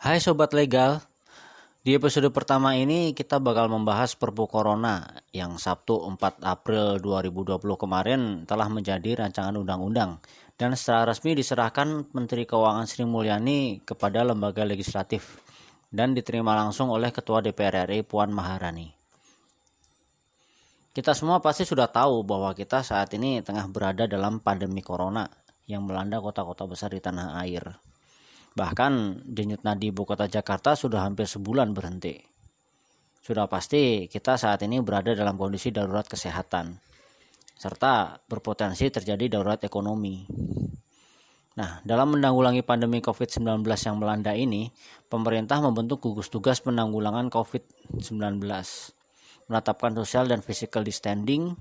Hai Sobat Legal, di episode pertama ini kita bakal membahas Perpu Corona yang Sabtu 4 April 2020 kemarin telah menjadi rancangan undang-undang dan secara resmi diserahkan Menteri Keuangan Sri Mulyani kepada lembaga legislatif dan diterima langsung oleh Ketua DPR RI Puan Maharani. Kita semua pasti sudah tahu bahwa kita saat ini tengah berada dalam pandemi corona yang melanda kota-kota besar di tanah air. Bahkan denyut nadi ibu kota Jakarta sudah hampir sebulan berhenti. Sudah pasti kita saat ini berada dalam kondisi darurat kesehatan, serta berpotensi terjadi darurat ekonomi. Nah, dalam menanggulangi pandemi COVID-19 yang melanda ini, pemerintah membentuk gugus tugas penanggulangan COVID-19, menetapkan social dan physical distancing,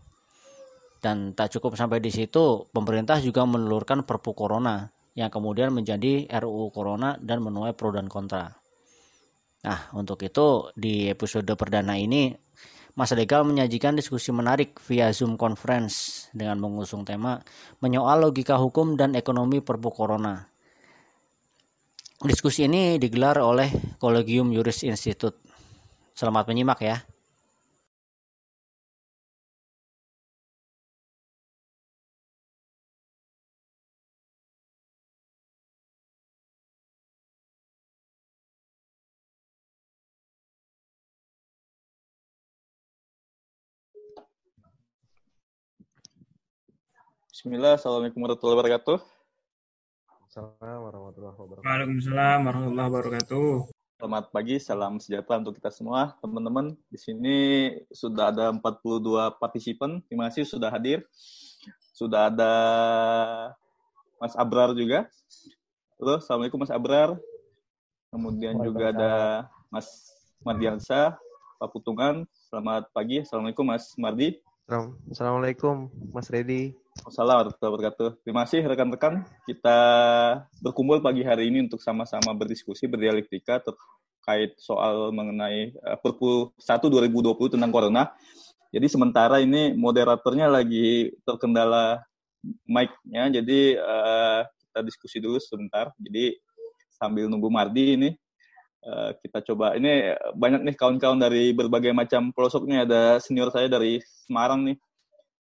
dan tak cukup sampai di situ, pemerintah juga menelurkan Perpu Corona yang kemudian menjadi RUU Corona dan menuai pro dan kontra. Nah, untuk itu di episode perdana ini Mas Legal menyajikan diskusi menarik via Zoom Conference dengan mengusung tema menyoal logika hukum dan ekonomi Perpu Corona. Diskusi ini digelar oleh Kolegium Juris Institute. Selamat menyimak ya. Bismillah, Assalamualaikum warahmatullahi wabarakatuh. Assalamualaikum warahmatullahi wabarakatuh. Waalaikumsalam warahmatullahi wabarakatuh. Selamat pagi, salam sejahtera untuk kita semua, teman-teman. Di sini sudah ada 42 partisipan. Terima kasih sudah hadir. Sudah ada Mas Abrar juga. Halo, Assalamualaikum Mas Abrar. Kemudian juga ada Mas Mardiansa, Pak Putungan. Selamat pagi. Assalamualaikum Mas Mardi. Assalamualaikum Mas Redi. Assalamualaikum wabarakatuh. Terima kasih rekan-rekan. Kita berkumpul pagi hari ini untuk sama-sama berdiskusi, berdialektika terkait soal mengenai uh, Perpu 1 2020 tentang Corona. Jadi sementara ini moderatornya lagi terkendala mic-nya, jadi uh, kita diskusi dulu sebentar. Jadi sambil nunggu Mardi ini, uh, kita coba. Ini banyak nih kawan-kawan dari berbagai macam pelosoknya. Ada senior saya dari Semarang nih,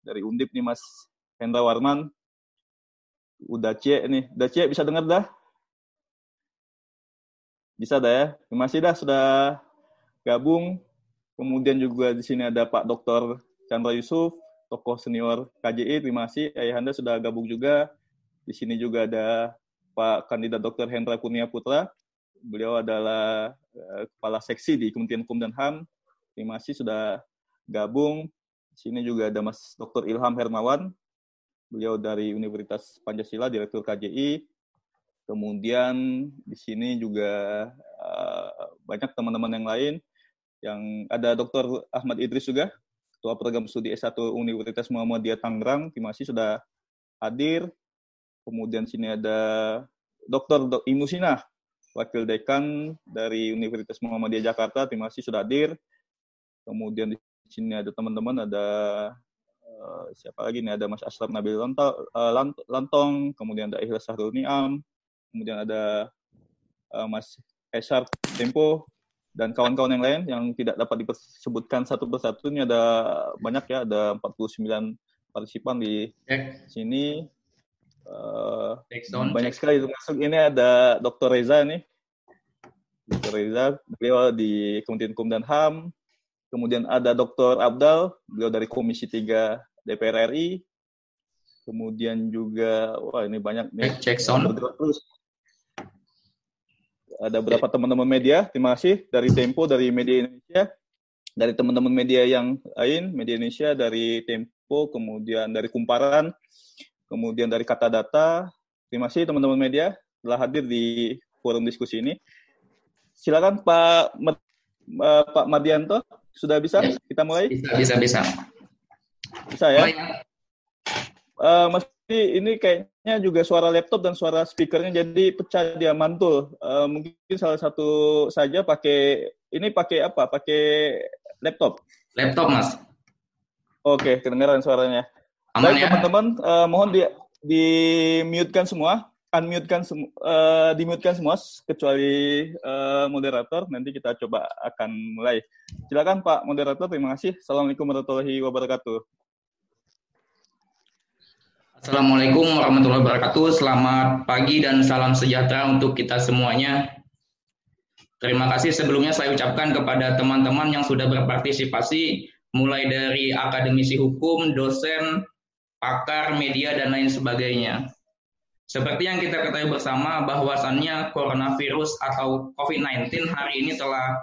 dari Undip nih Mas Hendra Warman. Udah cek nih. Udah cek bisa dengar dah? Bisa dah ya. Kasih dah sudah gabung. Kemudian juga di sini ada Pak Dr. Chandra Yusuf, tokoh senior KJI. Terima kasih Ayahanda sudah gabung juga. Di sini juga ada Pak Kandidat Dr. Hendra Kurnia Putra. Beliau adalah uh, kepala seksi di Kementerian Hukum dan HAM. Terima kasih sudah gabung. Di sini juga ada Mas Dr. Ilham Hermawan, beliau dari Universitas Pancasila, Direktur KJI. Kemudian di sini juga uh, banyak teman-teman yang lain, yang ada Dr. Ahmad Idris juga, Ketua Program Studi S1 Universitas Muhammadiyah Tangerang, terima kasih sudah hadir. Kemudian sini ada Dr. Imusina, Wakil Dekan dari Universitas Muhammadiyah Jakarta, terima kasih sudah hadir. Kemudian di sini ada teman-teman, ada uh, siapa lagi nih? Ada Mas Aslam Nabil Lantong, uh, Lantong kemudian ada Ikhlas Sahrul Niam, kemudian ada uh, Mas Esar Tempo, dan kawan-kawan yang lain yang tidak dapat disebutkan satu persatu. Ini ada banyak ya, ada 49 partisipan di Cek. sini. Uh, banyak sekali termasuk ini ada Dr. Reza nih. Dr. Reza, beliau di Kementerian Hukum dan HAM, Kemudian ada Dr. Abdal, beliau dari Komisi 3 DPR RI. Kemudian juga, wah ini banyak nih. Cek sound. Ada berapa teman-teman media, terima kasih. Dari Tempo, dari Media Indonesia. Dari teman-teman media yang lain, Media Indonesia, dari Tempo, kemudian dari Kumparan, kemudian dari Kata Data. Terima kasih teman-teman media telah hadir di forum diskusi ini. Silakan Pak uh, Pak Mardianto, sudah bisa kita mulai? Bisa, bisa, bisa. Bisa ya? Uh, Mas ini kayaknya juga suara laptop dan suara speakernya jadi pecah dia mantul. Uh, mungkin salah satu saja pakai ini pakai apa? Pakai laptop. Laptop mas. Oke, kedengaran suaranya. Aman Baik ya? teman-teman, uh, mohon di di mute kan semua. unmute-kan semu- uh, dimute-kan semua kecuali uh, moderator. Nanti kita coba akan mulai. Silakan Pak moderator. Terima kasih. Assalamualaikum warahmatullahi wabarakatuh. Assalamualaikum warahmatullahi wabarakatuh. Selamat pagi dan salam sejahtera untuk kita semuanya. Terima kasih sebelumnya saya ucapkan kepada teman-teman yang sudah berpartisipasi mulai dari akademisi hukum, dosen, pakar, media, dan lain sebagainya. Seperti yang kita ketahui bersama bahwasannya coronavirus atau COVID-19 hari ini telah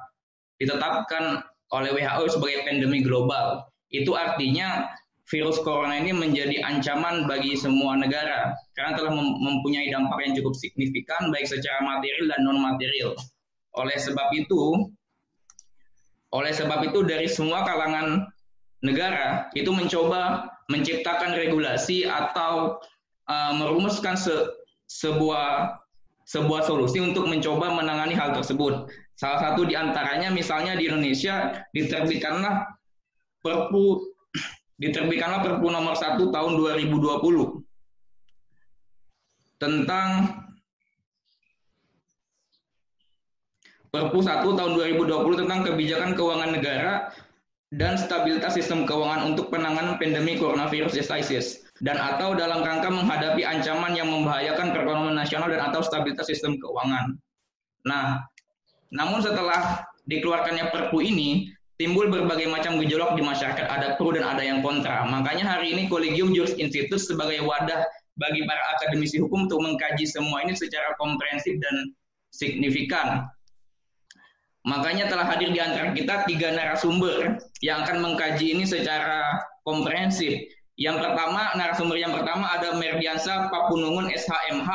ditetapkan oleh WHO sebagai pandemi global. Itu artinya virus corona ini menjadi ancaman bagi semua negara karena telah mempunyai dampak yang cukup signifikan baik secara material dan non material. Oleh sebab itu, oleh sebab itu dari semua kalangan negara itu mencoba menciptakan regulasi atau uh, merumuskan se sebuah sebuah solusi untuk mencoba menangani hal tersebut. Salah satu di antaranya misalnya di Indonesia diterbitkanlah Perpu diterbitkanlah Perpu nomor 1 tahun 2020 tentang Perpu 1 tahun 2020 tentang kebijakan keuangan negara dan stabilitas sistem keuangan untuk penanganan pandemi coronavirus disease dan atau dalam rangka menghadapi ancaman yang membahayakan perekonomian nasional dan atau stabilitas sistem keuangan. Nah, namun setelah dikeluarkannya Perpu ini, timbul berbagai macam gejolak di masyarakat, ada pro dan ada yang kontra. Makanya hari ini Kolegium Juris Institute sebagai wadah bagi para akademisi hukum untuk mengkaji semua ini secara komprehensif dan signifikan. Makanya telah hadir di antara kita tiga narasumber yang akan mengkaji ini secara komprehensif. Yang pertama, narasumber yang pertama ada Merdiansa Papunungun SHMH.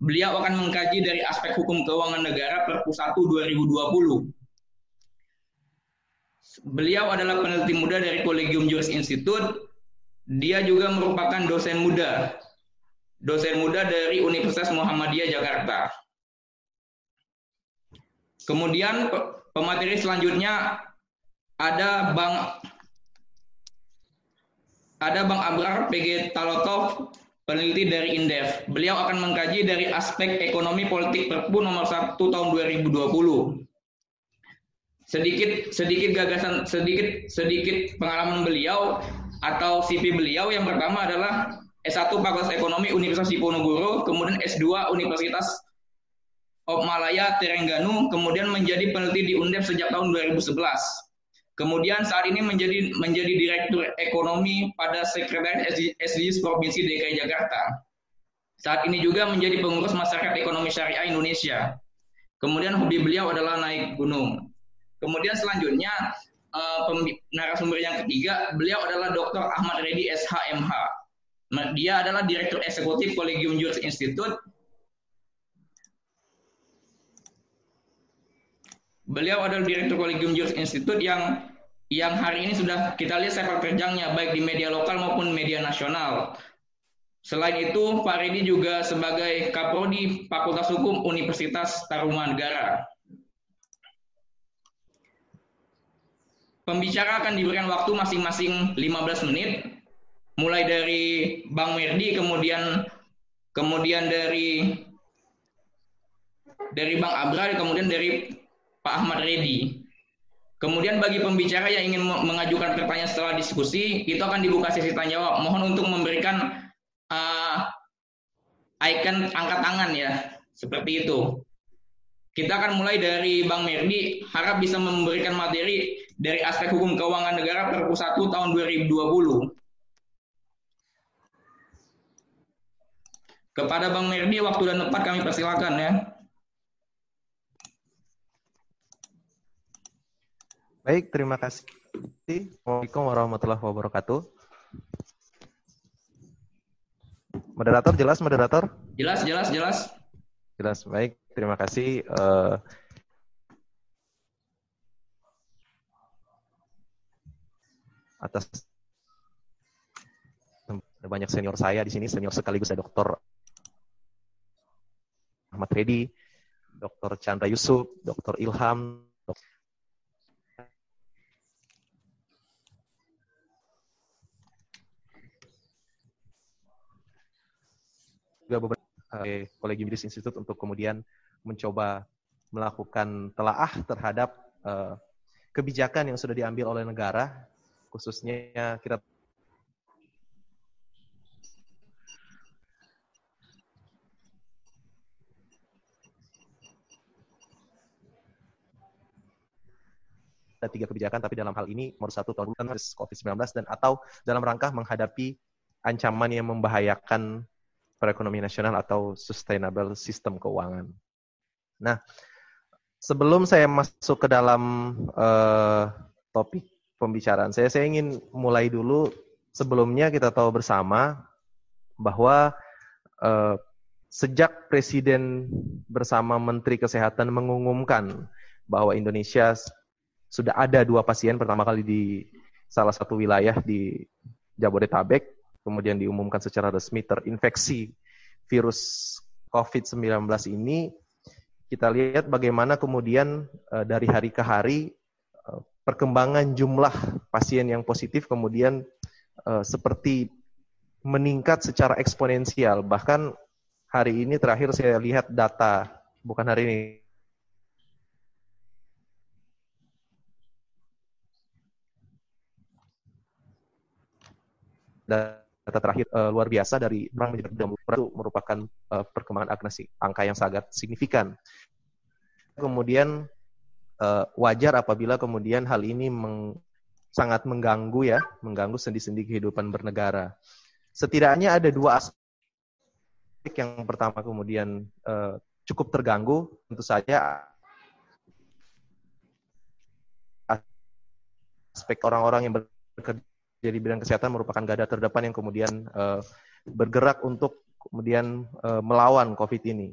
Beliau akan mengkaji dari aspek hukum keuangan negara Perpu 1 2020. Beliau adalah peneliti muda dari Kolegium Juris Institute. Dia juga merupakan dosen muda. Dosen muda dari Universitas Muhammadiyah Jakarta. Kemudian pemateri selanjutnya ada Bang ada Bang Abrar PG Talotov, peneliti dari Indef. Beliau akan mengkaji dari aspek ekonomi politik Perpu nomor 1 tahun 2020. Sedikit sedikit gagasan sedikit sedikit pengalaman beliau atau CV beliau yang pertama adalah S1 Fakultas Ekonomi Universitas Diponegoro, kemudian S2 Universitas Malaya Terengganu, kemudian menjadi peneliti di UNDEP sejak tahun 2011. Kemudian saat ini menjadi menjadi direktur ekonomi pada Sekretariat SDGs Provinsi DKI Jakarta. Saat ini juga menjadi pengurus masyarakat ekonomi syariah Indonesia. Kemudian hobi beliau adalah naik gunung. Kemudian selanjutnya uh, narasumber yang ketiga, beliau adalah Dr. Ahmad Reddy SHMH. Dia adalah Direktur Eksekutif Kolegium Juris Institute Beliau adalah Direktur Kolegium Juris Institute yang yang hari ini sudah kita lihat sepak terjangnya baik di media lokal maupun media nasional. Selain itu, Pak Redi juga sebagai Kaprodi Fakultas Hukum Universitas Tarumanegara. Pembicara akan diberikan waktu masing-masing 15 menit, mulai dari Bang Merdi, kemudian kemudian dari dari Bang Abra, kemudian dari Pak Ahmad Reddy. Kemudian bagi pembicara yang ingin mengajukan pertanyaan setelah diskusi, itu akan dibuka sesi tanya jawab. Mohon untuk memberikan uh, icon angkat tangan ya, seperti itu. Kita akan mulai dari Bang Merdi, harap bisa memberikan materi dari aspek hukum keuangan negara Perpu 1 tahun 2020. Kepada Bang Merdi, waktu dan tempat kami persilakan ya. Baik, terima kasih. Assalamualaikum warahmatullahi wabarakatuh. Moderator, jelas moderator? Jelas, jelas, jelas. Jelas, baik. Terima kasih. Uh, atas banyak senior saya di sini, senior sekaligus ada Dokter Ahmad Reddy, Dr. Chandra Yusuf, Dr. Ilham, juga beberapa Kolegium Juris Institute untuk kemudian mencoba melakukan telaah terhadap uh, kebijakan yang sudah diambil oleh negara, khususnya kita ada tiga kebijakan, tapi dalam hal ini nomor satu tahun COVID-19 dan atau dalam rangka menghadapi ancaman yang membahayakan perekonomian nasional atau sustainable sistem keuangan. Nah, sebelum saya masuk ke dalam uh, topik pembicaraan saya, saya ingin mulai dulu sebelumnya kita tahu bersama bahwa uh, sejak Presiden bersama Menteri Kesehatan mengumumkan bahwa Indonesia sudah ada dua pasien pertama kali di salah satu wilayah di Jabodetabek, kemudian diumumkan secara resmi terinfeksi virus COVID-19 ini, kita lihat bagaimana kemudian uh, dari hari ke hari uh, perkembangan jumlah pasien yang positif kemudian uh, seperti meningkat secara eksponensial. Bahkan hari ini terakhir saya lihat data, bukan hari ini, data terakhir uh, luar biasa dari orang menjadi itu merupakan uh, perkembangan agnesi, angka yang sangat signifikan. Kemudian uh, wajar apabila kemudian hal ini meng, sangat mengganggu ya, mengganggu sendi-sendi kehidupan bernegara. Setidaknya ada dua aspek yang pertama kemudian uh, cukup terganggu, tentu saja aspek orang-orang yang bekerja jadi bidang kesehatan merupakan garda terdepan yang kemudian uh, bergerak untuk kemudian uh, melawan COVID ini.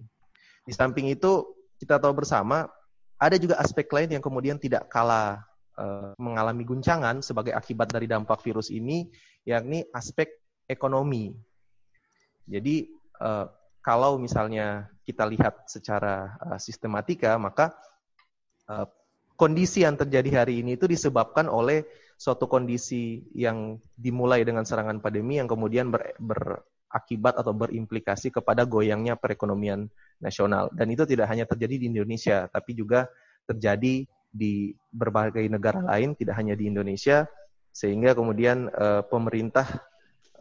Di samping itu kita tahu bersama ada juga aspek lain yang kemudian tidak kalah uh, mengalami guncangan sebagai akibat dari dampak virus ini, yakni aspek ekonomi. Jadi uh, kalau misalnya kita lihat secara uh, sistematika, maka uh, kondisi yang terjadi hari ini itu disebabkan oleh suatu kondisi yang dimulai dengan serangan pandemi yang kemudian ber, berakibat atau berimplikasi kepada goyangnya perekonomian nasional. Dan itu tidak hanya terjadi di Indonesia, tapi juga terjadi di berbagai negara lain, tidak hanya di Indonesia, sehingga kemudian uh, pemerintah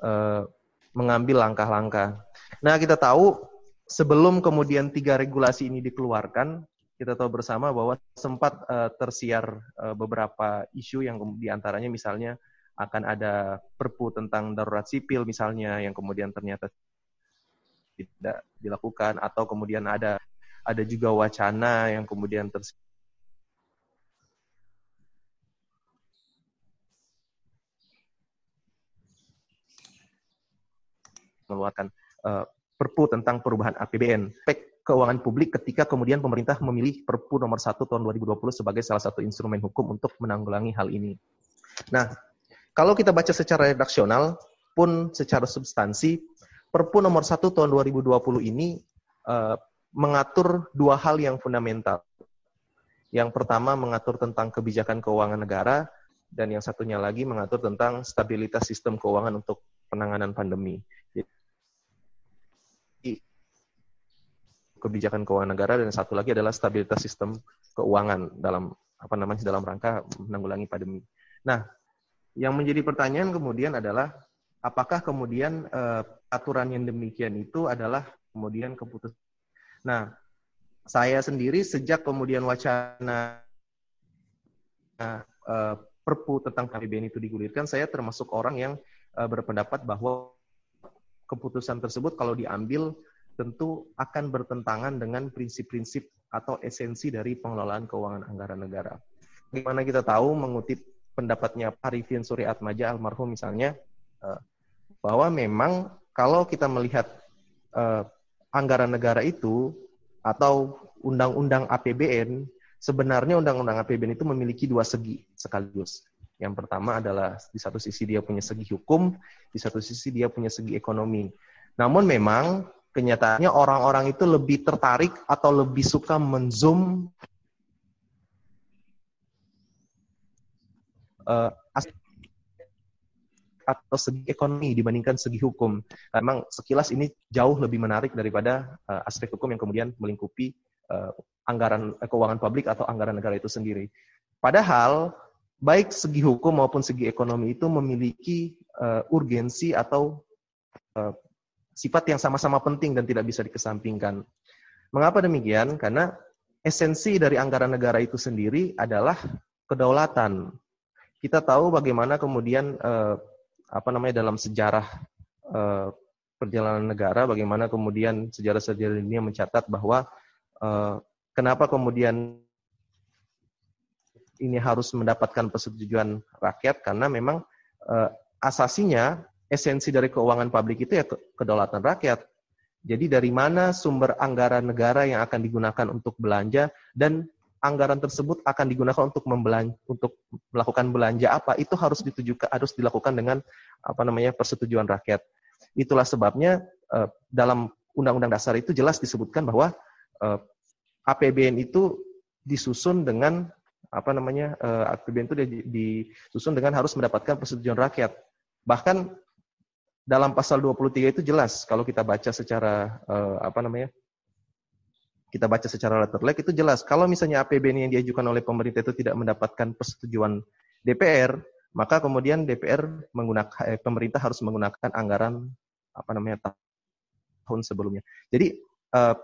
uh, mengambil langkah-langkah. Nah, kita tahu sebelum kemudian tiga regulasi ini dikeluarkan, kita tahu bersama bahwa sempat uh, tersiar uh, beberapa isu yang di antaranya misalnya akan ada perpu tentang darurat sipil misalnya yang kemudian ternyata tidak dilakukan atau kemudian ada ada juga wacana yang kemudian tersiar mengeluarkan uh, perpu tentang perubahan APBN keuangan publik ketika kemudian pemerintah memilih Perpu nomor 1 tahun 2020 sebagai salah satu instrumen hukum untuk menanggulangi hal ini. Nah, kalau kita baca secara redaksional pun secara substansi, Perpu nomor 1 tahun 2020 ini uh, mengatur dua hal yang fundamental. Yang pertama mengatur tentang kebijakan keuangan negara, dan yang satunya lagi mengatur tentang stabilitas sistem keuangan untuk penanganan pandemi. Kebijakan keuangan negara dan satu lagi adalah stabilitas sistem keuangan dalam apa namanya dalam rangka menanggulangi pandemi. Nah, yang menjadi pertanyaan kemudian adalah apakah kemudian uh, aturan yang demikian itu adalah kemudian keputus. Nah, saya sendiri sejak kemudian wacana uh, Perpu tentang KPBN itu digulirkan, saya termasuk orang yang uh, berpendapat bahwa keputusan tersebut kalau diambil tentu akan bertentangan dengan prinsip-prinsip atau esensi dari pengelolaan keuangan anggaran negara. Bagaimana kita tahu mengutip pendapatnya Arifin Suri Atmaja almarhum misalnya eh, bahwa memang kalau kita melihat uh, anggaran negara itu atau undang-undang APBN sebenarnya undang-undang APBN itu memiliki dua segi sekaligus. Yang pertama adalah di satu sisi dia punya segi hukum, di satu sisi dia punya segi ekonomi. Namun memang kenyataannya orang-orang itu lebih tertarik atau lebih suka menzoom uh, atau segi ekonomi dibandingkan segi hukum. Memang sekilas ini jauh lebih menarik daripada uh, aspek hukum yang kemudian melingkupi uh, anggaran uh, keuangan publik atau anggaran negara itu sendiri. Padahal baik segi hukum maupun segi ekonomi itu memiliki uh, urgensi atau uh, sifat yang sama-sama penting dan tidak bisa dikesampingkan. Mengapa demikian? Karena esensi dari anggaran negara itu sendiri adalah kedaulatan. Kita tahu bagaimana kemudian eh, apa namanya dalam sejarah eh, perjalanan negara, bagaimana kemudian sejarah-sejarah ini mencatat bahwa eh, kenapa kemudian ini harus mendapatkan persetujuan rakyat karena memang eh, asasinya esensi dari keuangan publik itu ya kedaulatan rakyat. Jadi dari mana sumber anggaran negara yang akan digunakan untuk belanja dan anggaran tersebut akan digunakan untuk membelanja untuk melakukan belanja apa itu harus ditujukan harus dilakukan dengan apa namanya persetujuan rakyat. Itulah sebabnya eh, dalam Undang-Undang Dasar itu jelas disebutkan bahwa eh, APBN itu disusun dengan apa namanya eh, APBN itu disusun dengan harus mendapatkan persetujuan rakyat. Bahkan dalam pasal 23 itu jelas kalau kita baca secara apa namanya kita baca secara letterlek itu jelas. Kalau misalnya APBN yang diajukan oleh pemerintah itu tidak mendapatkan persetujuan DPR, maka kemudian DPR menggunakan eh, pemerintah harus menggunakan anggaran apa namanya tahun sebelumnya. Jadi eh,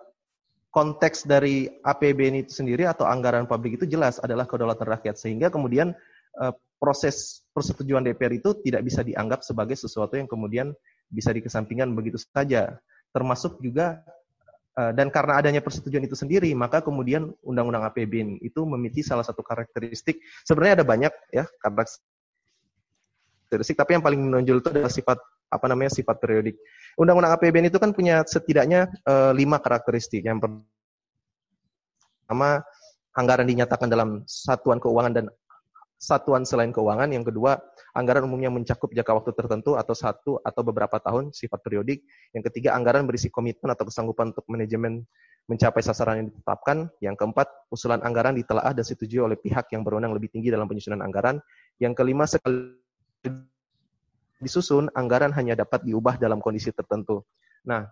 konteks dari APBN itu sendiri atau anggaran publik itu jelas adalah kedaulatan rakyat sehingga kemudian eh, proses persetujuan DPR itu tidak bisa dianggap sebagai sesuatu yang kemudian bisa dikesampingkan begitu saja. Termasuk juga Eh, dan karena adanya persetujuan itu sendiri, maka kemudian Undang-Undang APBN itu memiliki salah satu karakteristik. Sebenarnya ada banyak ya karakteristik, tapi yang paling menonjol itu adalah sifat apa namanya sifat periodik. Undang-Undang APBN itu kan punya setidaknya uh, lima karakteristik. Yang pertama, anggaran dinyatakan dalam satuan keuangan dan satuan selain keuangan. Yang kedua, Anggaran umumnya mencakup jangka waktu tertentu atau satu atau beberapa tahun sifat periodik. Yang ketiga, anggaran berisi komitmen atau kesanggupan untuk manajemen mencapai sasaran yang ditetapkan. Yang keempat, usulan anggaran ditelaah dan disetujui oleh pihak yang berwenang lebih tinggi dalam penyusunan anggaran. Yang kelima, sekali disusun, anggaran hanya dapat diubah dalam kondisi tertentu. Nah,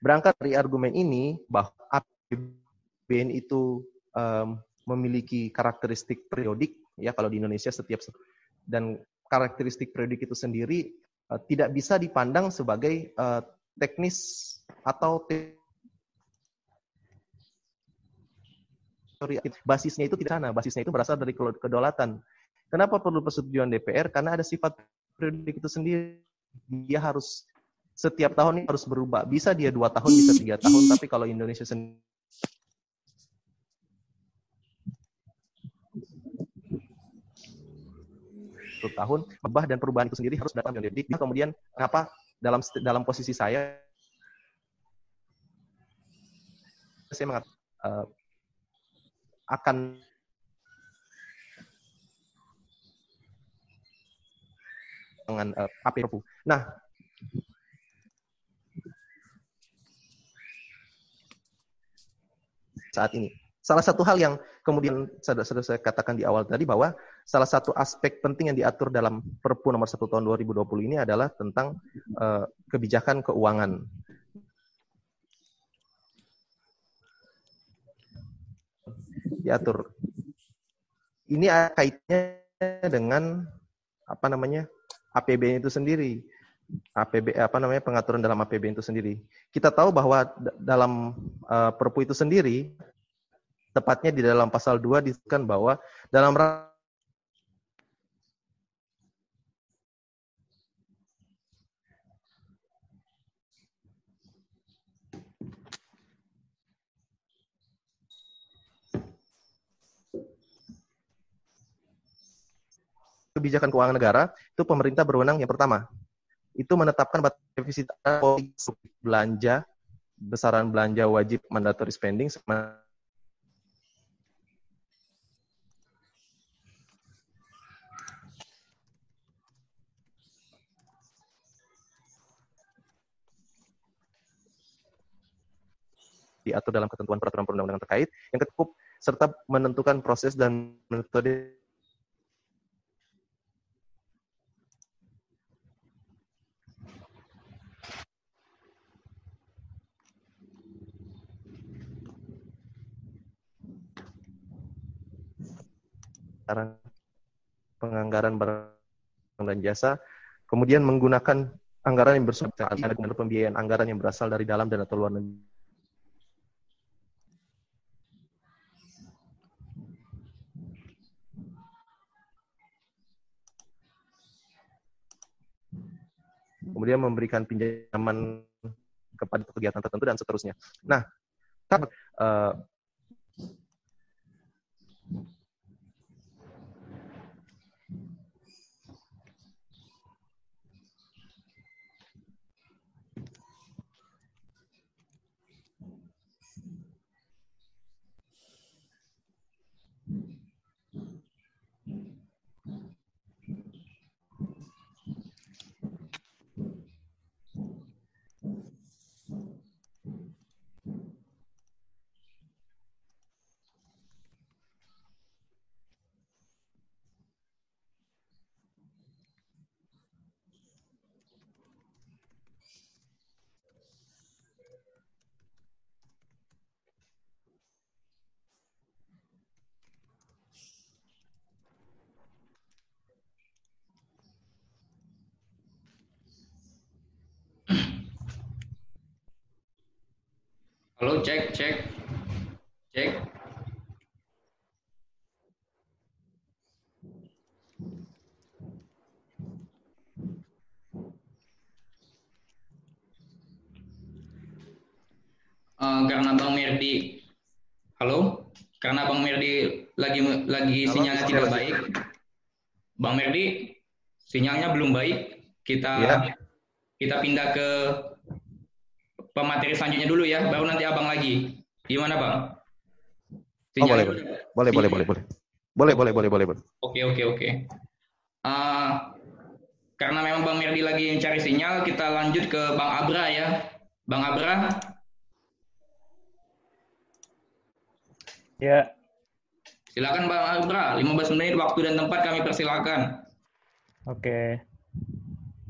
berangkat dari argumen ini bahwa APBN itu um, memiliki karakteristik periodik, ya kalau di Indonesia setiap dan karakteristik periodik itu sendiri uh, tidak bisa dipandang sebagai uh, teknis atau teori basisnya itu tidak sana. Basisnya itu berasal dari kedaulatan. Kenapa perlu persetujuan DPR karena ada sifat periodik itu sendiri. Dia harus setiap tahun ini harus berubah. Bisa dia dua tahun bisa tiga tahun tapi kalau Indonesia sendiri satu tahun berubah dan perubahan itu sendiri harus datang dari diri. Kemudian apa dalam dalam posisi saya saya mengat, uh, akan dengan uh, eh, AP Nah, saat ini salah satu hal yang kemudian sudah saya katakan di awal tadi bahwa salah satu aspek penting yang diatur dalam Perpu nomor 1 tahun 2020 ini adalah tentang uh, kebijakan keuangan. Diatur. Ini kaitannya dengan apa namanya APBN itu sendiri. APB apa namanya pengaturan dalam APBN itu sendiri. Kita tahu bahwa dalam uh, Perpu itu sendiri tepatnya di dalam pasal 2 disebutkan bahwa dalam kebijakan keuangan negara, itu pemerintah berwenang yang pertama, itu menetapkan batas defisit belanja, besaran belanja wajib mandatory spending, diatur dalam ketentuan peraturan perundang-undangan terkait yang cukup serta menentukan proses dan metode anggaran penganggaran barang dan jasa, kemudian menggunakan anggaran yang bersumber ada pembiayaan anggaran yang berasal dari dalam dan atau luar negeri. Kemudian memberikan pinjaman kepada kegiatan tertentu dan seterusnya. Nah, uh, Halo, cek, cek. Cek. Uh, karena Bang Merdi, halo, karena Bang Merdi lagi lagi sinyalnya tidak baik. Bang Merdi, sinyalnya belum baik. Kita ya. kita pindah ke pemateri selanjutnya dulu ya, baru nanti abang lagi. Gimana bang? Oh, boleh, boleh, boleh, boleh, boleh, boleh, boleh, boleh, boleh, boleh, boleh. Oke, oke, oke. Uh, karena memang Bang Merdi lagi mencari sinyal, kita lanjut ke Bang Abra ya. Bang Abra. Ya. Silakan Bang Abra, 15 menit waktu dan tempat kami persilakan. Oke.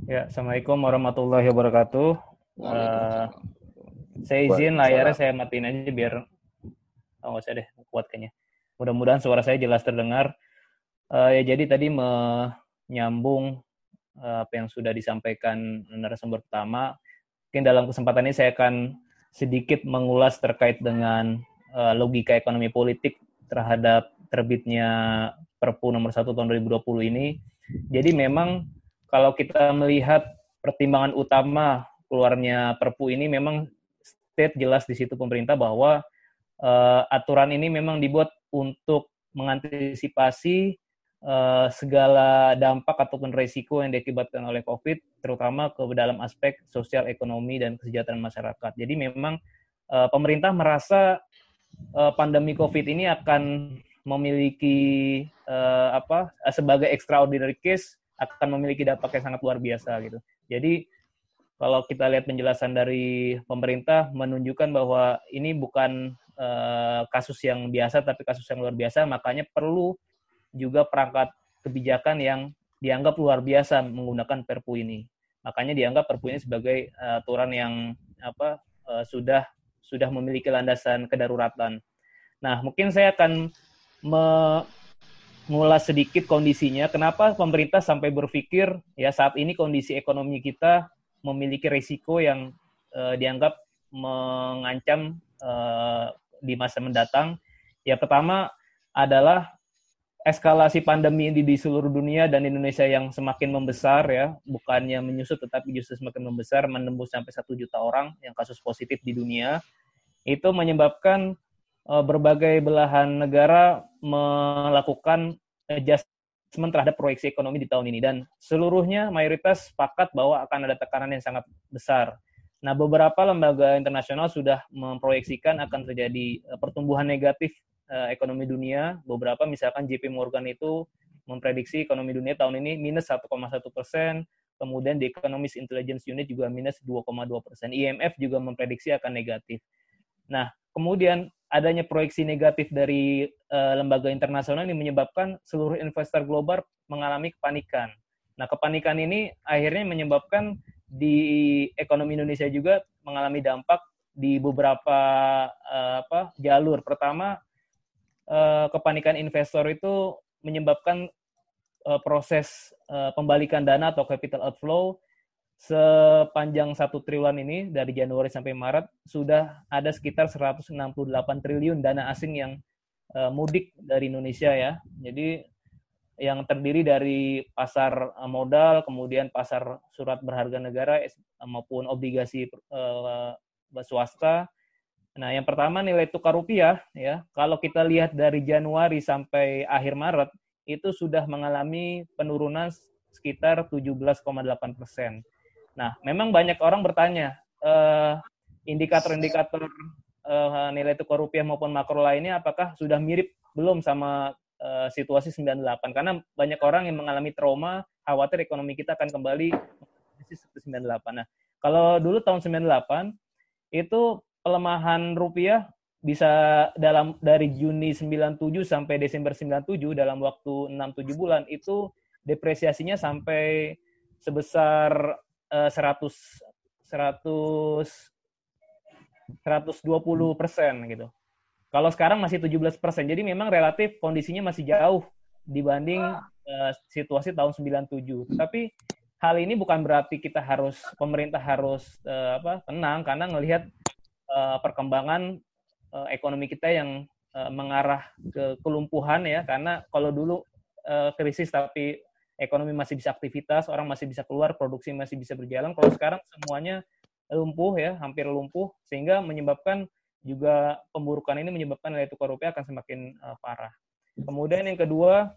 Ya, Assalamualaikum warahmatullahi wabarakatuh. Uh, saya izin layarnya saya matiin aja biar oh nggak usah deh kuat kayaknya. Mudah-mudahan suara saya jelas terdengar. Uh, ya jadi tadi menyambung uh, apa yang sudah disampaikan narasumber pertama. Mungkin dalam kesempatan ini saya akan sedikit mengulas terkait dengan uh, logika ekonomi politik terhadap terbitnya Perpu nomor 1 tahun 2020 ini. Jadi memang kalau kita melihat pertimbangan utama keluarnya Perpu ini memang state jelas di situ pemerintah bahwa uh, aturan ini memang dibuat untuk mengantisipasi uh, segala dampak ataupun resiko yang diakibatkan oleh COVID, terutama ke dalam aspek sosial ekonomi dan kesejahteraan masyarakat. Jadi memang uh, pemerintah merasa uh, pandemi COVID ini akan memiliki uh, apa sebagai extraordinary case akan memiliki dampak yang sangat luar biasa gitu. Jadi kalau kita lihat penjelasan dari pemerintah menunjukkan bahwa ini bukan uh, kasus yang biasa tapi kasus yang luar biasa. Makanya perlu juga perangkat kebijakan yang dianggap luar biasa menggunakan Perpu ini. Makanya dianggap Perpu ini sebagai uh, aturan yang apa uh, sudah sudah memiliki landasan kedaruratan. Nah mungkin saya akan mengulas sedikit kondisinya. Kenapa pemerintah sampai berpikir ya saat ini kondisi ekonomi kita memiliki risiko yang uh, dianggap mengancam uh, di masa mendatang. Ya pertama adalah eskalasi pandemi ini di seluruh dunia dan Indonesia yang semakin membesar ya, bukannya menyusut tetapi justru semakin membesar menembus sampai satu juta orang yang kasus positif di dunia. Itu menyebabkan uh, berbagai belahan negara melakukan adjust adjustment terhadap proyeksi ekonomi di tahun ini dan seluruhnya mayoritas sepakat bahwa akan ada tekanan yang sangat besar. Nah, beberapa lembaga internasional sudah memproyeksikan akan terjadi eh, pertumbuhan negatif uh, ekonomi dunia. Beberapa misalkan JP Morgan itu memprediksi ekonomi dunia tahun ini minus 1,1 persen, kemudian di Economist Intelligence Unit juga minus 2,2 persen. IMF juga memprediksi akan negatif. Nah, kemudian adanya proyeksi negatif dari uh, lembaga internasional ini menyebabkan seluruh investor global mengalami kepanikan. Nah, kepanikan ini akhirnya menyebabkan di ekonomi Indonesia juga mengalami dampak di beberapa uh, apa jalur. Pertama, uh, kepanikan investor itu menyebabkan uh, proses uh, pembalikan dana atau capital outflow sepanjang satu triliun ini dari Januari sampai Maret sudah ada sekitar 168 triliun dana asing yang uh, mudik dari Indonesia ya. Jadi yang terdiri dari pasar modal, kemudian pasar surat berharga negara maupun obligasi uh, swasta. Nah, yang pertama nilai tukar rupiah ya. Kalau kita lihat dari Januari sampai akhir Maret itu sudah mengalami penurunan sekitar 17,8 persen. Nah, memang banyak orang bertanya, uh, indikator-indikator uh, nilai tukar rupiah maupun makro lainnya apakah sudah mirip belum sama uh, situasi 98? Karena banyak orang yang mengalami trauma, khawatir ekonomi kita akan kembali seperti 98. Nah, kalau dulu tahun 98 itu pelemahan rupiah bisa dalam dari Juni 97 sampai Desember 97 dalam waktu 6-7 bulan itu depresiasinya sampai sebesar 100 100 120 persen gitu. Kalau sekarang masih 17 persen, jadi memang relatif kondisinya masih jauh dibanding uh, situasi tahun 97. Tapi hal ini bukan berarti kita harus pemerintah harus uh, apa tenang karena melihat uh, perkembangan uh, ekonomi kita yang uh, mengarah ke kelumpuhan ya karena kalau dulu uh, krisis tapi ekonomi masih bisa aktivitas, orang masih bisa keluar, produksi masih bisa berjalan. Kalau sekarang semuanya lumpuh ya, hampir lumpuh, sehingga menyebabkan juga pemburukan ini menyebabkan nilai tukar rupiah akan semakin uh, parah. Kemudian yang kedua,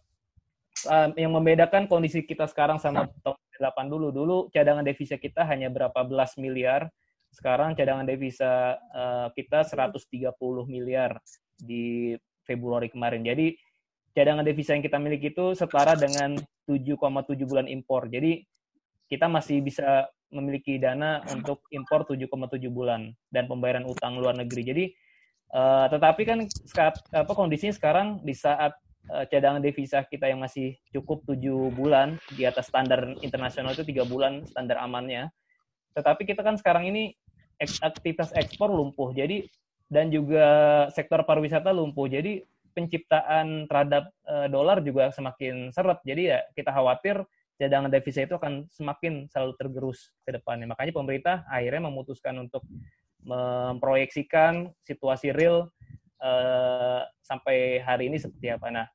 uh, yang membedakan kondisi kita sekarang sama tahun 8 dulu. Dulu cadangan devisa kita hanya berapa belas miliar, sekarang cadangan devisa uh, kita 130 miliar di Februari kemarin. Jadi cadangan devisa yang kita miliki itu setara dengan 7,7 bulan impor. Jadi kita masih bisa memiliki dana untuk impor 7,7 bulan dan pembayaran utang luar negeri. Jadi uh, tetapi kan apa kondisinya sekarang di saat uh, cadangan devisa kita yang masih cukup 7 bulan di atas standar internasional itu tiga bulan standar amannya. Tetapi kita kan sekarang ini aktivitas ekspor lumpuh. Jadi dan juga sektor pariwisata lumpuh. Jadi penciptaan terhadap uh, dolar juga semakin seret. Jadi ya kita khawatir cadangan devisa itu akan semakin selalu tergerus ke depannya. Makanya pemerintah akhirnya memutuskan untuk memproyeksikan situasi real uh, sampai hari ini seperti apa. Nah,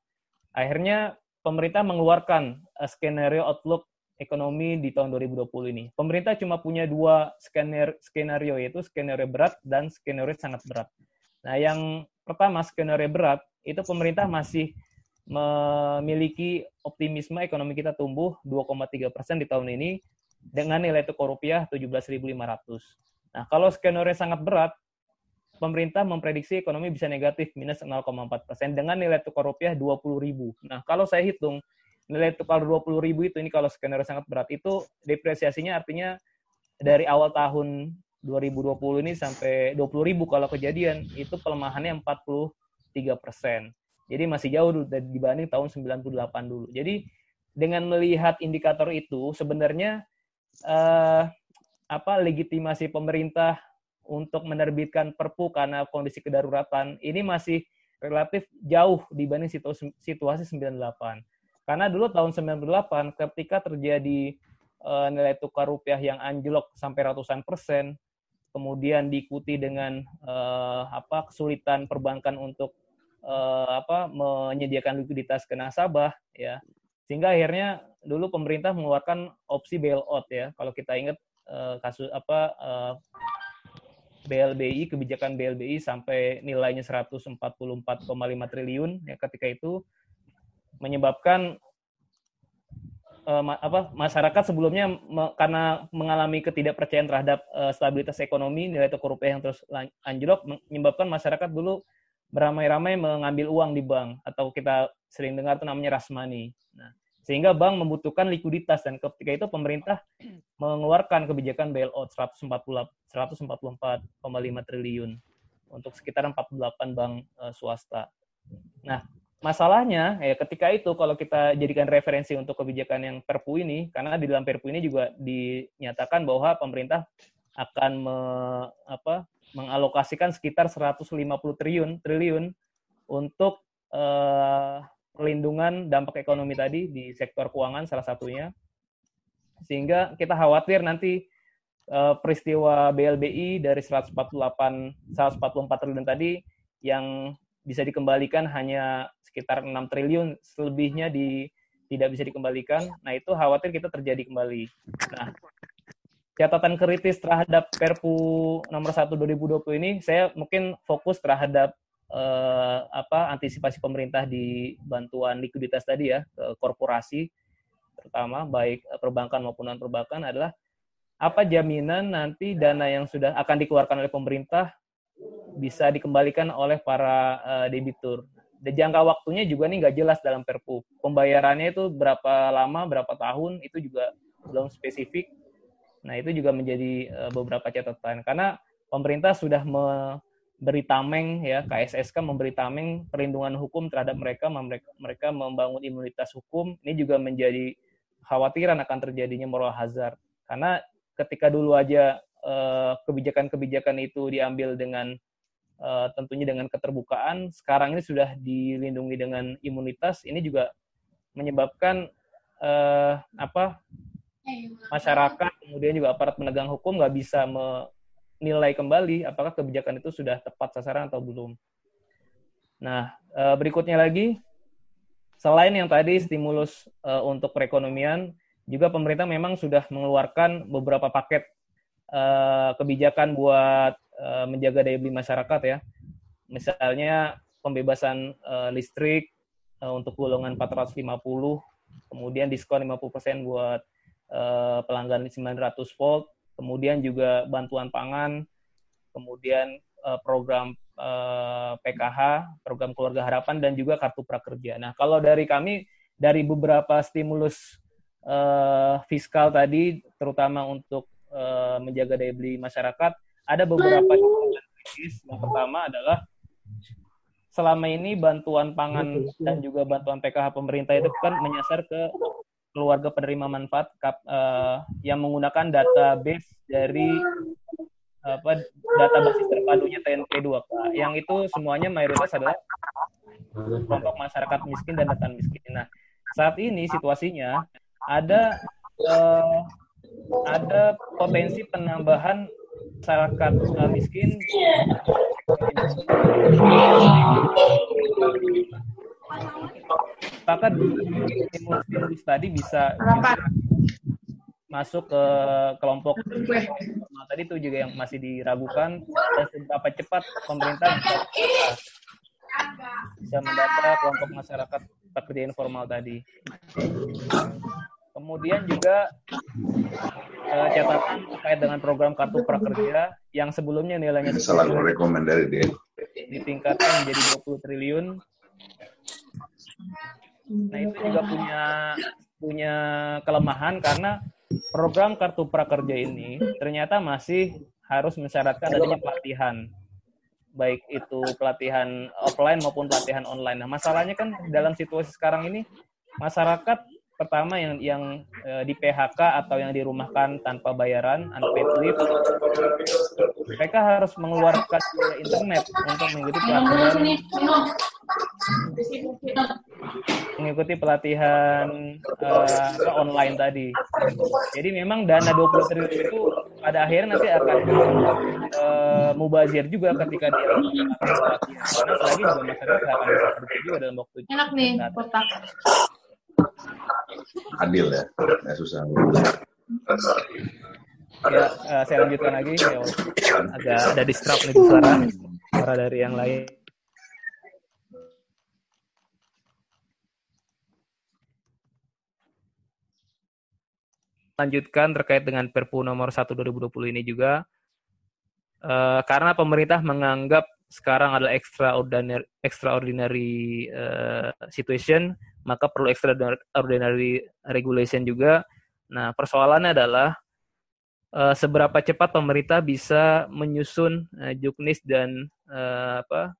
akhirnya pemerintah mengeluarkan uh, skenario outlook ekonomi di tahun 2020 ini. Pemerintah cuma punya dua skenario, skenario yaitu skenario berat dan skenario sangat berat. Nah, yang pertama skenario berat itu pemerintah masih memiliki optimisme ekonomi kita tumbuh 2,3 persen di tahun ini dengan nilai tukar rupiah 17.500. Nah, kalau skenario sangat berat, pemerintah memprediksi ekonomi bisa negatif minus 0,4 persen dengan nilai tukar rupiah 20.000. Nah, kalau saya hitung nilai tukar 20.000 itu ini kalau skenario sangat berat itu depresiasinya artinya dari awal tahun 2020 ini sampai 20.000 kalau kejadian itu pelemahannya 40 tiga persen. Jadi masih jauh dibanding tahun 98 dulu. Jadi dengan melihat indikator itu sebenarnya eh, apa legitimasi pemerintah untuk menerbitkan Perpu karena kondisi kedaruratan ini masih relatif jauh dibanding situasi 98. Karena dulu tahun 98 ketika terjadi uh, nilai tukar rupiah yang anjlok sampai ratusan persen, kemudian diikuti dengan uh, apa kesulitan perbankan untuk uh, apa menyediakan likuiditas ke nasabah ya. Sehingga akhirnya dulu pemerintah mengeluarkan opsi bailout ya. Kalau kita ingat uh, kasus apa uh, BLBI kebijakan BLBI sampai nilainya 144,5 triliun ya ketika itu menyebabkan uh, apa masyarakat sebelumnya me, karena mengalami ketidakpercayaan terhadap uh, stabilitas ekonomi nilai tukar rupiah yang terus anjlok menyebabkan masyarakat dulu beramai-ramai mengambil uang di bank atau kita sering dengar itu namanya rasmani. Nah, sehingga bank membutuhkan likuiditas dan ketika itu pemerintah mengeluarkan kebijakan bailout 144,5 triliun untuk sekitar 48 bank uh, swasta. Nah, masalahnya ya ketika itu kalau kita jadikan referensi untuk kebijakan yang Perpu ini karena di dalam Perpu ini juga dinyatakan bahwa pemerintah akan me, apa mengalokasikan sekitar 150 triliun triliun untuk uh, perlindungan dampak ekonomi tadi di sektor keuangan salah satunya. Sehingga kita khawatir nanti uh, peristiwa BLBI dari 148 144 triliun tadi yang bisa dikembalikan hanya sekitar 6 triliun, selebihnya di tidak bisa dikembalikan. Nah, itu khawatir kita terjadi kembali. Nah, catatan kritis terhadap Perpu nomor 1 2020 ini saya mungkin fokus terhadap eh, apa antisipasi pemerintah di bantuan likuiditas tadi ya ke korporasi terutama baik perbankan maupun non perbankan adalah apa jaminan nanti dana yang sudah akan dikeluarkan oleh pemerintah bisa dikembalikan oleh para uh, debitur. Dan jangka waktunya juga nih nggak jelas dalam Perpu. Pembayarannya itu berapa lama, berapa tahun, itu juga belum spesifik. Nah, itu juga menjadi uh, beberapa catatan. Karena pemerintah sudah memberi tameng, ya, KSSK memberi tameng perlindungan hukum terhadap mereka, mereka, membangun imunitas hukum. Ini juga menjadi khawatiran akan terjadinya moral hazard. Karena ketika dulu aja Eh, kebijakan-kebijakan itu diambil dengan uh, tentunya dengan keterbukaan. Sekarang ini sudah dilindungi dengan imunitas. Ini juga menyebabkan apa masyarakat kemudian juga aparat penegak hukum nggak bisa menilai kembali apakah kebijakan itu sudah tepat sasaran atau belum. Nah uh, berikutnya lagi selain yang tadi stimulus uh, untuk perekonomian, juga pemerintah memang sudah mengeluarkan beberapa paket uh, kebijakan buat menjaga daya beli masyarakat ya. Misalnya pembebasan listrik untuk golongan 450, kemudian diskon 50% buat uh, pelanggan 900 volt, kemudian juga bantuan pangan, kemudian uh, program uh, PKH, program keluarga harapan dan juga kartu prakerja. Nah, kalau dari kami dari beberapa stimulus uh, fiskal tadi terutama untuk uh, menjaga daya beli masyarakat, ada beberapa catatan kritis. Yang pertama adalah selama ini bantuan pangan dan juga bantuan PKH pemerintah itu kan menyasar ke keluarga penerima manfaat uh, yang menggunakan database dari apa data basis terpadunya TNP 2K. Yang itu semuanya mayoritas adalah kelompok masyarakat miskin dan rentan miskin. Nah, saat ini situasinya ada uh, ada potensi penambahan masyarakat uh, miskin maka stimulus tadi bisa masuk ke kelompok nah, tadi itu juga yang masih diragukan dan seberapa cepat pemerintah bisa, bisa mendata kelompok masyarakat pekerja informal tadi. Kemudian juga uh, catatan terkait dengan program kartu prakerja yang sebelumnya nilainya Assalamualaikum ditingkatkan menjadi 20 triliun. Nah itu juga punya punya kelemahan karena program kartu prakerja ini ternyata masih harus mensyaratkan adanya pelatihan baik itu pelatihan offline maupun pelatihan online. Nah, masalahnya kan dalam situasi sekarang ini masyarakat pertama yang yang uh, di PHK atau yang dirumahkan tanpa bayaran unpaid leave mereka harus mengeluarkan internet untuk mengikuti pelatihan mengikuti pelatihan uh, online tadi. Jadi memang dana 20 triliun itu pada akhirnya nanti akan uh, mubazir juga ketika dia pelatihan. Karena lagi juga masyarakat akan juga dalam waktu Enak nih, kotak adil ya, ya susah. Ya, uh, saya lanjutkan lagi. Ya, agak ada disrupt nih suara, suara dari yang lain. Lanjutkan terkait dengan Perpu nomor 1 2020 ini juga, uh, karena pemerintah menganggap sekarang adalah extraordinary, extraordinary uh, situation, maka perlu extraordinary regulation juga. Nah, persoalannya adalah uh, seberapa cepat pemerintah bisa menyusun uh, juknis dan uh, apa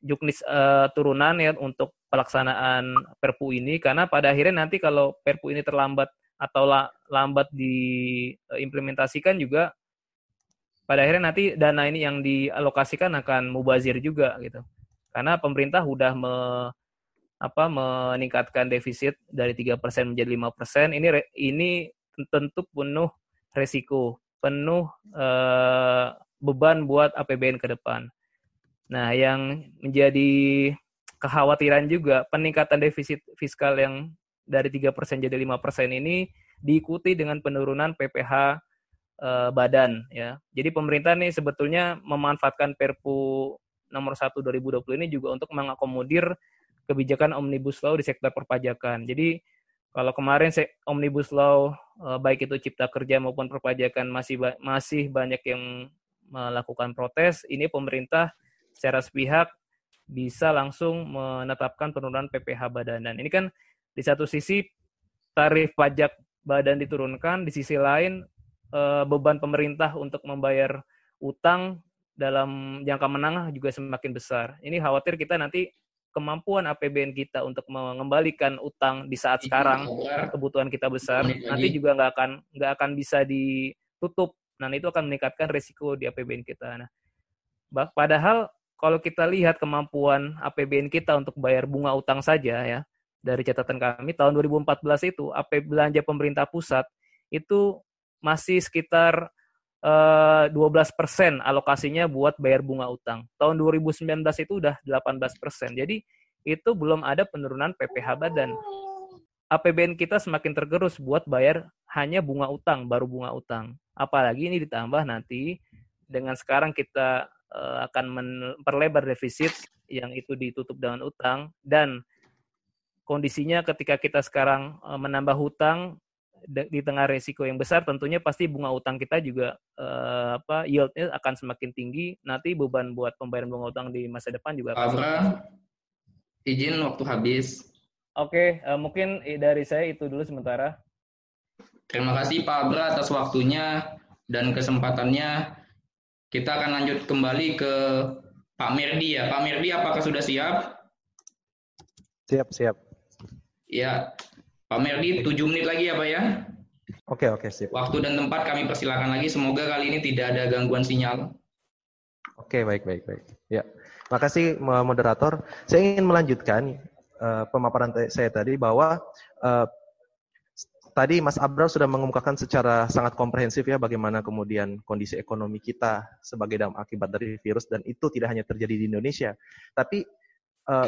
juknis uh, turunan ya untuk pelaksanaan Perpu ini karena pada akhirnya nanti kalau Perpu ini terlambat atau la, lambat diimplementasikan juga pada akhirnya nanti dana ini yang dialokasikan akan mubazir juga gitu. Karena pemerintah sudah me, apa meningkatkan defisit dari 3% menjadi 5%, ini ini tentu penuh resiko, penuh eh, beban buat APBN ke depan. Nah, yang menjadi kekhawatiran juga peningkatan defisit fiskal yang dari 3% jadi 5% ini diikuti dengan penurunan PPH eh, badan ya. Jadi pemerintah nih sebetulnya memanfaatkan Perpu nomor 1 2020 ini juga untuk mengakomodir kebijakan omnibus law di sektor perpajakan. Jadi kalau kemarin omnibus law eh, baik itu cipta kerja maupun perpajakan masih masih banyak yang melakukan protes, ini pemerintah secara sepihak bisa langsung menetapkan penurunan PPh badan. Dan ini kan di satu sisi tarif pajak badan diturunkan, di sisi lain eh, beban pemerintah untuk membayar utang dalam jangka menengah juga semakin besar. Ini khawatir kita nanti kemampuan APBN kita untuk mengembalikan utang di saat sekarang kebutuhan kita besar nanti juga nggak akan nggak akan bisa ditutup. Nah itu akan meningkatkan risiko di APBN kita. Nah, padahal kalau kita lihat kemampuan APBN kita untuk bayar bunga utang saja ya, dari catatan kami tahun 2014 itu AP belanja pemerintah pusat itu masih sekitar 12% alokasinya buat bayar bunga utang. Tahun 2019 itu udah 18%. Jadi itu belum ada penurunan PPh badan. APBN kita semakin tergerus buat bayar hanya bunga utang, baru bunga utang. Apalagi ini ditambah nanti dengan sekarang kita uh, akan memperlebar defisit yang itu ditutup dengan utang dan kondisinya ketika kita sekarang uh, menambah hutang di tengah resiko yang besar tentunya pasti bunga utang kita juga uh, apa yieldnya akan semakin tinggi. Nanti beban buat pembayaran bunga utang di masa depan juga akan Abra, izin waktu habis. Oke uh, mungkin dari saya itu dulu sementara. Terima kasih Pak Abra atas waktunya dan kesempatannya. Kita akan lanjut kembali ke Pak Merdi ya. Pak Merdi apakah sudah siap? Siap siap. Ya, Pak Merdi, tujuh menit lagi ya Pak ya? Oke, oke, sip. Waktu dan tempat kami persilakan lagi. Semoga kali ini tidak ada gangguan sinyal. Oke, baik, baik, baik. Ya, makasih moderator. Saya ingin melanjutkan uh, pemaparan saya tadi bahwa uh, tadi Mas Abrar sudah mengemukakan secara sangat komprehensif ya bagaimana kemudian kondisi ekonomi kita sebagai dampak akibat dari virus dan itu tidak hanya terjadi di Indonesia, tapi uh,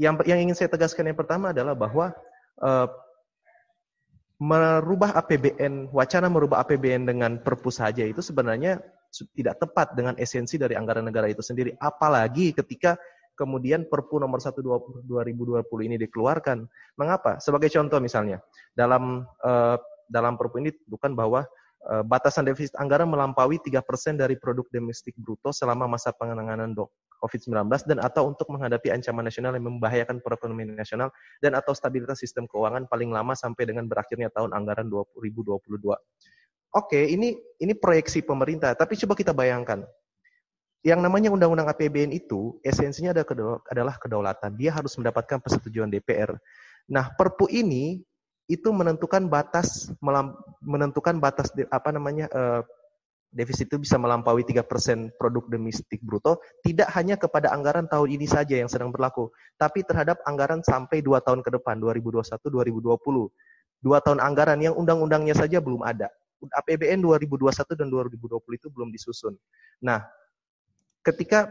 yang yang ingin saya tegaskan yang pertama adalah bahwa uh, merubah APBN, wacana merubah APBN dengan perpu saja itu sebenarnya tidak tepat dengan esensi dari anggaran negara itu sendiri. Apalagi ketika kemudian Perpu nomor 1 2020 ini dikeluarkan. Mengapa? Sebagai contoh misalnya, dalam uh, dalam Perpu ini bukan bahwa uh, batasan defisit anggaran melampaui 3% dari produk domestik bruto selama masa penanganan dok COVID-19 dan atau untuk menghadapi ancaman nasional yang membahayakan perekonomian nasional dan atau stabilitas sistem keuangan paling lama sampai dengan berakhirnya tahun anggaran 2022. Oke, ini ini proyeksi pemerintah, tapi coba kita bayangkan. Yang namanya undang-undang APBN itu esensinya adalah kedaulatan. Dia harus mendapatkan persetujuan DPR. Nah, Perpu ini itu menentukan batas menentukan batas apa namanya eh, defisit itu bisa melampaui 3% produk domestik bruto, tidak hanya kepada anggaran tahun ini saja yang sedang berlaku, tapi terhadap anggaran sampai 2 tahun ke depan, 2021-2020. Dua tahun anggaran yang undang-undangnya saja belum ada. APBN 2021 dan 2020 itu belum disusun. Nah, ketika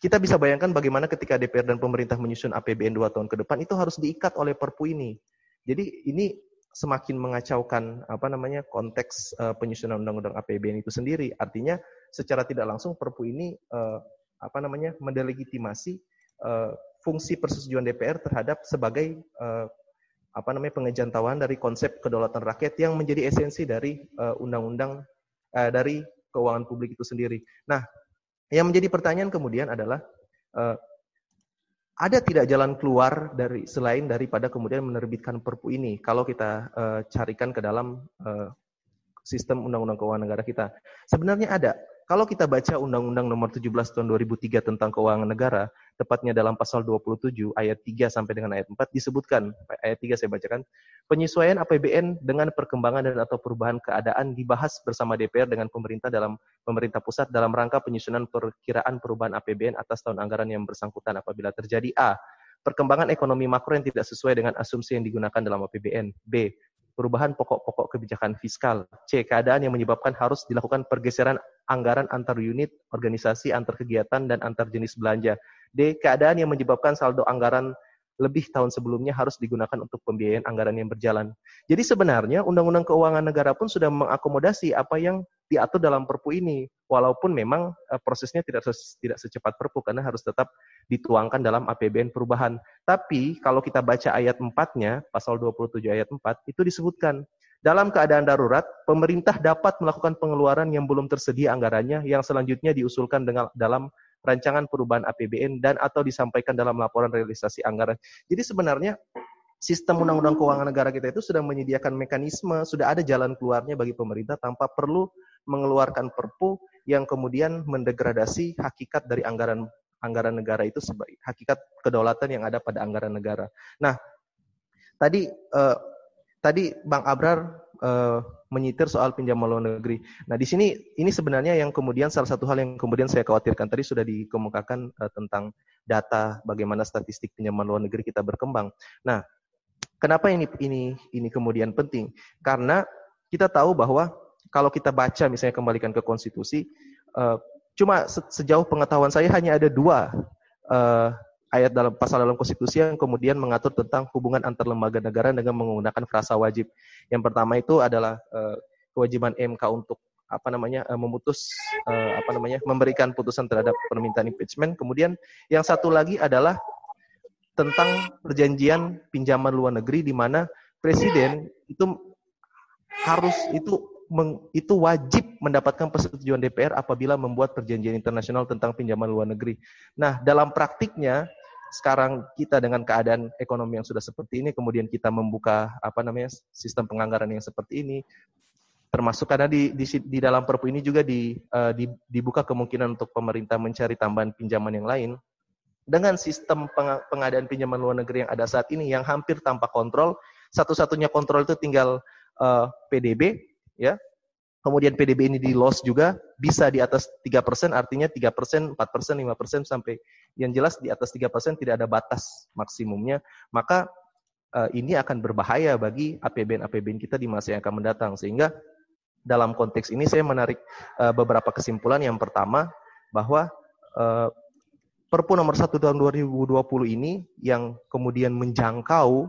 kita bisa bayangkan bagaimana ketika DPR dan pemerintah menyusun APBN 2 tahun ke depan, itu harus diikat oleh Perpu ini. Jadi ini semakin mengacaukan apa namanya konteks uh, penyusunan undang-undang APBN itu sendiri. Artinya secara tidak langsung Perpu ini uh, apa namanya mendelegitimasi uh, fungsi persetujuan DPR terhadap sebagai uh, apa namanya pengejantauan dari konsep kedaulatan rakyat yang menjadi esensi dari undang-undang uh, dari keuangan publik itu sendiri. Nah, yang menjadi pertanyaan kemudian adalah uh, ada tidak jalan keluar dari selain daripada kemudian menerbitkan perpu ini kalau kita uh, carikan ke dalam uh, sistem undang-undang keuangan negara kita. Sebenarnya ada. Kalau kita baca Undang-Undang Nomor 17 Tahun 2003 tentang Keuangan Negara, tepatnya dalam pasal 27 ayat 3 sampai dengan ayat 4 disebutkan ayat 3 saya bacakan, penyesuaian APBN dengan perkembangan dan atau perubahan keadaan dibahas bersama DPR dengan pemerintah dalam pemerintah pusat dalam rangka penyusunan perkiraan perubahan APBN atas tahun anggaran yang bersangkutan apabila terjadi A perkembangan ekonomi makro yang tidak sesuai dengan asumsi yang digunakan dalam APBN. B. Perubahan pokok-pokok kebijakan fiskal. C. Keadaan yang menyebabkan harus dilakukan pergeseran anggaran antar unit, organisasi, antar kegiatan, dan antar jenis belanja. D. Keadaan yang menyebabkan saldo anggaran lebih tahun sebelumnya harus digunakan untuk pembiayaan anggaran yang berjalan. Jadi sebenarnya Undang-Undang Keuangan Negara pun sudah mengakomodasi apa yang diatur dalam Perpu ini, walaupun memang uh, prosesnya tidak tidak secepat Perpu karena harus tetap dituangkan dalam APBN perubahan. Tapi kalau kita baca ayat 4-nya, pasal 27 ayat 4, itu disebutkan dalam keadaan darurat, pemerintah dapat melakukan pengeluaran yang belum tersedia anggarannya yang selanjutnya diusulkan dengan dalam rancangan perubahan APBN dan atau disampaikan dalam laporan realisasi anggaran. Jadi sebenarnya sistem undang-undang keuangan negara kita itu sudah menyediakan mekanisme, sudah ada jalan keluarnya bagi pemerintah tanpa perlu mengeluarkan perpu yang kemudian mendegradasi hakikat dari anggaran anggaran negara itu sebagai hakikat kedaulatan yang ada pada anggaran negara. Nah, tadi eh, tadi Bang Abrar uh, menyitir soal pinjaman luar negeri. Nah, di sini ini sebenarnya yang kemudian salah satu hal yang kemudian saya khawatirkan tadi sudah dikemukakan uh, tentang data bagaimana statistik pinjaman luar negeri kita berkembang. Nah, kenapa ini ini ini kemudian penting? Karena kita tahu bahwa kalau kita baca misalnya kembalikan ke konstitusi, uh, cuma sejauh pengetahuan saya hanya ada dua uh, ayat dalam pasal dalam konstitusi yang kemudian mengatur tentang hubungan antar lembaga negara dengan menggunakan frasa wajib. Yang pertama itu adalah uh, kewajiban MK untuk apa namanya uh, memutus uh, apa namanya memberikan putusan terhadap permintaan impeachment. Kemudian yang satu lagi adalah tentang perjanjian pinjaman luar negeri di mana presiden itu harus itu meng, itu wajib mendapatkan persetujuan DPR apabila membuat perjanjian internasional tentang pinjaman luar negeri. Nah, dalam praktiknya sekarang kita dengan keadaan ekonomi yang sudah seperti ini, kemudian kita membuka apa namanya sistem penganggaran yang seperti ini, termasuk karena di di, di dalam Perpu ini juga di, uh, di, dibuka kemungkinan untuk pemerintah mencari tambahan pinjaman yang lain dengan sistem pengadaan pinjaman luar negeri yang ada saat ini yang hampir tanpa kontrol, satu-satunya kontrol itu tinggal uh, eh, PDB, ya. Kemudian PDB ini di loss juga bisa di atas 3%, artinya 3%, 4%, 5% sampai yang jelas di atas 3% tidak ada batas maksimumnya, maka uh, ini akan berbahaya bagi APBN-APBN kita di masa yang akan mendatang. Sehingga dalam konteks ini saya menarik uh, beberapa kesimpulan. Yang pertama, bahwa uh, Perpu nomor 1 tahun 2020 ini yang kemudian menjangkau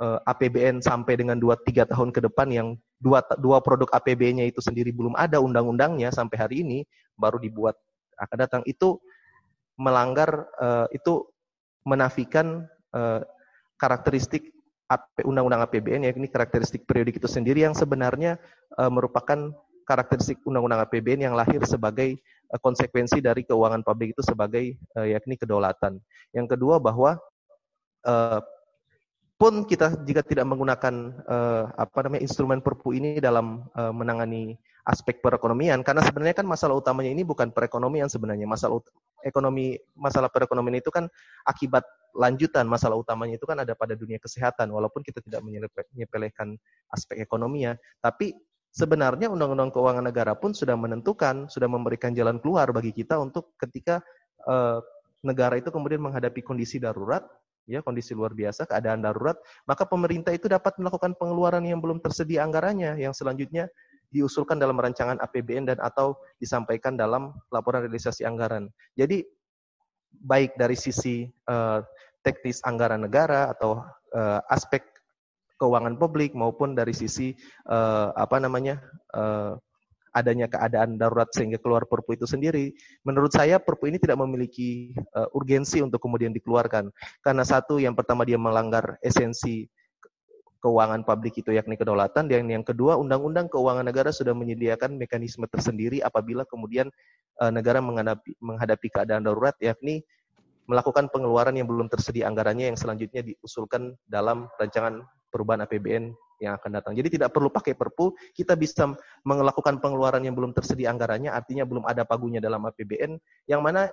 uh, APBN sampai dengan 2-3 tahun ke depan yang dua, dua produk APBN-nya itu sendiri belum ada undang-undangnya sampai hari ini, baru dibuat akan datang. Itu melanggar uh, itu menafikan uh, karakteristik undang-undang APBN ya ini karakteristik periodik itu sendiri yang sebenarnya uh, merupakan karakteristik undang-undang APBN yang lahir sebagai konsekuensi dari keuangan publik itu sebagai uh, yakni kedaulatan. Yang kedua bahwa pun kita jika tidak menggunakan apa namanya instrumen perpu ini dalam menangani aspek perekonomian karena sebenarnya kan masalah utamanya ini bukan perekonomian sebenarnya masalah ekonomi masalah perekonomian itu kan akibat lanjutan masalah utamanya itu kan ada pada dunia kesehatan walaupun kita tidak menyepelekan aspek ekonominya. Tapi sebenarnya undang-undang keuangan negara pun sudah menentukan sudah memberikan jalan keluar bagi kita untuk ketika uh, negara itu kemudian menghadapi kondisi darurat ya kondisi luar biasa, keadaan darurat, maka pemerintah itu dapat melakukan pengeluaran yang belum tersedia anggarannya yang selanjutnya diusulkan dalam rancangan APBN dan atau disampaikan dalam laporan realisasi anggaran. Jadi baik dari sisi uh, teknis anggaran negara atau uh, aspek keuangan publik maupun dari sisi uh, apa namanya uh, adanya keadaan darurat sehingga keluar perpu itu sendiri, menurut saya perpu ini tidak memiliki uh, urgensi untuk kemudian dikeluarkan. Karena satu, yang pertama dia melanggar esensi keuangan publik itu yakni kedaulatan dan yang kedua undang-undang keuangan negara sudah menyediakan mekanisme tersendiri apabila kemudian uh, negara menghadapi menghadapi keadaan darurat yakni melakukan pengeluaran yang belum tersedia anggarannya yang selanjutnya diusulkan dalam rancangan perubahan APBN yang akan datang. Jadi tidak perlu pakai perpu, kita bisa melakukan pengeluaran yang belum tersedia anggarannya, artinya belum ada pagunya dalam APBN, yang mana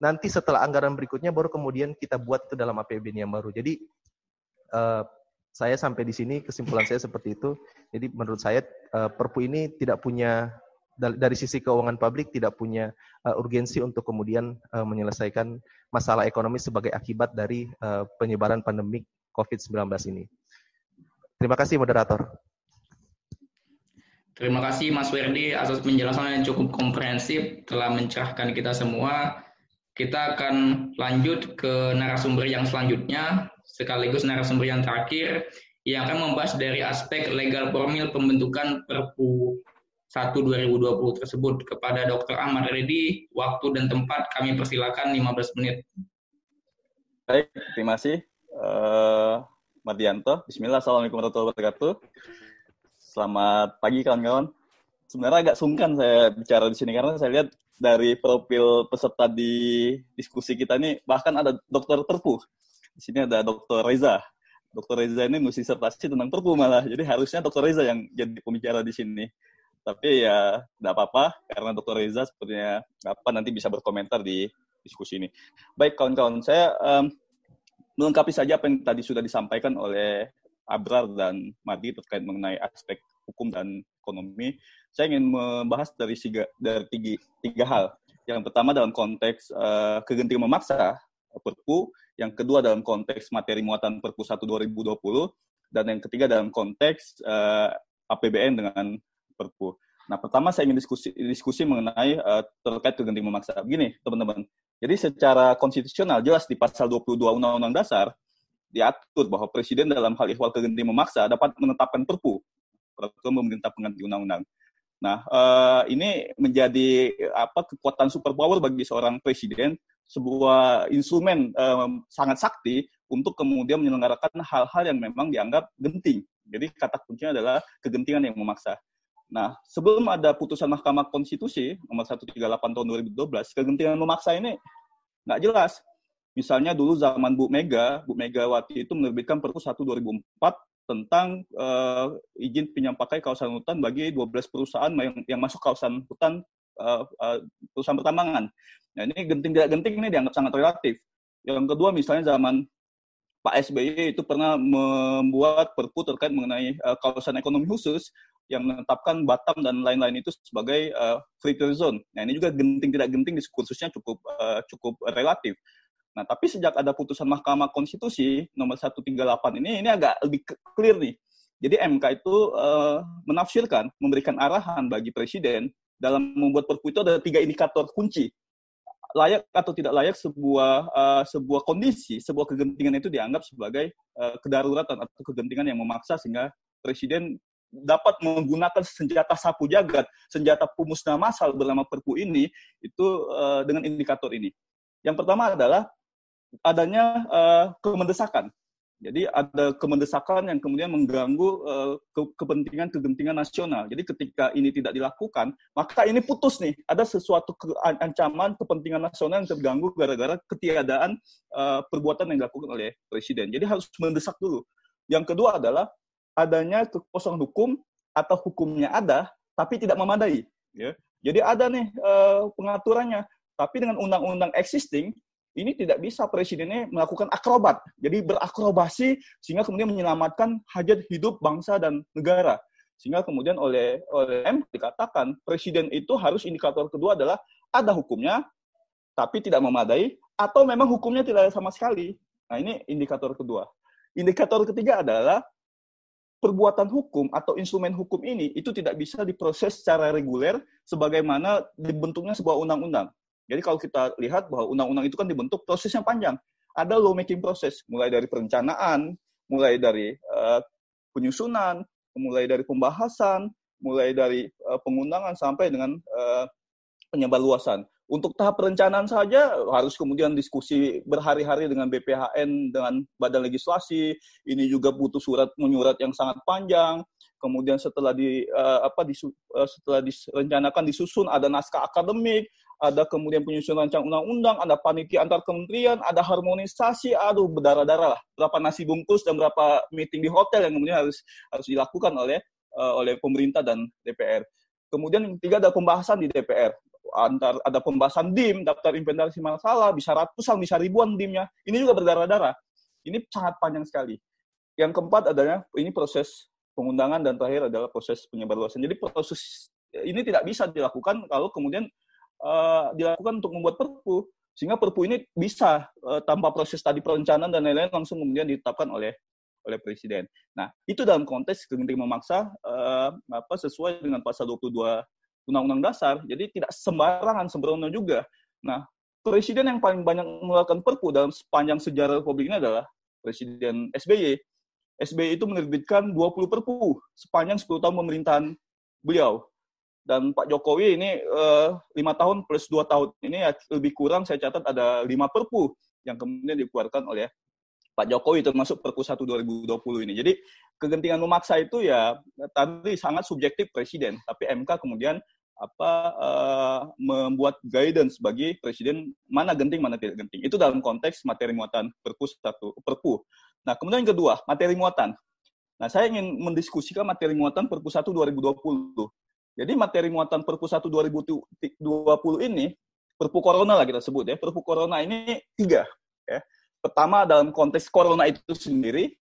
nanti setelah anggaran berikutnya baru kemudian kita buat itu dalam APBN yang baru. Jadi uh, saya sampai di sini kesimpulan saya seperti itu. Jadi menurut saya uh, perpu ini tidak punya dari sisi keuangan publik tidak punya uh, urgensi untuk kemudian uh, menyelesaikan masalah ekonomi sebagai akibat dari penyebaran pandemi COVID-19 ini. Terima kasih moderator. Terima kasih Mas Werdi atas penjelasan yang cukup komprehensif telah mencerahkan kita semua. Kita akan lanjut ke narasumber yang selanjutnya, sekaligus narasumber yang terakhir, yang akan membahas dari aspek legal formil pembentukan Perpu 1 2020 tersebut. Kepada Dr. Ahmad Redi, waktu dan tempat kami persilakan 15 menit. Baik, terima kasih. Uh, Mardianto. Bismillah, Assalamualaikum warahmatullahi wabarakatuh. Selamat pagi kawan-kawan. Sebenarnya agak sungkan saya bicara di sini karena saya lihat dari profil peserta di diskusi kita ini bahkan ada dokter Perpu. Di sini ada dokter Reza. Dokter Reza ini mesti disertasi tentang Perpu malah. Jadi harusnya dokter Reza yang jadi pembicara di sini. Tapi ya tidak apa-apa karena dokter Reza sepertinya apa nanti bisa berkomentar di diskusi ini. Baik kawan-kawan, saya um, melengkapi saja apa yang tadi sudah disampaikan oleh Abrar dan Madi terkait mengenai aspek hukum dan ekonomi, saya ingin membahas dari tiga, dari tiga, tiga hal. Yang pertama dalam konteks uh, kegentingan memaksa Perpu, yang kedua dalam konteks materi muatan Perpu 1 2020, dan yang ketiga dalam konteks uh, eh, APBN dengan Perpu. Nah, pertama saya ingin diskusi diskusi mengenai uh, terkait kegentingan memaksa. Begini, teman-teman. Jadi secara konstitusional jelas di pasal 22 Undang-Undang Dasar diatur bahwa presiden dalam hal ihwal kegentingan memaksa dapat menetapkan perpu peraturan pemerintah pengganti undang-undang. Nah, uh, ini menjadi apa kekuatan superpower bagi seorang presiden, sebuah instrumen um, sangat sakti untuk kemudian menyelenggarakan hal-hal yang memang dianggap genting. Jadi kata kuncinya adalah kegentingan yang memaksa. Nah, sebelum ada putusan Mahkamah Konstitusi nomor 138 tahun 2012, kegentingan memaksa ini nggak jelas. Misalnya dulu zaman Bu Mega, Bu Megawati itu menerbitkan Perpu 1 2004 tentang uh, izin pinjam pakai kawasan hutan bagi 12 perusahaan yang, yang masuk kawasan hutan uh, uh, perusahaan pertambangan. Nah, ini genting tidak genting ini dianggap sangat relatif. Yang kedua misalnya zaman Pak SBY itu pernah membuat perpu terkait mengenai uh, kawasan ekonomi khusus yang menetapkan Batam dan lain-lain itu sebagai uh, free trade zone. Nah ini juga genting tidak genting diskursusnya cukup uh, cukup relatif. Nah, tapi sejak ada putusan Mahkamah Konstitusi nomor 138 ini, ini agak lebih clear nih. Jadi MK itu uh, menafsirkan, memberikan arahan bagi presiden dalam membuat perpu itu ada tiga indikator kunci. Layak atau tidak layak sebuah uh, sebuah kondisi, sebuah kegentingan itu dianggap sebagai uh, kedaruratan atau kegentingan yang memaksa sehingga presiden dapat menggunakan senjata sapu jagat, senjata pemusnah massal bernama perpu ini itu uh, dengan indikator ini. Yang pertama adalah adanya uh, kemendesakan. Jadi ada kemendesakan yang kemudian mengganggu uh, ke kepentingan kegentingan nasional. Jadi ketika ini tidak dilakukan, maka ini putus nih. Ada sesuatu ke ancaman kepentingan nasional yang terganggu gara-gara ketiadaan uh, perbuatan yang dilakukan oleh presiden. Jadi harus mendesak dulu. Yang kedua adalah adanya kekosongan hukum atau hukumnya ada tapi tidak memadai. Ya. Jadi ada nih uh, pengaturannya, tapi dengan undang-undang existing ini tidak bisa presidennya melakukan akrobat. Jadi berakrobasi sehingga kemudian menyelamatkan hajat hidup bangsa dan negara. Sehingga kemudian oleh oleh M dikatakan presiden itu harus indikator kedua adalah ada hukumnya tapi tidak memadai atau memang hukumnya tidak ada sama sekali. Nah, ini indikator kedua. Indikator ketiga adalah perbuatan hukum atau instrumen hukum ini itu tidak bisa diproses secara reguler sebagaimana dibentuknya sebuah undang-undang. Jadi kalau kita lihat bahwa undang-undang itu kan dibentuk prosesnya panjang. Ada lawmaking proses, mulai dari perencanaan, mulai dari uh, penyusunan, mulai dari pembahasan, mulai dari uh, pengundangan sampai dengan uh, penyebarluasan. Untuk tahap perencanaan saja harus kemudian diskusi berhari-hari dengan BPHN, dengan Badan Legislasi. Ini juga butuh surat menyurat yang sangat panjang. Kemudian setelah di uh, apa di, uh, setelah direncanakan disusun ada naskah akademik, ada kemudian penyusunan rancang undang-undang, ada panitia antar kementerian, ada harmonisasi, aduh berdarah-darah lah. Berapa nasi bungkus dan berapa meeting di hotel yang kemudian harus harus dilakukan oleh uh, oleh pemerintah dan DPR. Kemudian yang ketiga ada pembahasan di DPR. Antar ada pembahasan DIM, daftar inventarisasi masalah, bisa ratusan, bisa ribuan DIM-nya. Ini juga berdarah-darah. Ini sangat panjang sekali. Yang keempat adalah ini proses pengundangan dan terakhir adalah proses penyebarluasan. Jadi proses ini tidak bisa dilakukan kalau kemudian uh, dilakukan untuk membuat perpu Sehingga Perpu ini bisa uh, tanpa proses tadi perencanaan dan lain-lain langsung kemudian ditetapkan oleh oleh presiden. Nah, itu dalam konteks kegentingan memaksa uh, apa sesuai dengan pasal 22 Undang-Undang Dasar. Jadi tidak sembarangan sembrono juga. Nah, presiden yang paling banyak mengeluarkan Perpu dalam sepanjang sejarah Republik ini adalah Presiden SBY. SBY itu menerbitkan 20 Perpu sepanjang 10 tahun pemerintahan beliau dan Pak Jokowi ini eh, lima tahun plus dua tahun ini ya, lebih kurang saya catat ada lima perpu yang kemudian dikeluarkan oleh Pak Jokowi termasuk Perpu 1 2020 ini. Jadi kegentingan memaksa itu ya tadi sangat subjektif presiden, tapi MK kemudian apa uh, membuat guidance bagi presiden mana genting mana tidak genting. Itu dalam konteks materi muatan Perpu satu Perpu. Nah, kemudian yang kedua, materi muatan. Nah, saya ingin mendiskusikan materi muatan Perpu 1 2020. Jadi materi muatan Perpu 1 2020 ini, Perpu Corona lah kita sebut ya. Perpu Corona ini tiga. Ya. Pertama dalam konteks Corona itu sendiri,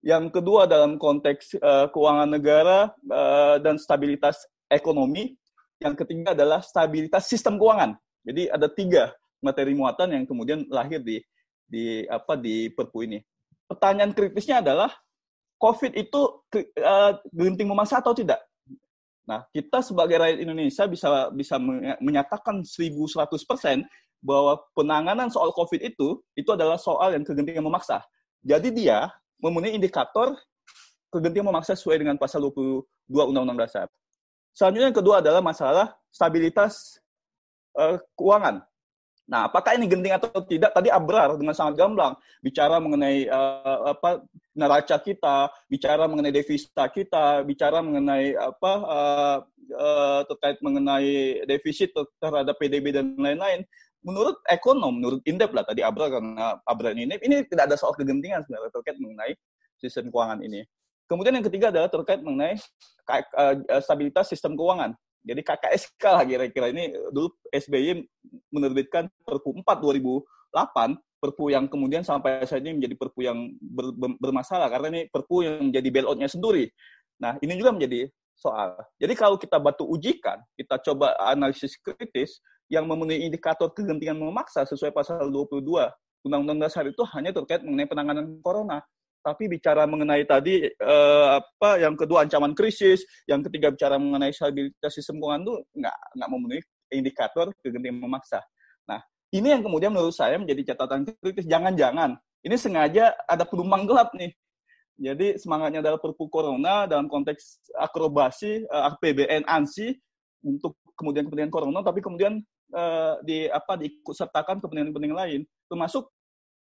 yang kedua dalam konteks uh, keuangan negara uh, dan stabilitas ekonomi, yang ketiga adalah stabilitas sistem keuangan. Jadi ada tiga materi muatan yang kemudian lahir di di apa di Perpu ini. Pertanyaan kritisnya adalah COVID itu uh, genting memaksa atau tidak? Nah, kita sebagai rakyat Indonesia bisa bisa menyatakan 1100% bahwa penanganan soal COVID itu itu adalah soal yang kegentingan memaksa. Jadi dia memenuhi indikator kegentingan memaksa sesuai dengan pasal 22 Undang-Undang Dasar. Selanjutnya yang kedua adalah masalah stabilitas uh, keuangan. Nah, apakah ini genting atau tidak? Tadi Abrar dengan sangat gamblang bicara mengenai uh, apa neraca kita, bicara mengenai devisa kita, bicara mengenai apa uh, uh, terkait mengenai defisit terhadap PDB dan lain-lain. Menurut ekonom, menurut Indep lah tadi Abrar karena Abrar ini ini tidak ada soal kegentingan sebenarnya terkait mengenai sistem keuangan ini. Kemudian yang ketiga adalah terkait mengenai stabilitas sistem keuangan. Jadi KKSK lah kira-kira ini dulu SBY menerbitkan Perpu 4 2008, Perpu yang kemudian sampai saat ini menjadi Perpu yang ber, ber, bermasalah karena ini Perpu yang menjadi bailoutnya sendiri. Nah, ini juga menjadi soal. Jadi kalau kita batu ujikan, kita coba analisis kritis yang memenuhi indikator kegentingan memaksa sesuai pasal 22 Undang-Undang Dasar itu hanya terkait mengenai penanganan corona tapi bicara mengenai tadi eh, apa yang kedua ancaman krisis, yang ketiga bicara mengenai stabilitas sistem keuangan itu nggak nggak memenuhi indikator kegentingan memaksa. Nah, ini yang kemudian menurut saya menjadi catatan kritis. Jangan-jangan ini sengaja ada penumpang gelap nih. Jadi semangatnya adalah perpu corona dalam konteks akrobasi eh, APBN ANSI untuk kemudian kepentingan corona, tapi kemudian uh, di apa diikut sertakan kepentingan-kepentingan lain, termasuk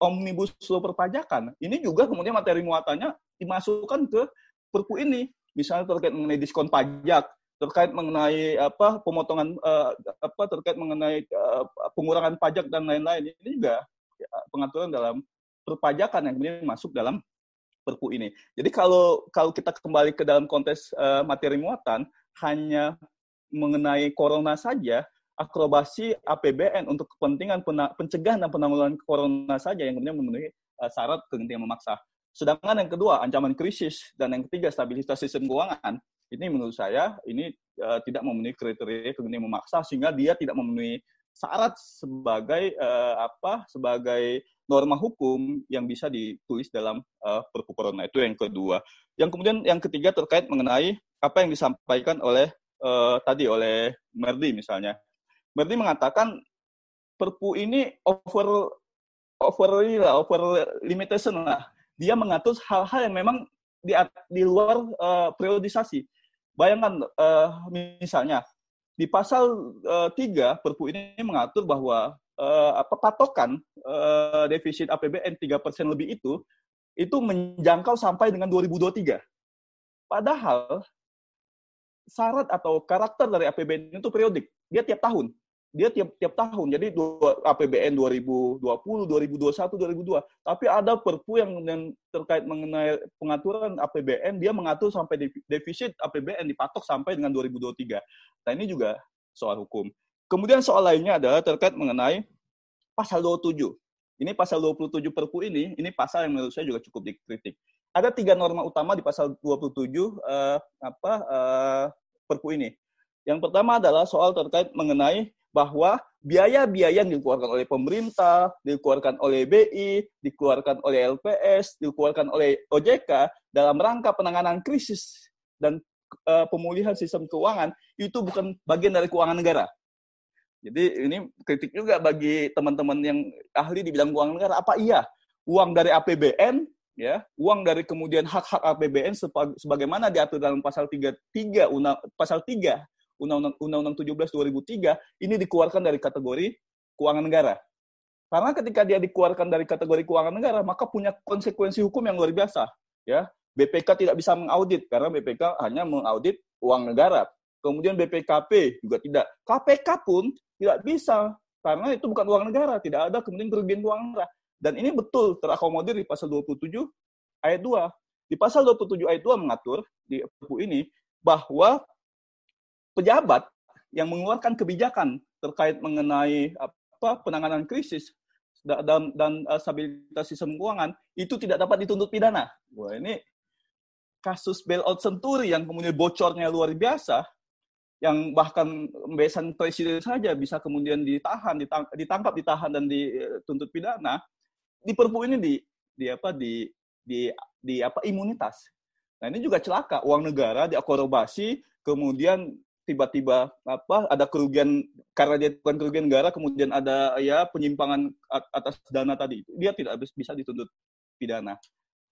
omnibus law perpajakan, ini juga kemudian materi muatannya dimasukkan ke perpu ini. Misalnya terkait mengenai diskon pajak, terkait mengenai apa pemotongan uh, apa terkait mengenai uh, pengurangan pajak dan lain-lain. Ini juga ya, pengaturan dalam perpajakan yang kemudian masuk dalam perpu ini. Jadi kalau kalau kita kembali ke dalam konteks uh, materi muatan hanya mengenai corona saja, akrobasi APBN untuk kepentingan pencegahan dan penanggulangan corona saja yang kemudian memenuhi uh, syarat kegentingan memaksa. Sedangkan yang kedua, ancaman krisis dan yang ketiga stabilitas sistem keuangan, ini menurut saya ini uh, tidak memenuhi kriteria kegentingan memaksa sehingga dia tidak memenuhi syarat sebagai uh, apa sebagai norma hukum yang bisa ditulis dalam uh, Perpu Corona itu yang kedua. Yang kemudian yang ketiga terkait mengenai apa yang disampaikan oleh uh, tadi oleh Merdi misalnya berarti mengatakan Perpu ini over over ini lah, over limitation lah. Dia mengatur hal-hal yang memang di, di luar uh, periodisasi. Bayangkan uh, misalnya di pasal uh, 3 Perpu ini mengatur bahwa uh, apa patokan uh, defisit APBN 3% lebih itu itu menjangkau sampai dengan 2023. Padahal syarat atau karakter dari APBN itu periodik. Dia tiap tahun dia tiap tiap tahun. Jadi APBN 2020, 2021, 2002. Tapi ada Perpu yang, yang terkait mengenai pengaturan APBN, dia mengatur sampai defisit APBN dipatok sampai dengan 2023. Nah, ini juga soal hukum. Kemudian soal lainnya adalah terkait mengenai pasal 27. Ini pasal 27 Perpu ini, ini pasal yang menurut saya juga cukup dikritik. Ada tiga norma utama di pasal 27 uh, apa uh, Perpu ini. Yang pertama adalah soal terkait mengenai bahwa biaya-biaya yang dikeluarkan oleh pemerintah, dikeluarkan oleh BI, dikeluarkan oleh LPS, dikeluarkan oleh OJK dalam rangka penanganan krisis dan uh, pemulihan sistem keuangan itu bukan bagian dari keuangan negara. Jadi ini kritik juga bagi teman-teman yang ahli di bidang keuangan negara. Apa iya uang dari APBN ya, uang dari kemudian hak-hak APBN sebagaimana diatur dalam pasal 33 undang pasal 3 Undang-Undang Undang-Undang 17 2003 ini dikeluarkan dari kategori keuangan negara. Karena ketika dia dikeluarkan dari kategori keuangan negara, maka punya konsekuensi hukum yang luar biasa. Ya, BPK tidak bisa mengaudit karena BPK hanya mengaudit uang negara. Kemudian BPKP juga tidak. KPK pun tidak bisa karena itu bukan uang negara, tidak ada kemudian kerugian uang negara. Dan ini betul terakomodir di pasal 27 ayat 2. Di pasal 27 ayat 2 mengatur di buku ini bahwa pejabat yang mengeluarkan kebijakan terkait mengenai apa penanganan krisis dan, dan uh, stabilitas sistem keuangan itu tidak dapat dituntut pidana. Wah ini kasus bailout Senturi yang kemudian bocornya luar biasa, yang bahkan besan presiden saja bisa kemudian ditahan, ditangkap, ditahan dan dituntut pidana. Di Perpu ini di di apa di di di apa imunitas. Nah ini juga celaka uang negara diakorobasi kemudian tiba-tiba apa ada kerugian karena dia bukan kerugian negara kemudian ada ya penyimpangan atas dana tadi itu dia tidak bisa dituntut pidana.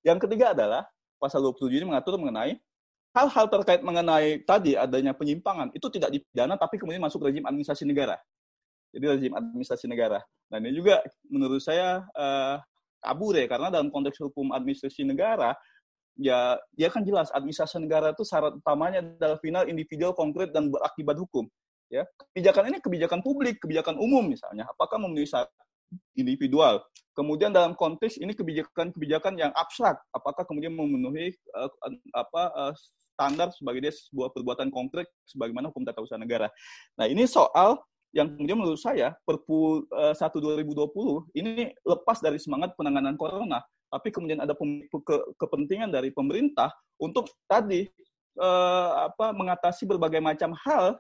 Yang ketiga adalah pasal 27 ini mengatur mengenai hal-hal terkait mengenai tadi adanya penyimpangan itu tidak dipidana tapi kemudian masuk rezim administrasi negara. Jadi rezim administrasi negara. Dan ini juga menurut saya uh, kabur ya karena dalam konteks hukum administrasi negara ya dia kan jelas administrasi negara itu syarat utamanya adalah final individual konkret dan berakibat hukum ya. Kebijakan ini kebijakan publik kebijakan umum misalnya. Apakah memenuhi syarat individual? Kemudian dalam konteks ini kebijakan-kebijakan yang abstrak apakah kemudian memenuhi uh, apa uh, standar sebagai dia sebuah perbuatan konkret sebagaimana hukum tata usaha negara? Nah ini soal yang kemudian menurut saya Perpu uh, 1 2020 ini lepas dari semangat penanganan corona tapi kemudian ada ke, kepentingan dari pemerintah untuk tadi eh, apa mengatasi berbagai macam hal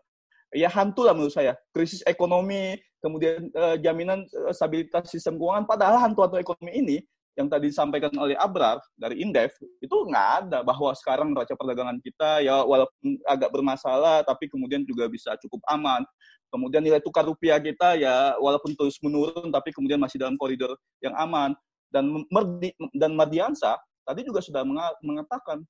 ya hantu lah menurut saya. Krisis ekonomi kemudian eh, jaminan eh, stabilitas sistem keuangan. Padahal hantu-hantu ekonomi ini yang tadi disampaikan oleh Abrar dari Indef itu nggak ada bahwa sekarang neraca perdagangan kita ya walaupun agak bermasalah tapi kemudian juga bisa cukup aman. Kemudian nilai tukar rupiah kita ya walaupun terus menurun tapi kemudian masih dalam koridor yang aman dan Merdi, dan Mardiansa tadi juga sudah mengatakan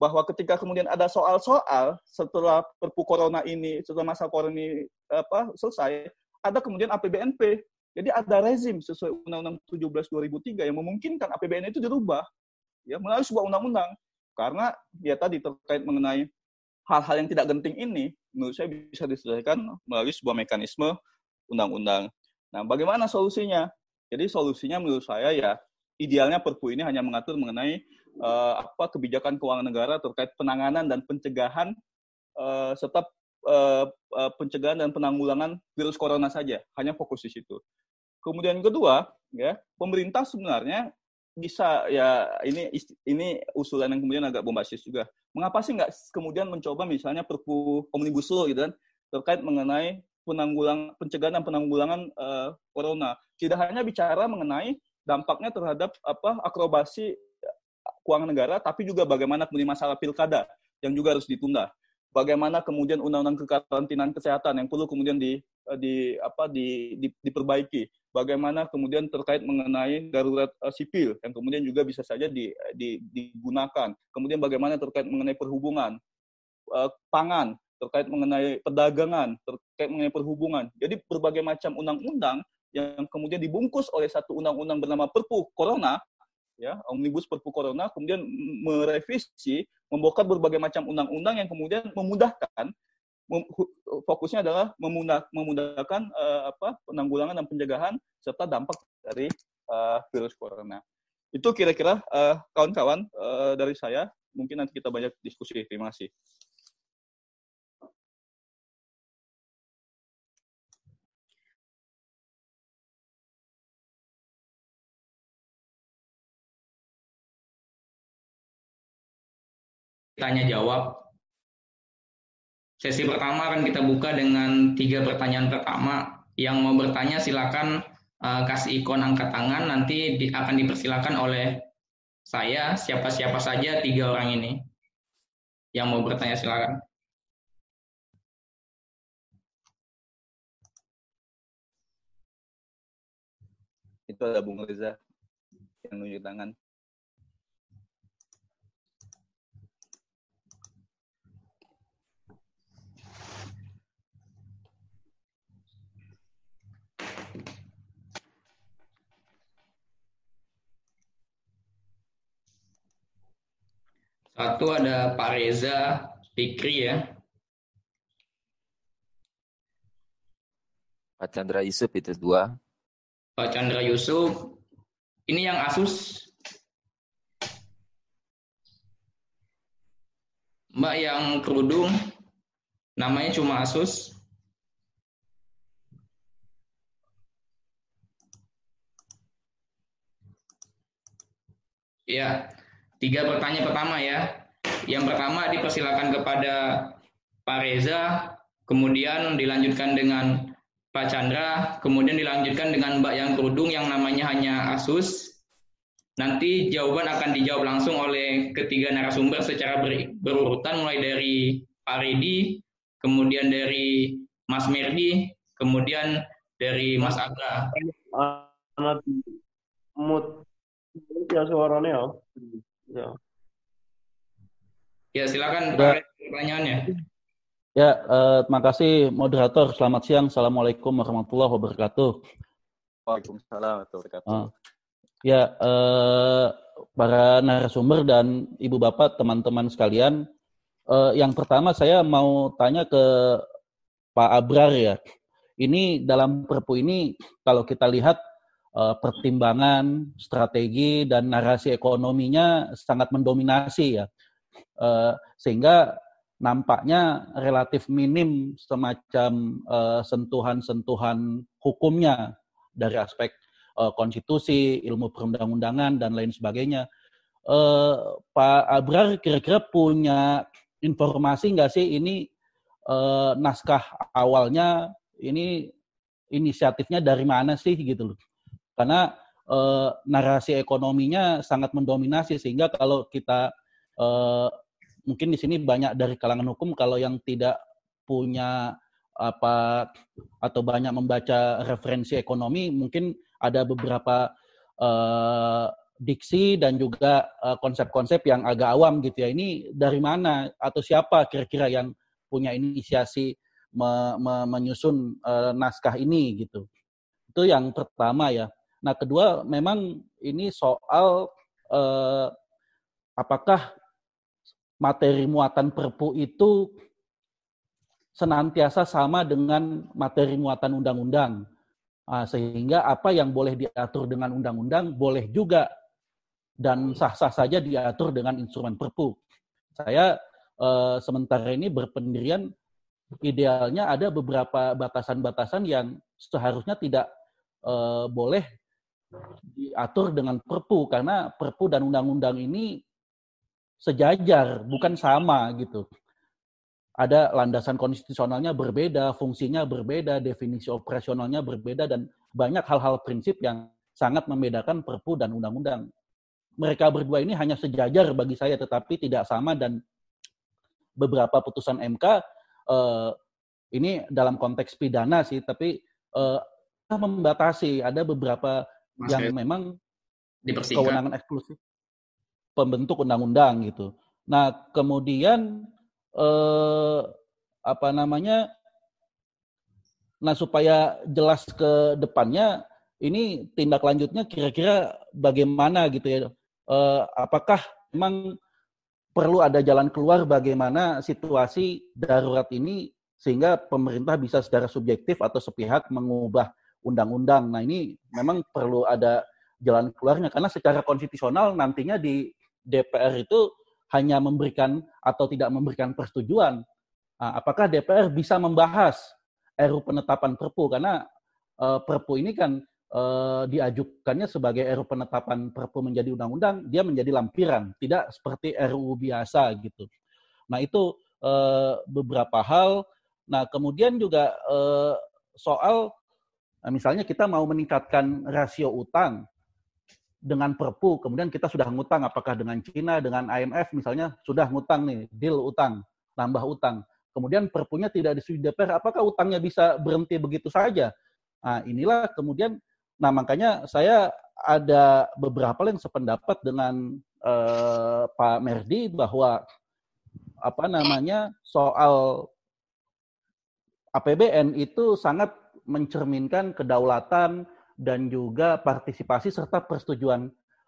bahwa ketika kemudian ada soal-soal setelah perpu corona ini, setelah masa corona ini apa selesai, ada kemudian APBNP. Jadi ada rezim sesuai Undang-Undang 17 2003 yang memungkinkan APBN itu dirubah ya melalui sebuah undang-undang. Karena ya tadi terkait mengenai hal-hal yang tidak genting ini menurut saya bisa diselesaikan melalui sebuah mekanisme undang-undang. Nah, bagaimana solusinya? Jadi solusinya menurut saya ya idealnya Perpu ini hanya mengatur mengenai uh, apa kebijakan keuangan negara terkait penanganan dan pencegahan uh, serta uh, pencegahan dan penanggulangan virus corona saja, hanya fokus di situ. Kemudian kedua, ya pemerintah sebenarnya bisa ya ini ini usulan yang kemudian agak bombastis juga. Mengapa sih nggak kemudian mencoba misalnya Perpu Omnibus Law gitu kan terkait mengenai penanggulang pencegahan dan penanggulangan uh, corona. Tidak hanya bicara mengenai dampaknya terhadap apa akrobasi keuangan negara, tapi juga bagaimana kemudian masalah pilkada yang juga harus ditunda. Bagaimana kemudian undang-undang kekarantinaan kesehatan yang perlu kemudian di, eh, di apa di, di, diperbaiki. Bagaimana kemudian terkait mengenai darurat uh, sipil yang kemudian juga bisa saja di, di, digunakan. Kemudian bagaimana terkait mengenai perhubungan, uh, pangan, terkait mengenai perdagangan, terkait mengenai perhubungan. Jadi berbagai macam undang-undang yang kemudian dibungkus oleh satu undang-undang bernama Perpu Corona, ya, Omnibus Perpu Corona, kemudian merevisi, membongkar berbagai macam undang-undang yang kemudian memudahkan fokusnya adalah memudah, memudahkan uh, apa penanggulangan dan pencegahan serta dampak dari uh, virus corona. Itu kira-kira uh, kawan-kawan uh, dari saya. Mungkin nanti kita banyak diskusi. Terima kasih. Tanya jawab Sesi pertama akan kita buka dengan tiga pertanyaan pertama. Yang mau bertanya silakan uh, kasih ikon angkat tangan, nanti akan dipersilakan oleh saya, siapa-siapa saja tiga orang ini. Yang mau bertanya silakan. Itu ada Bung Reza yang nunjuk tangan. Satu ada Pak Reza Fikri ya. Pak Chandra Yusuf itu dua. Pak Chandra Yusuf. Ini yang Asus. Mbak yang kerudung. Namanya cuma Asus. Ya, Tiga pertanyaan pertama ya. Yang pertama dipersilakan kepada Pak Reza, kemudian dilanjutkan dengan Pak Chandra, kemudian dilanjutkan dengan Mbak yang kerudung yang namanya hanya Asus. Nanti jawaban akan dijawab langsung oleh ketiga narasumber secara ber, berurutan mulai dari Pak Redi, kemudian dari Mas Merdi, kemudian dari Mas Aga. Ya suaranya. Ya. Ya, silakan ya. pertanyaannya. Ya, eh, terima kasih moderator. Selamat siang. Assalamualaikum warahmatullahi wabarakatuh. Waalaikumsalam warahmatullahi wabarakatuh. Uh, ya, eh, para narasumber dan ibu bapak, teman-teman sekalian. Eh, yang pertama saya mau tanya ke Pak Abrar ya. Ini dalam Perpu ini kalau kita lihat uh, pertimbangan, strategi dan narasi ekonominya sangat mendominasi ya, uh, sehingga nampaknya relatif minim semacam sentuhan-sentuhan hukumnya dari aspek uh, konstitusi, ilmu perundang-undangan dan lain sebagainya. Uh, Pak Abrar kira-kira punya informasi nggak sih ini uh, naskah awalnya ini inisiatifnya dari mana sih gitu loh? Karena uh, narasi ekonominya sangat mendominasi sehingga kalau kita uh, mungkin di sini banyak dari kalangan hukum kalau yang tidak punya apa atau banyak membaca referensi ekonomi mungkin ada beberapa uh, diksi dan juga konsep-konsep yang agak awam gitu ya. Ini dari mana atau siapa kira-kira yang punya inisiasi me, me, menyusun uh, naskah ini gitu? Itu yang pertama ya Nah, kedua memang ini soal eh, apakah materi muatan Perpu itu senantiasa sama dengan materi muatan undang-undang. Nah, sehingga apa yang boleh diatur dengan undang-undang boleh juga dan sah-sah saja diatur dengan instrumen Perpu. Saya eh, sementara ini berpendirian idealnya ada beberapa batasan-batasan yang seharusnya tidak eh, boleh diatur dengan perpu karena perpu dan undang-undang ini sejajar bukan sama gitu. Ada landasan konstitusionalnya berbeda fungsinya berbeda definisi operasionalnya berbeda dan banyak hal-hal prinsip yang sangat membedakan perpu dan undang-undang. Mereka berdua ini hanya sejajar bagi saya tetapi tidak sama dan beberapa putusan MK eh, ini dalam konteks pidana sih tapi eh, membatasi. Ada beberapa Mas yang memang kewenangan eksklusif pembentuk undang-undang gitu. Nah kemudian eh, apa namanya? Nah supaya jelas ke depannya ini tindak lanjutnya kira-kira bagaimana gitu ya? Eh, apakah memang perlu ada jalan keluar bagaimana situasi darurat ini sehingga pemerintah bisa secara subjektif atau sepihak mengubah undang-undang. Nah ini memang perlu ada jalan keluarnya karena secara konstitusional nantinya di DPR itu hanya memberikan atau tidak memberikan persetujuan. Nah, apakah DPR bisa membahas RU penetapan Perpu karena uh, Perpu ini kan uh, diajukannya sebagai RU penetapan Perpu menjadi undang-undang, dia menjadi lampiran, tidak seperti RUU biasa gitu. Nah itu eh, beberapa hal. Nah, kemudian juga eh, soal nah, misalnya kita mau meningkatkan rasio utang dengan Perpu, kemudian kita sudah ngutang apakah dengan Cina, dengan IMF misalnya sudah ngutang nih, deal utang, tambah utang. Kemudian Perpunya tidak disetujui DPR, apakah utangnya bisa berhenti begitu saja? Nah, inilah kemudian nah makanya saya ada beberapa yang sependapat dengan eh, Pak Merdi bahwa apa namanya soal APBN itu sangat mencerminkan kedaulatan dan juga partisipasi serta persetujuan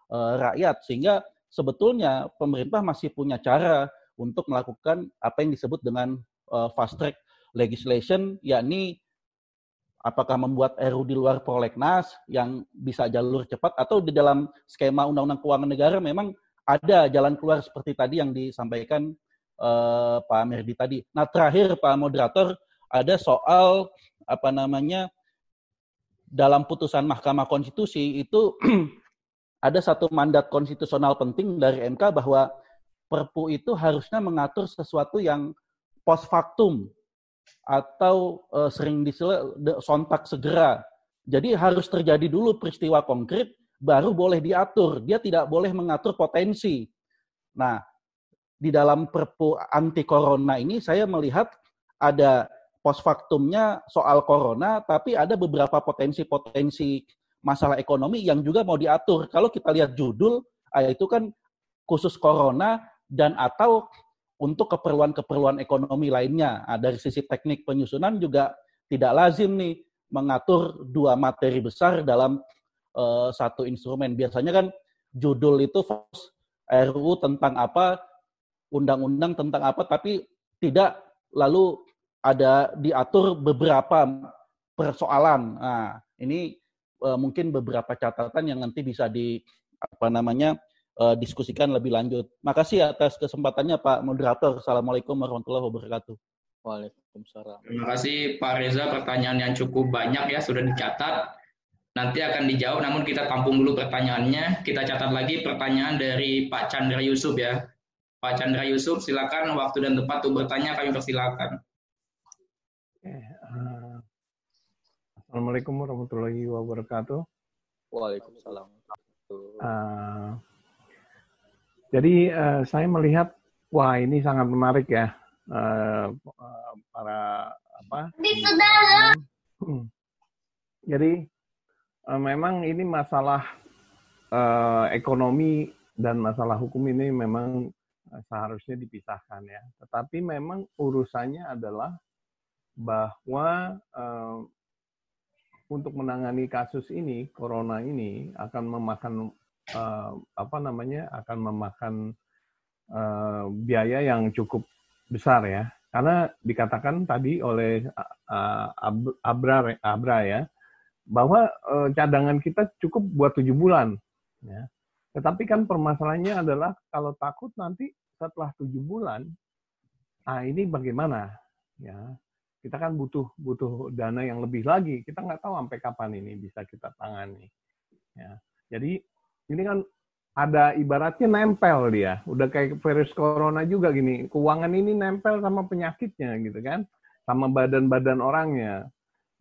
uh, rakyat sehingga sebetulnya pemerintah masih punya cara untuk melakukan apa yang disebut dengan uh, fast track legislation yakni apakah membuat RU di luar prolegnas yang bisa jalur cepat atau di dalam skema undang-undang keuangan negara memang ada jalan keluar seperti tadi yang disampaikan uh, Pak Merdi tadi. Nah terakhir Pak Moderator ada soal apa namanya dalam putusan Mahkamah Konstitusi itu ada satu mandat konstitusional penting dari MK bahwa Perpu itu harusnya mengatur sesuatu yang post factum atau uh, sering disebut sontak segera. Jadi harus terjadi dulu peristiwa konkret baru boleh diatur. Dia tidak boleh mengatur potensi. Nah, di dalam Perpu anti corona ini saya melihat ada post factumnya soal corona, tapi ada beberapa potensi-potensi masalah ekonomi yang juga mau diatur. Kalau kita lihat judul, ah, itu kan khusus corona dan atau untuk keperluan-keperluan ekonomi lainnya. Nah, dari sisi teknik penyusunan juga tidak lazim nih mengatur dua materi besar dalam uh, satu instrumen. Biasanya kan judul itu RUU tentang apa, undang-undang tentang apa, tapi tidak lalu ada diatur beberapa persoalan. Nah, ini uh, mungkin beberapa catatan yang nanti bisa di apa namanya uh, diskusikan lebih lanjut. Makasih atas kesempatannya Pak Moderator. Assalamualaikum warahmatullahi wabarakatuh. Waalaikumsalam. Terima kasih Pak Reza, pertanyaan yang cukup banyak ya sudah dicatat. Nanti akan dijawab, namun kita tampung dulu pertanyaannya. Kita catat lagi pertanyaan dari Pak Chandra Yusuf ya. Pak Chandra Yusuf, silakan waktu dan tempat untuk bertanya kami persilakan. Uh, Assalamualaikum warahmatullahi wabarakatuh. Waalaikumsalam. Uh, jadi uh, saya melihat, wah ini sangat menarik ya uh, para apa? Hmm. Jadi uh, memang ini masalah uh, ekonomi dan masalah hukum ini memang seharusnya dipisahkan ya. Tetapi memang urusannya adalah bahwa uh, untuk menangani kasus ini, corona ini akan memakan uh, apa namanya, akan memakan uh, biaya yang cukup besar ya. Karena dikatakan tadi oleh uh, Abra, Abra ya, bahwa uh, cadangan kita cukup buat tujuh bulan. Ya. Tetapi kan permasalahannya adalah kalau takut nanti setelah tujuh bulan, ah ini bagaimana? Ya, kita kan butuh butuh dana yang lebih lagi. Kita nggak tahu sampai kapan ini bisa kita tangani. Ya. Jadi ini kan ada ibaratnya nempel dia. Udah kayak virus corona juga gini. Keuangan ini nempel sama penyakitnya gitu kan. Sama badan-badan orangnya.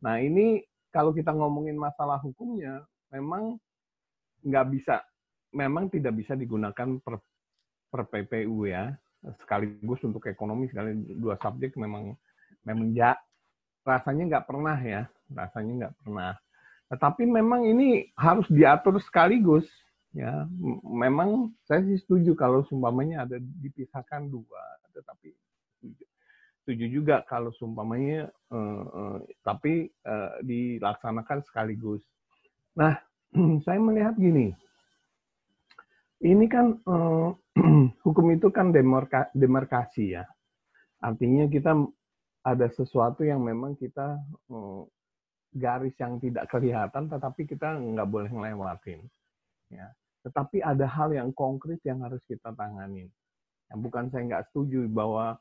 Nah ini kalau kita ngomongin masalah hukumnya, memang nggak bisa, memang tidak bisa digunakan per, per PPU ya. Sekaligus untuk ekonomi, sekali dua subjek memang memang ya rasanya nggak pernah ya, rasanya nggak pernah. Tetapi memang ini harus diatur sekaligus ya. Memang saya sih setuju kalau sumpamanya ada dipisahkan dua, tetapi setuju juga kalau sumpamanya eh, eh, tapi eh, dilaksanakan sekaligus. Nah, saya melihat gini, ini kan eh, hukum itu kan demarka, demarkasi ya. Artinya kita ada sesuatu yang memang kita uh, garis yang tidak kelihatan, tetapi kita nggak boleh ngelewatin. Ya. Tetapi ada hal yang konkret yang harus kita tangani. Yang bukan saya nggak setuju bahwa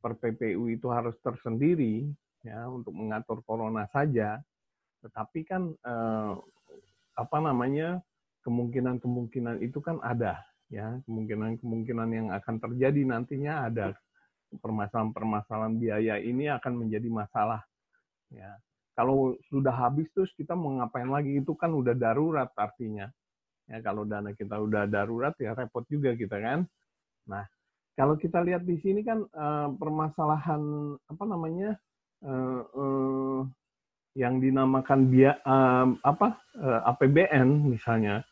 per PPU itu harus tersendiri ya untuk mengatur corona saja, tetapi kan eh, apa namanya kemungkinan-kemungkinan itu kan ada ya kemungkinan-kemungkinan yang akan terjadi nantinya ada permasalahan-permasalahan biaya ini akan menjadi masalah. Ya, kalau sudah habis terus kita mau ngapain lagi itu kan udah darurat artinya. Ya, kalau dana kita udah darurat ya repot juga kita kan. Nah, kalau kita lihat di sini kan uh, permasalahan apa namanya uh, uh, yang dinamakan biaya uh, apa uh, APBN misalnya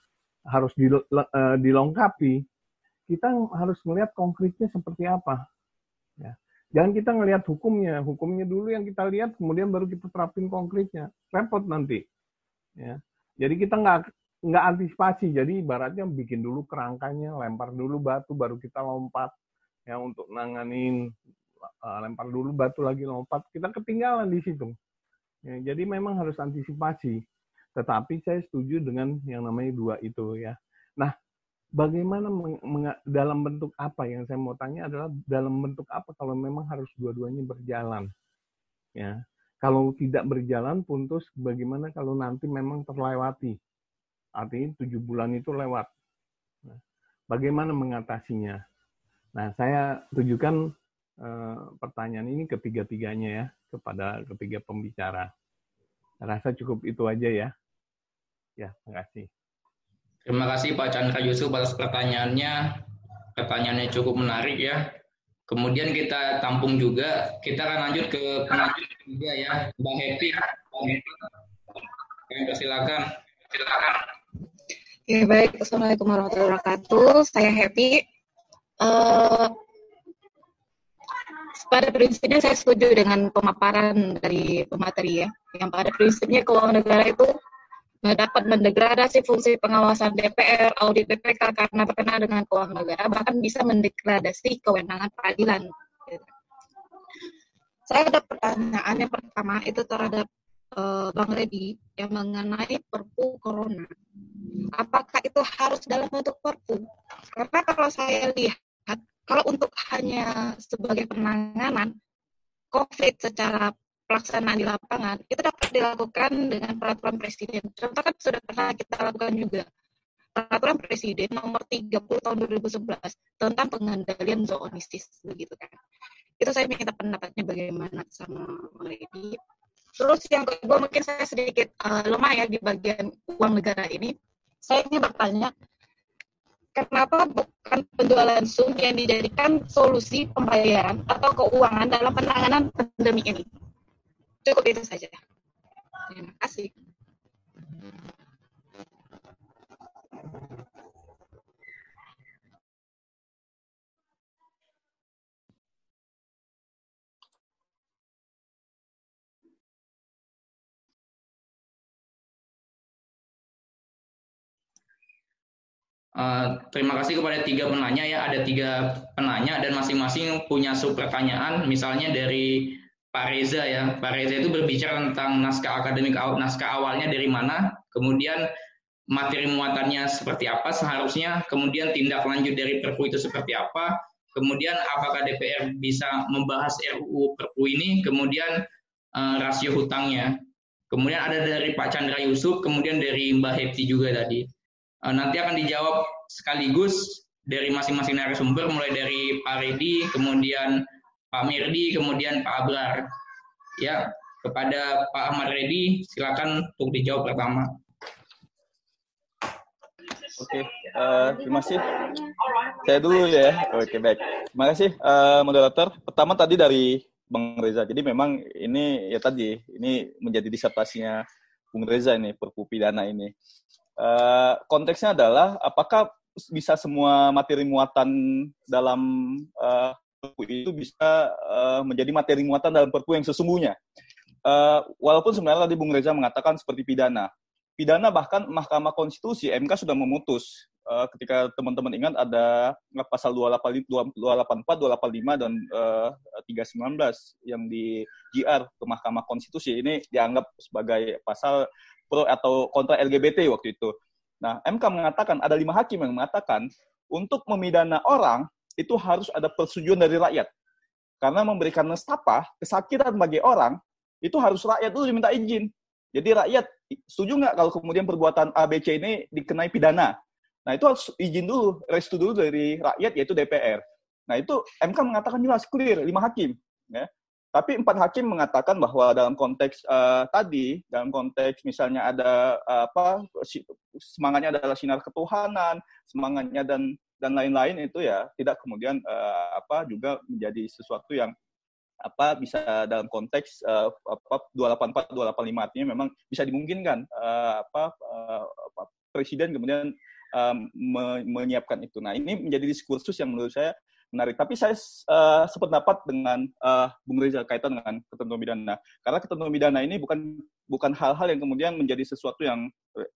harus uh, dilengkapi. Kita harus melihat konkretnya seperti apa. Ya. Jangan kita ngelihat hukumnya, hukumnya dulu yang kita lihat, kemudian baru kita terapin konkretnya. Repot nanti. Ya. Jadi kita nggak nggak antisipasi. Jadi ibaratnya bikin dulu kerangkanya, lempar dulu batu, baru kita lompat ya untuk nanganin uh, lempar dulu batu lagi lompat. Kita ketinggalan di situ. Ya, jadi memang harus antisipasi. Tetapi saya setuju dengan yang namanya dua itu ya. Nah, bagaimana dalam bentuk apa yang saya mau tanya adalah dalam bentuk apa kalau memang harus dua-duanya berjalan. Ya. Kalau tidak berjalan puntus bagaimana kalau nanti memang terlewati Artinya tujuh bulan itu lewat. Nah, bagaimana mengatasinya? Nah, saya tujukan eh, pertanyaan ini ketiga-tiganya ya kepada ketiga pembicara. Rasa cukup itu aja ya. Ya, terima kasih. Terima kasih Pak Chandra Yusuf atas pertanyaannya. Pertanyaannya cukup menarik ya. Kemudian kita tampung juga. Kita akan lanjut ke penanya juga ya, Mbak Happy. Happy. Silakan. Silakan. Oke, baik. Assalamualaikum warahmatullahi wabarakatuh. Saya happy. Uh, pada prinsipnya saya setuju dengan pemaparan dari pemateri ya. Yang pada prinsipnya keuangan negara itu dapat mendegradasi fungsi pengawasan DPR, audit BPK karena terkena dengan keuangan negara, bahkan bisa mendegradasi kewenangan peradilan. Saya ada pertanyaan yang pertama itu terhadap uh, Bang Redi yang mengenai Perpu Corona apakah itu harus dalam bentuk perpu? Karena kalau saya lihat, kalau untuk hanya sebagai penanganan COVID secara pelaksanaan di lapangan, itu dapat dilakukan dengan peraturan presiden. Contoh kan sudah pernah kita lakukan juga. Peraturan Presiden nomor 30 tahun 2011 tentang pengendalian zoonosis begitu kan. Itu saya minta pendapatnya bagaimana sama Lady. Terus yang kedua mungkin saya sedikit uh, lemah ya di bagian uang negara ini saya ingin bertanya, kenapa bukan penjualan sum yang dijadikan solusi pembayaran atau keuangan dalam penanganan pandemi ini? Cukup itu saja. Terima kasih. Uh, terima kasih kepada tiga penanya ya. Ada tiga penanya dan masing-masing punya sub pertanyaan. Misalnya dari Pak Reza ya. Pak Reza itu berbicara tentang naskah akademik naskah awalnya dari mana, kemudian materi muatannya seperti apa seharusnya, kemudian tindak lanjut dari Perpu itu seperti apa, kemudian apakah DPR bisa membahas RUU Perpu ini, kemudian uh, rasio hutangnya. Kemudian ada dari Pak Chandra Yusuf, kemudian dari Mbak Hepti juga tadi. Eh, nanti akan dijawab sekaligus dari masing-masing narasumber mulai dari Pak Redi, kemudian Pak Mirdi, kemudian Pak Abrar. Ya, kepada Pak Ahmad Redi, silakan untuk dijawab pertama. Oke, uh, terima kasih. Saya dulu ya. Oke, baik. Terima kasih, uh, moderator. Pertama tadi dari Bang Reza. Jadi memang ini ya tadi, ini menjadi disertasinya Bung Reza ini, perpu pidana ini. Uh, konteksnya adalah apakah bisa semua materi muatan dalam uh, itu bisa uh, menjadi materi muatan dalam perpu yang sesungguhnya. Uh, walaupun sebenarnya tadi Bung Reza mengatakan seperti pidana. Pidana bahkan Mahkamah Konstitusi MK sudah memutus uh, ketika teman-teman ingat ada pasal 284, 285 dan uh, 319 yang di GR ke Mahkamah Konstitusi ini dianggap sebagai pasal pro atau kontra LGBT waktu itu. Nah, MK mengatakan ada lima hakim yang mengatakan untuk memidana orang itu harus ada persetujuan dari rakyat. Karena memberikan nestapa, kesakitan bagi orang, itu harus rakyat dulu diminta izin. Jadi rakyat setuju nggak kalau kemudian perbuatan ABC ini dikenai pidana? Nah itu harus izin dulu, restu dulu dari rakyat yaitu DPR. Nah itu MK mengatakan jelas clear lima hakim. Ya. Tapi empat hakim mengatakan bahwa dalam konteks uh, tadi, dalam konteks misalnya ada uh, apa semangatnya adalah sinar ketuhanan, semangatnya dan dan lain-lain itu ya tidak kemudian uh, apa juga menjadi sesuatu yang apa bisa dalam konteks uh, apa 284 285 artinya memang bisa dimungkinkan uh, apa uh, presiden kemudian um, me menyiapkan itu. Nah, ini menjadi diskursus yang menurut saya menarik. Tapi saya uh, sependapat dengan uh, Bung Reza kaitan dengan ketentuan pidana. Karena ketentuan pidana ini bukan bukan hal-hal yang kemudian menjadi sesuatu yang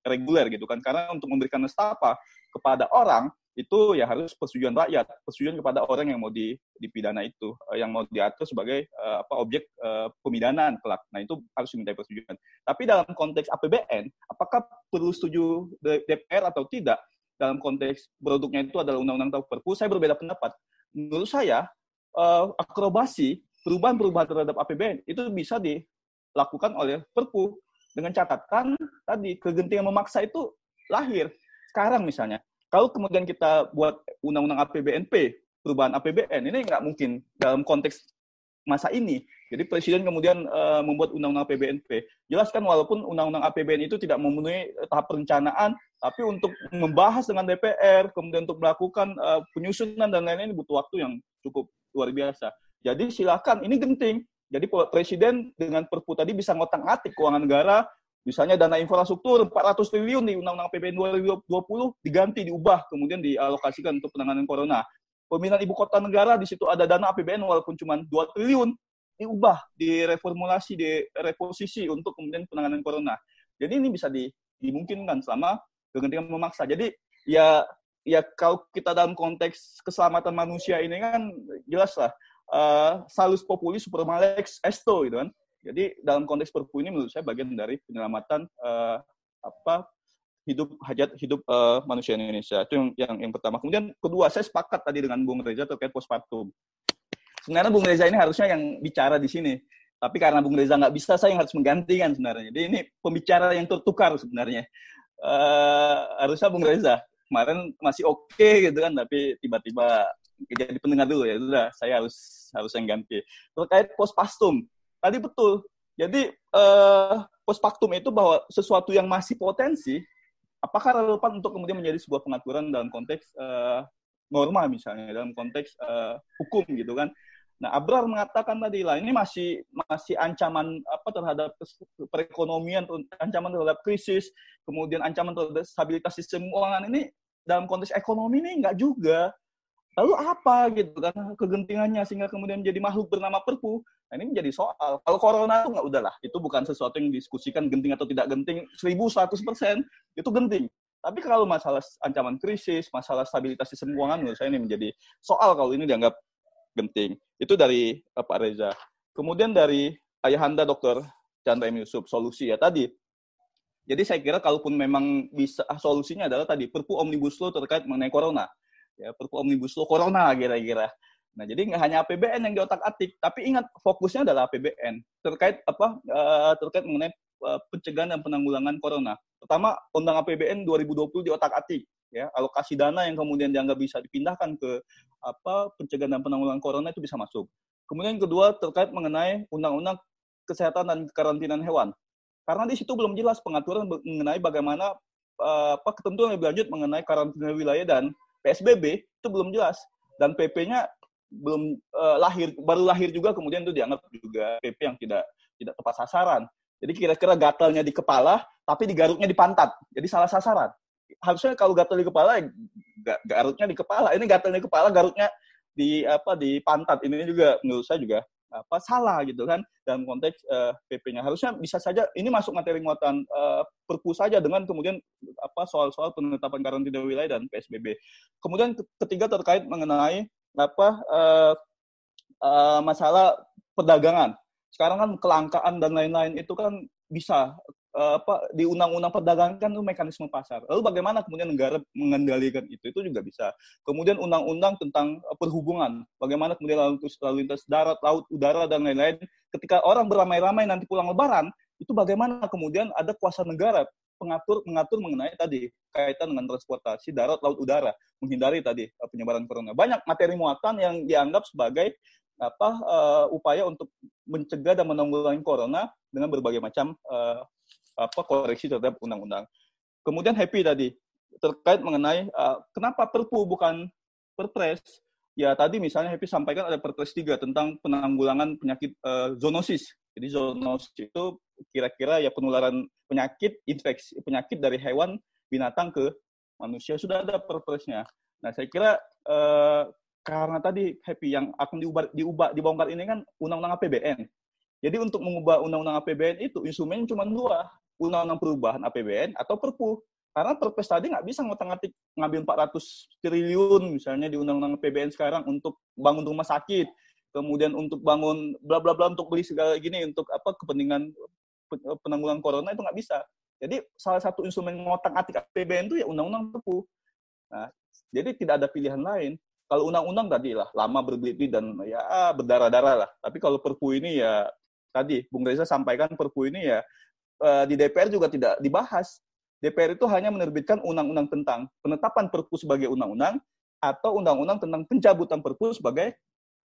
reguler gitu kan. Karena untuk memberikan nestapa kepada orang itu ya harus persetujuan rakyat, persetujuan kepada orang yang mau dipidana itu, yang mau diatur sebagai uh, apa objek uh, pemidanaan kelak. Nah itu harus diminta persetujuan. Tapi dalam konteks APBN, apakah perlu setuju DPR atau tidak? Dalam konteks produknya itu adalah undang-undang atau perpu, saya berbeda pendapat menurut saya uh, akrobasi perubahan-perubahan terhadap APBN itu bisa dilakukan oleh Perpu dengan catatan tadi kegentingan memaksa itu lahir sekarang misalnya kalau kemudian kita buat undang-undang APBNP perubahan APBN ini nggak mungkin dalam konteks masa ini. Jadi presiden kemudian uh, membuat undang-undang APBNP. Jelas kan walaupun undang-undang APBN itu tidak memenuhi tahap perencanaan, tapi untuk membahas dengan DPR, kemudian untuk melakukan uh, penyusunan dan lain-lain butuh waktu yang cukup luar biasa. Jadi silakan, ini genting. Jadi presiden dengan perpu tadi bisa ngotak-ngatik keuangan negara, misalnya dana infrastruktur 400 triliun di Undang-Undang APBN 2020 diganti, diubah, kemudian dialokasikan untuk penanganan corona pemindahan ibu kota negara di situ ada dana APBN walaupun cuma 2 triliun diubah, direformulasi, direposisi untuk kemudian penanganan corona. Jadi ini bisa di, dimungkinkan selama kegentingan memaksa. Jadi ya ya kalau kita dalam konteks keselamatan manusia ini kan jelas lah uh, salus populi super malex esto gitu kan. Jadi dalam konteks perpu ini menurut saya bagian dari penyelamatan uh, apa hidup hajat hidup uh, manusia Indonesia. Itu yang, yang yang pertama. Kemudian kedua saya sepakat tadi dengan Bung Reza terkait postpartum. Sebenarnya Bung Reza ini harusnya yang bicara di sini. Tapi karena Bung Reza nggak bisa saya yang harus menggantikan sebenarnya. Jadi ini pembicara yang tertukar sebenarnya. Uh, harusnya Bung Reza kemarin masih oke okay, gitu kan tapi tiba-tiba jadi pendengar dulu ya. Sudah saya harus harus yang ganti. Terkait postpartum tadi betul. Jadi uh, postpartum itu bahwa sesuatu yang masih potensi apakah relevan untuk kemudian menjadi sebuah pengaturan dalam konteks uh, norma misalnya dalam konteks uh, hukum gitu kan? Nah Abrar mengatakan tadi lah ini masih masih ancaman apa terhadap perekonomian ancaman terhadap krisis kemudian ancaman terhadap stabilitas sistem keuangan ini dalam konteks ekonomi ini enggak juga. Lalu apa? Gitu kan kegentingannya sehingga kemudian menjadi makhluk bernama perpu nah ini menjadi soal. Kalau corona itu nggak udahlah. Itu bukan sesuatu yang diskusikan genting atau tidak genting. 1100 persen itu genting. Tapi kalau masalah ancaman krisis masalah stabilitas sistem keuangan menurut saya ini menjadi soal kalau ini dianggap genting. Itu dari uh, Pak Reza. Kemudian dari ayahanda Dokter Chandra M. Yusuf solusi ya tadi. Jadi saya kira kalaupun memang bisa solusinya adalah tadi perpu omnibus law terkait mengenai corona. Ya Perpu Omnibus Law Corona kira-kira. Nah, jadi nggak hanya APBN yang diotak-atik, tapi ingat fokusnya adalah APBN terkait apa uh, terkait mengenai uh, pencegahan dan penanggulangan corona. Pertama, undang APBN 2020 diotak-atik, ya alokasi dana yang kemudian dianggap bisa dipindahkan ke apa pencegahan dan penanggulangan corona itu bisa masuk. Kemudian yang kedua terkait mengenai undang-undang kesehatan dan karantinaan hewan. Karena di situ belum jelas pengaturan mengenai bagaimana uh, apa ketentuan lebih lanjut mengenai karantina wilayah dan PSBB itu belum jelas dan PP-nya belum uh, lahir baru lahir juga kemudian itu dianggap juga PP yang tidak tidak tepat sasaran. Jadi kira-kira gatalnya di kepala tapi digaruknya di pantat. Jadi salah sasaran. Harusnya kalau gatal di kepala garutnya di kepala. Ini gatalnya di kepala garutnya di apa di pantat. Ini juga menurut saya juga apa salah gitu kan dalam konteks uh, eh, PP-nya harusnya bisa saja ini masuk materi muatan uh, perpu saja dengan kemudian apa soal-soal penetapan karantina wilayah dan PSBB kemudian ketiga terkait mengenai apa uh, uh, masalah perdagangan sekarang kan kelangkaan dan lain-lain itu kan bisa uh, apa di undang-undang perdagangan kan itu mekanisme pasar. Lalu bagaimana kemudian negara mengendalikan itu? Itu juga bisa. Kemudian undang-undang tentang perhubungan, bagaimana kemudian lalu lintas, lalu lintas darat, laut, udara dan lain-lain. Ketika orang beramai-ramai nanti pulang lebaran, itu bagaimana kemudian ada kuasa negara pengatur mengatur mengenai tadi kaitan dengan transportasi darat, laut, udara, menghindari tadi uh, penyebaran corona. Banyak materi muatan yang dianggap sebagai apa uh, upaya untuk mencegah dan menanggulangi corona dengan berbagai macam uh, apa koreksi terhadap undang-undang. Kemudian happy tadi terkait mengenai uh, kenapa Perpu bukan Perpres. Ya tadi misalnya Happy sampaikan ada Perpres 3 tentang penanggulangan penyakit uh, zoonosis. Jadi zoonosis itu kira-kira ya penularan penyakit infeksi penyakit dari hewan binatang ke manusia sudah ada perpresnya. Nah saya kira uh, karena tadi happy yang akan diubah diubah dibongkar ini kan undang-undang APBN. Jadi untuk mengubah undang-undang APBN itu instrumennya cuma dua, undang-undang perubahan APBN atau Perpu. Karena perpres tadi nggak bisa ngotak-ngatik ngambil 400 triliun misalnya di undang-undang PBN sekarang untuk bangun rumah sakit, kemudian untuk bangun bla bla bla untuk beli segala gini untuk apa kepentingan penanggulangan corona itu nggak bisa. Jadi salah satu instrumen ngotak-atik APBN itu ya undang-undang perpu. Nah, jadi tidak ada pilihan lain. Kalau undang-undang tadi lah lama berbelit dan ya berdarah-darah lah. Tapi kalau perpu ini ya tadi Bung Reza sampaikan perpu ini ya eh, di DPR juga tidak dibahas. DPR itu hanya menerbitkan undang-undang tentang penetapan Perpu sebagai undang-undang atau undang-undang tentang pencabutan Perpu sebagai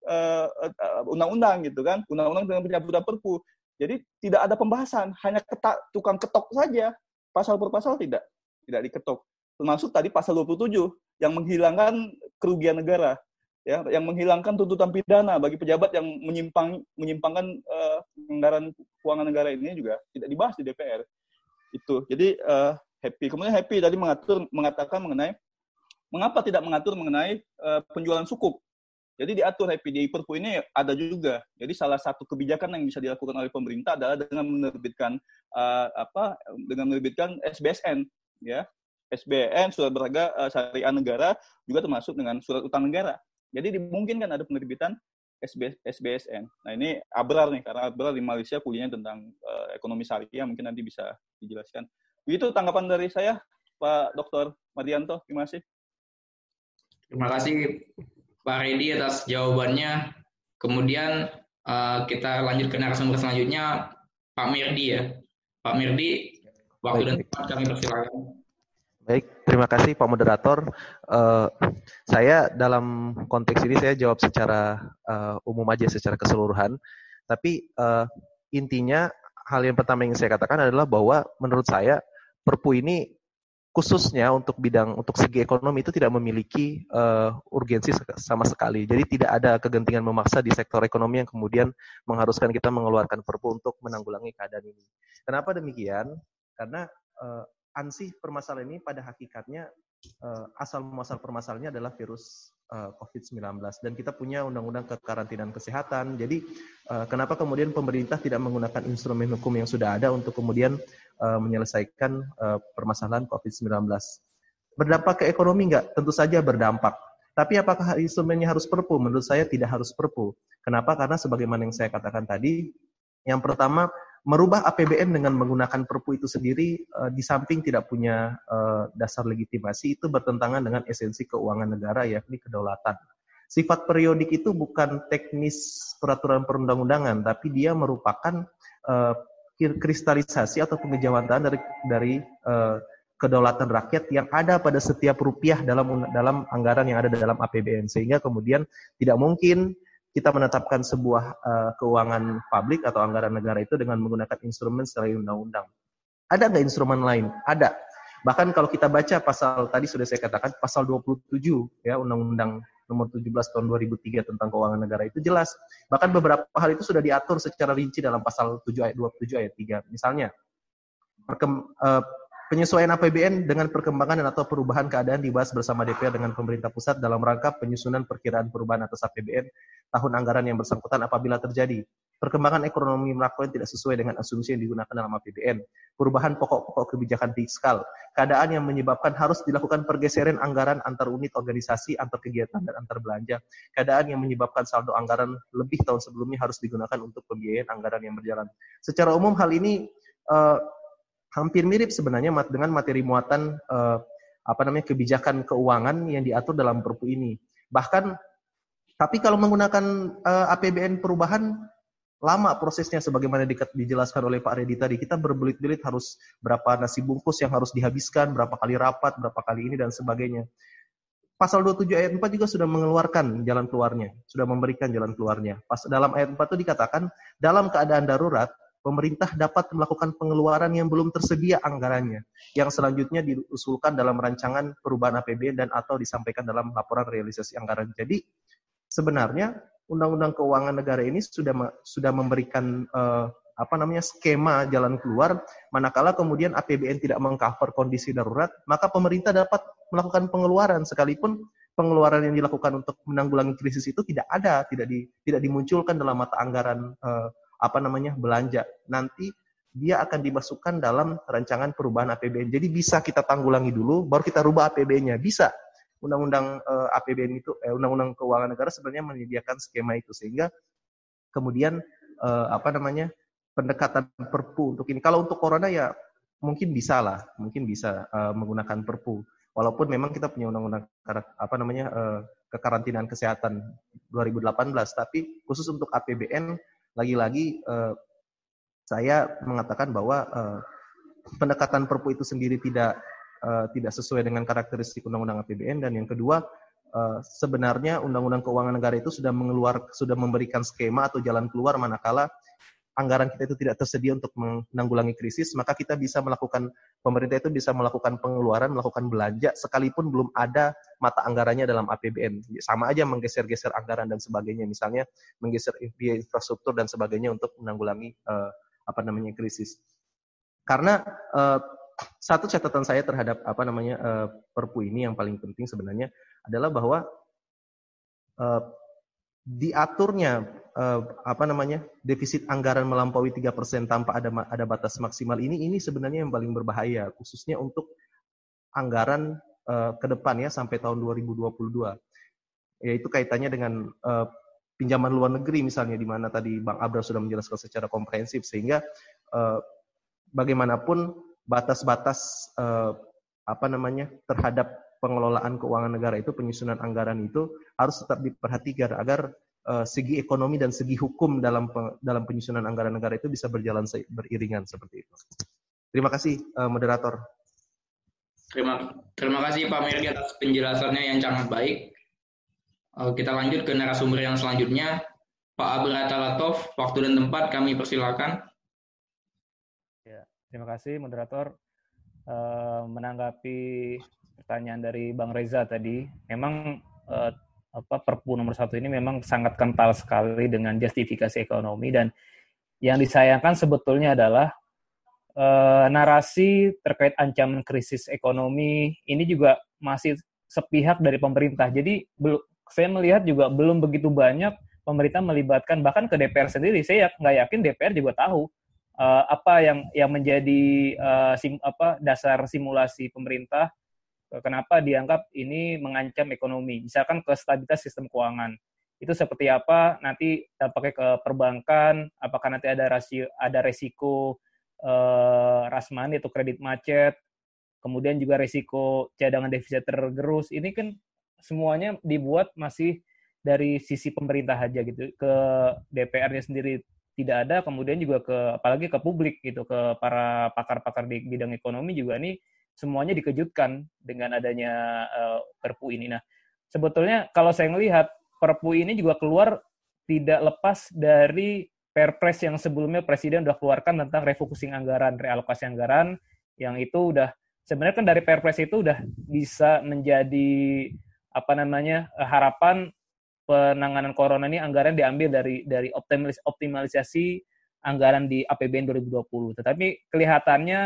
uh, uh, undang-undang gitu kan, undang-undang tentang pencabutan Perpu. Jadi tidak ada pembahasan, hanya ketak, tukang ketok saja. Pasal per pasal tidak tidak diketok. Termasuk tadi pasal 27 yang menghilangkan kerugian negara, ya, yang menghilangkan tuntutan pidana bagi pejabat yang menyimpang menyimpangkan uh, anggaran keuangan negara ini juga tidak dibahas di DPR. Itu. Jadi uh, happy. Kemudian happy tadi mengatur mengatakan mengenai mengapa tidak mengatur mengenai uh, penjualan sukuk. Jadi diatur happy di Perpu ini ada juga. Jadi salah satu kebijakan yang bisa dilakukan oleh pemerintah adalah dengan menerbitkan uh, apa dengan menerbitkan SBSN ya. SBN surat berharga uh, syariah negara juga termasuk dengan surat utang negara. Jadi dimungkinkan ada penerbitan SB, SBSN. Nah ini Abrar nih karena Abrar di Malaysia kuliahnya tentang uh, ekonomi syariah mungkin nanti bisa dijelaskan. Begitu tanggapan dari saya, Pak Dr. Mardianto. Terima kasih. Terima kasih Pak Redi atas jawabannya. Kemudian uh, kita lanjut ke narasumber selanjutnya, Pak Mirdi ya. Pak Mirdi, waktu dan tempat kami persilakan. Baik, terima kasih Pak Moderator. Uh, saya dalam konteks ini saya jawab secara uh, umum aja, secara keseluruhan. Tapi uh, intinya hal yang pertama yang saya katakan adalah bahwa menurut saya Perpu ini khususnya untuk bidang untuk segi ekonomi itu tidak memiliki uh, urgensi sama sekali. Jadi tidak ada kegentingan memaksa di sektor ekonomi yang kemudian mengharuskan kita mengeluarkan Perpu untuk menanggulangi keadaan ini. Kenapa demikian? Karena uh, ansih permasalahan ini pada hakikatnya uh, asal muasal permasalahannya adalah virus uh, COVID-19 dan kita punya undang-undang kekarantinaan kesehatan. Jadi uh, kenapa kemudian pemerintah tidak menggunakan instrumen hukum yang sudah ada untuk kemudian uh, menyelesaikan uh, permasalahan COVID-19. Berdampak ke ekonomi enggak? Tentu saja berdampak. Tapi apakah instrumennya harus perpu? Menurut saya tidak harus perpu. Kenapa? Karena sebagaimana yang saya katakan tadi, yang pertama merubah APBN dengan menggunakan perpu itu sendiri uh, di samping tidak punya uh, dasar legitimasi itu bertentangan dengan esensi keuangan negara yakni kedaulatan. Sifat periodik itu bukan teknis peraturan perundang-undangan, tapi dia merupakan uh, kristalisasi atau pengejawatan dari dari uh, kedaulatan rakyat yang ada pada setiap rupiah dalam dalam anggaran yang ada dalam APBN sehingga kemudian tidak mungkin kita menetapkan sebuah uh, keuangan publik atau anggaran negara itu dengan menggunakan instrumen selain undang-undang. Ada nggak instrumen lain? Ada. Bahkan kalau kita baca pasal tadi sudah saya katakan pasal 27 ya Undang-Undang nomor 17 tahun 2003 tentang keuangan negara itu jelas. Bahkan beberapa hal itu sudah diatur secara rinci dalam pasal 7 ayat 27 ayat 3. Misalnya, perkem, uh, penyesuaian APBN dengan perkembangan dan atau perubahan keadaan dibahas bersama DPR dengan pemerintah pusat dalam rangka penyusunan perkiraan perubahan atas APBN tahun anggaran yang bersangkutan apabila terjadi perkembangan ekonomi makro yang tidak sesuai dengan asumsi yang digunakan dalam APBN, perubahan pokok-pokok kebijakan fiskal, keadaan yang menyebabkan harus dilakukan pergeseran anggaran antar unit organisasi, antar kegiatan, dan antar belanja, keadaan yang menyebabkan saldo anggaran lebih tahun sebelumnya harus digunakan untuk pembiayaan anggaran yang berjalan. Secara umum hal ini uh, hampir mirip sebenarnya dengan materi muatan uh, apa namanya kebijakan keuangan yang diatur dalam Perpu ini. Bahkan tapi kalau menggunakan uh, APBN perubahan lama prosesnya sebagaimana dijelaskan oleh Pak Redi tadi. Kita berbelit-belit harus berapa nasi bungkus yang harus dihabiskan, berapa kali rapat, berapa kali ini dan sebagainya. Pasal 27 ayat 4 juga sudah mengeluarkan jalan keluarnya, sudah memberikan jalan keluarnya. Pas dalam ayat 4 itu dikatakan dalam keadaan darurat pemerintah dapat melakukan pengeluaran yang belum tersedia anggarannya, yang selanjutnya diusulkan dalam rancangan perubahan APBN dan atau disampaikan dalam laporan realisasi anggaran. Jadi sebenarnya Undang-Undang Keuangan Negara ini sudah sudah memberikan uh, apa namanya skema jalan keluar manakala kemudian APBN tidak mengcover kondisi darurat maka pemerintah dapat melakukan pengeluaran. Sekalipun pengeluaran yang dilakukan untuk menanggulangi krisis itu tidak ada tidak di tidak dimunculkan dalam mata anggaran uh, apa namanya belanja. Nanti dia akan dimasukkan dalam rancangan perubahan APBN jadi bisa kita tanggulangi dulu baru kita rubah APBN-nya bisa undang-undang uh, eh, APBN itu eh, undang-undang keuangan negara sebenarnya menyediakan skema itu sehingga kemudian uh, apa namanya pendekatan perpu untuk ini. Kalau untuk corona ya mungkin bisa lah mungkin bisa uh, menggunakan perpu. Walaupun memang kita punya undang-undang apa namanya uh, kekarantinaan kesehatan 2018 tapi khusus untuk APBN lagi-lagi uh, saya mengatakan bahwa uh, pendekatan perpu itu sendiri tidak uh, tidak sesuai dengan karakteristik Undang-Undang APBN dan yang kedua uh, sebenarnya Undang-Undang Keuangan Negara itu sudah mengeluar sudah memberikan skema atau jalan keluar manakala anggaran kita itu tidak tersedia untuk menanggulangi krisis, maka kita bisa melakukan pemerintah itu bisa melakukan pengeluaran, melakukan belanja sekalipun belum ada mata anggarannya dalam APBN. Sama aja menggeser-geser anggaran dan sebagainya, misalnya menggeser biaya infrastruktur dan sebagainya untuk menanggulangi uh, apa namanya krisis. Karena uh, satu catatan saya terhadap apa namanya uh, Perpu ini yang paling penting sebenarnya adalah bahwa uh, diaturnya uh, apa namanya defisit anggaran melampaui tiga persen tanpa ada ada batas maksimal ini ini sebenarnya yang paling berbahaya khususnya untuk anggaran uh, ke depan ya sampai tahun 2022 yaitu kaitannya dengan uh, pinjaman luar negeri misalnya di mana tadi Bang Abra sudah menjelaskan secara komprehensif sehingga uh, bagaimanapun batas-batas uh, apa namanya terhadap pengelolaan keuangan negara itu penyusunan anggaran itu harus tetap diperhatikan agar uh, segi ekonomi dan segi hukum dalam dalam penyusunan anggaran negara itu bisa berjalan beriringan seperti itu. Terima kasih uh, moderator. Terima terima kasih Pak Merdi atas penjelasannya yang sangat baik. Uh, kita lanjut ke narasumber yang selanjutnya. Pak Abrata Latov, waktu dan tempat kami persilakan. Terima kasih moderator. Uh, menanggapi pertanyaan dari Bang Reza tadi, memang uh, apa Perpu nomor satu ini memang sangat kental sekali dengan justifikasi ekonomi dan yang disayangkan sebetulnya adalah uh, narasi terkait ancaman krisis ekonomi ini juga masih sepihak dari pemerintah. Jadi belum saya melihat juga belum begitu banyak pemerintah melibatkan bahkan ke DPR sendiri. Saya nggak yakin DPR juga tahu uh, apa yang yang menjadi uh, sim, apa dasar simulasi pemerintah uh, kenapa dianggap ini mengancam ekonomi? Misalkan ke stabilitas sistem keuangan. Itu seperti apa? Nanti dampaknya ke perbankan apakah nanti ada rasio ada resiko uh, rasmani atau kredit macet kemudian juga resiko cadangan devisa tergerus. Ini kan semuanya dibuat masih dari sisi pemerintah aja gitu ke DPR-nya sendiri tidak ada kemudian juga ke apalagi ke publik gitu ke para pakar-pakar di bidang ekonomi juga ini semuanya dikejutkan dengan adanya uh, Perpu ini. Nah, sebetulnya kalau saya melihat Perpu ini juga keluar tidak lepas dari Perpres yang sebelumnya Presiden sudah keluarkan tentang refocusing anggaran, realokasi anggaran yang itu udah sebenarnya kan dari Perpres itu udah bisa menjadi apa namanya harapan penanganan corona ini anggaran diambil dari dari optimalis, optimalisasi anggaran di APBN 2020. Tetapi kelihatannya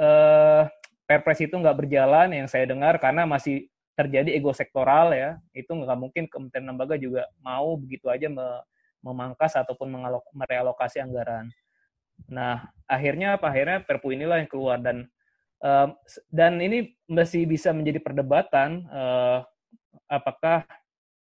eh, Perpres itu nggak berjalan yang saya dengar karena masih terjadi ego sektoral ya. Itu nggak mungkin Kementerian Lembaga juga mau begitu aja me, memangkas ataupun merealokasi anggaran. Nah, akhirnya apa? Akhirnya Perpu inilah yang keluar dan uh, dan ini masih bisa menjadi perdebatan uh, apakah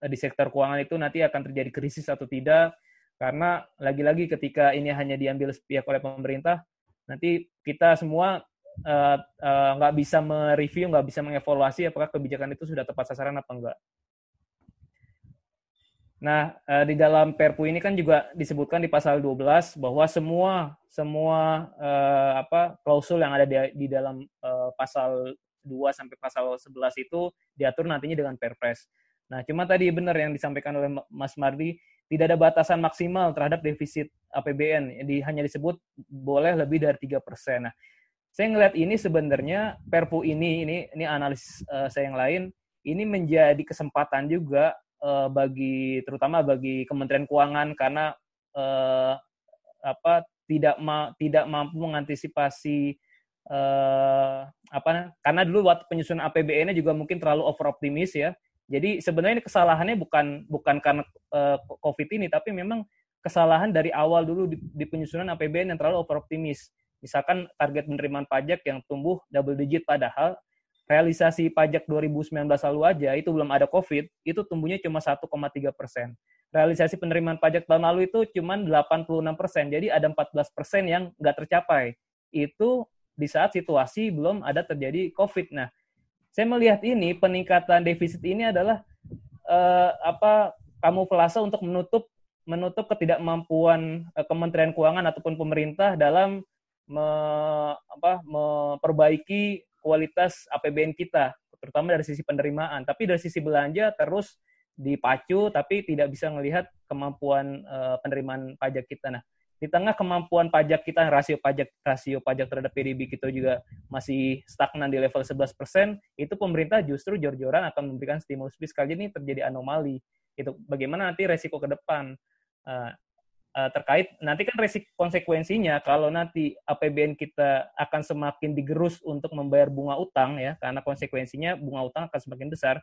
di sektor keuangan itu nanti akan terjadi krisis atau tidak karena lagi-lagi ketika ini hanya diambil sepihak oleh pemerintah nanti kita semua uh, uh, nggak bisa mereview nggak bisa mengevaluasi apakah kebijakan itu sudah tepat sasaran apa enggak Nah, di dalam Perpu ini kan juga disebutkan di pasal 12 bahwa semua semua uh, apa klausul yang ada di, di dalam uh, pasal 2 sampai pasal 11 itu diatur nantinya dengan Perpres. Nah, cuma tadi benar yang disampaikan oleh Mas Mardi, tidak ada batasan maksimal terhadap defisit APBN. Di, hanya disebut boleh lebih dari 3 persen. Nah, saya ngelihat ini sebenarnya Perpu ini, ini ini analis uh, saya yang lain, ini menjadi kesempatan juga uh, bagi terutama bagi Kementerian Keuangan karena uh, apa tidak ma tidak mampu mengantisipasi uh, apa karena dulu waktu penyusunan APBN-nya juga mungkin terlalu over optimis ya. Jadi sebenarnya kesalahannya bukan bukan karena uh, COVID ini tapi memang kesalahan dari awal dulu di, di penyusunan APBN yang terlalu over optimis. Misalkan target penerimaan pajak yang tumbuh double digit padahal realisasi pajak 2019 lalu aja itu belum ada COVID, itu tumbuhnya cuma 1,3 persen. Realisasi penerimaan pajak tahun lalu itu cuma 86 persen, jadi ada 14 persen yang nggak tercapai. Itu di saat situasi belum ada terjadi COVID. Nah, saya melihat ini peningkatan defisit ini adalah eh, apa kamuflase untuk menutup menutup ketidakmampuan eh, Kementerian Keuangan ataupun pemerintah dalam me, apa, memperbaiki kualitas APBN kita, terutama dari sisi penerimaan. Tapi dari sisi belanja terus dipacu, tapi tidak bisa melihat kemampuan uh, penerimaan pajak kita. Nah, di tengah kemampuan pajak kita, rasio pajak rasio pajak terhadap PDB kita juga masih stagnan di level 11 persen, itu pemerintah justru jor-joran akan memberikan stimulus fiskal. Ini terjadi anomali. Itu bagaimana nanti resiko ke depan. Uh, uh, terkait nanti kan resik konsekuensinya kalau nanti APBN kita akan semakin digerus untuk membayar bunga utang ya karena konsekuensinya bunga utang akan semakin besar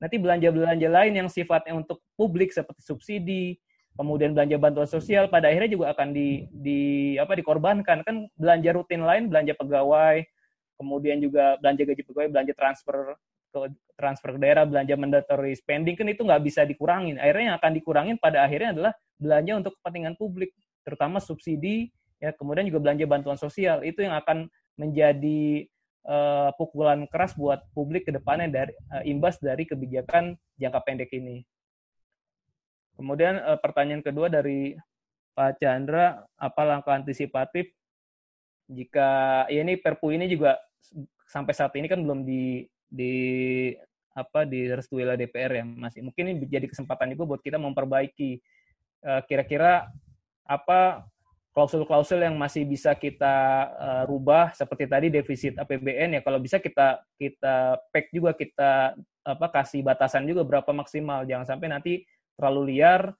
nanti belanja-belanja lain yang sifatnya untuk publik seperti subsidi kemudian belanja bantuan sosial pada akhirnya juga akan di, di apa dikorbankan kan belanja rutin lain belanja pegawai kemudian juga belanja gaji pegawai belanja transfer ke transfer ke daerah belanja mandatory spending kan itu nggak bisa dikurangin akhirnya yang akan dikurangin pada akhirnya adalah belanja untuk kepentingan publik, terutama subsidi, ya kemudian juga belanja bantuan sosial. Itu yang akan menjadi uh, pukulan keras buat publik ke depannya dari uh, imbas dari kebijakan jangka pendek ini. Kemudian uh, pertanyaan kedua dari Pak Chandra, apa langkah antisipatif jika ya ini Perpu ini juga sampai saat ini kan belum di di apa direstui oleh DPR ya masih mungkin ini jadi kesempatan juga buat kita memperbaiki Eh, kira-kira apa klausul-klausul yang masih bisa kita uh, rubah seperti tadi defisit APBN ya. Kalau bisa kita kita pack juga kita apa kasih batasan juga berapa maksimal. Jangan sampai nanti terlalu liar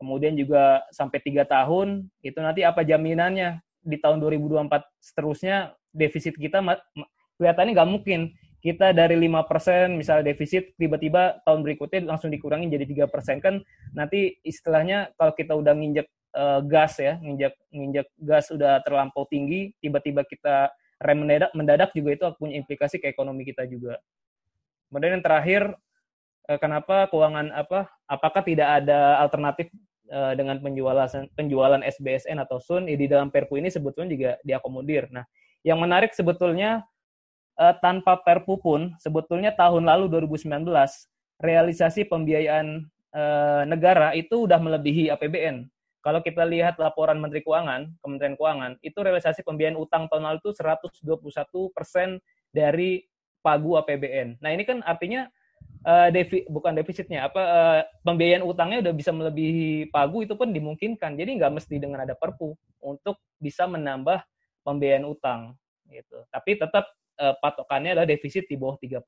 kemudian juga sampai tiga tahun itu nanti apa jaminannya? Di tahun 2024 seterusnya defisit kita kelihatannya nggak mungkin. Kita dari lima persen misalnya defisit tiba-tiba tahun berikutnya langsung dikurangi jadi tiga persen. Kan nanti istilahnya kalau kita udah nginjek uh, gas ya nginjek nginjek gas udah terlampau tinggi tiba-tiba kita rem mendadak mendadak juga itu punya implikasi ke ekonomi kita juga. Kemudian yang terakhir kenapa keuangan apa apakah tidak ada alternatif uh, dengan penjualan penjualan SBSN atau Sun di dalam Perpu ini sebetulnya juga diakomodir nah yang menarik sebetulnya uh, tanpa Perpu pun sebetulnya tahun lalu 2019 realisasi pembiayaan negara itu udah melebihi APBN. Kalau kita lihat laporan Menteri Keuangan, Kementerian Keuangan, itu realisasi pembiayaan utang tahun lalu itu 121 persen dari pagu APBN. Nah ini kan artinya uh, defi, bukan defisitnya, apa uh, pembiayaan utangnya udah bisa melebihi pagu itu pun dimungkinkan. Jadi nggak mesti dengan ada Perpu untuk bisa menambah pembiayaan utang gitu. Tapi tetap uh, patokannya adalah defisit di bawah 3%.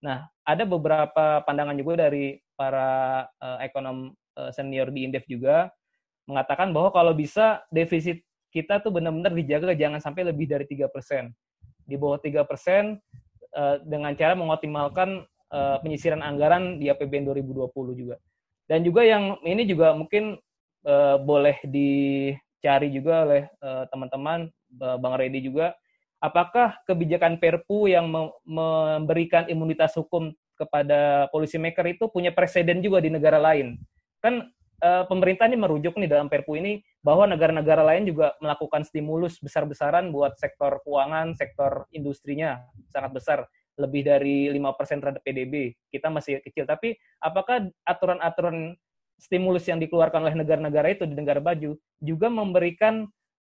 Nah, ada beberapa pandangan juga dari para uh, ekonom uh, senior di Indef juga mengatakan bahwa kalau bisa defisit kita tuh benar-benar dijaga jangan sampai lebih dari 3%. Di bawah 3% uh, dengan cara mengoptimalkan uh, penyisiran anggaran di APBN 2020 juga. Dan juga yang ini juga mungkin uh, boleh dicari juga oleh teman-teman, uh, Bang Redi juga, apakah kebijakan Perpu yang memberikan imunitas hukum kepada polisi maker itu punya presiden juga di negara lain? Kan e, pemerintah ini merujuk nih dalam Perpu ini bahwa negara-negara lain juga melakukan stimulus besar-besaran buat sektor keuangan, sektor industrinya sangat besar, lebih dari 5% terhadap PDB. Kita masih kecil, tapi apakah aturan-aturan stimulus yang dikeluarkan oleh negara-negara itu di negara baju juga memberikan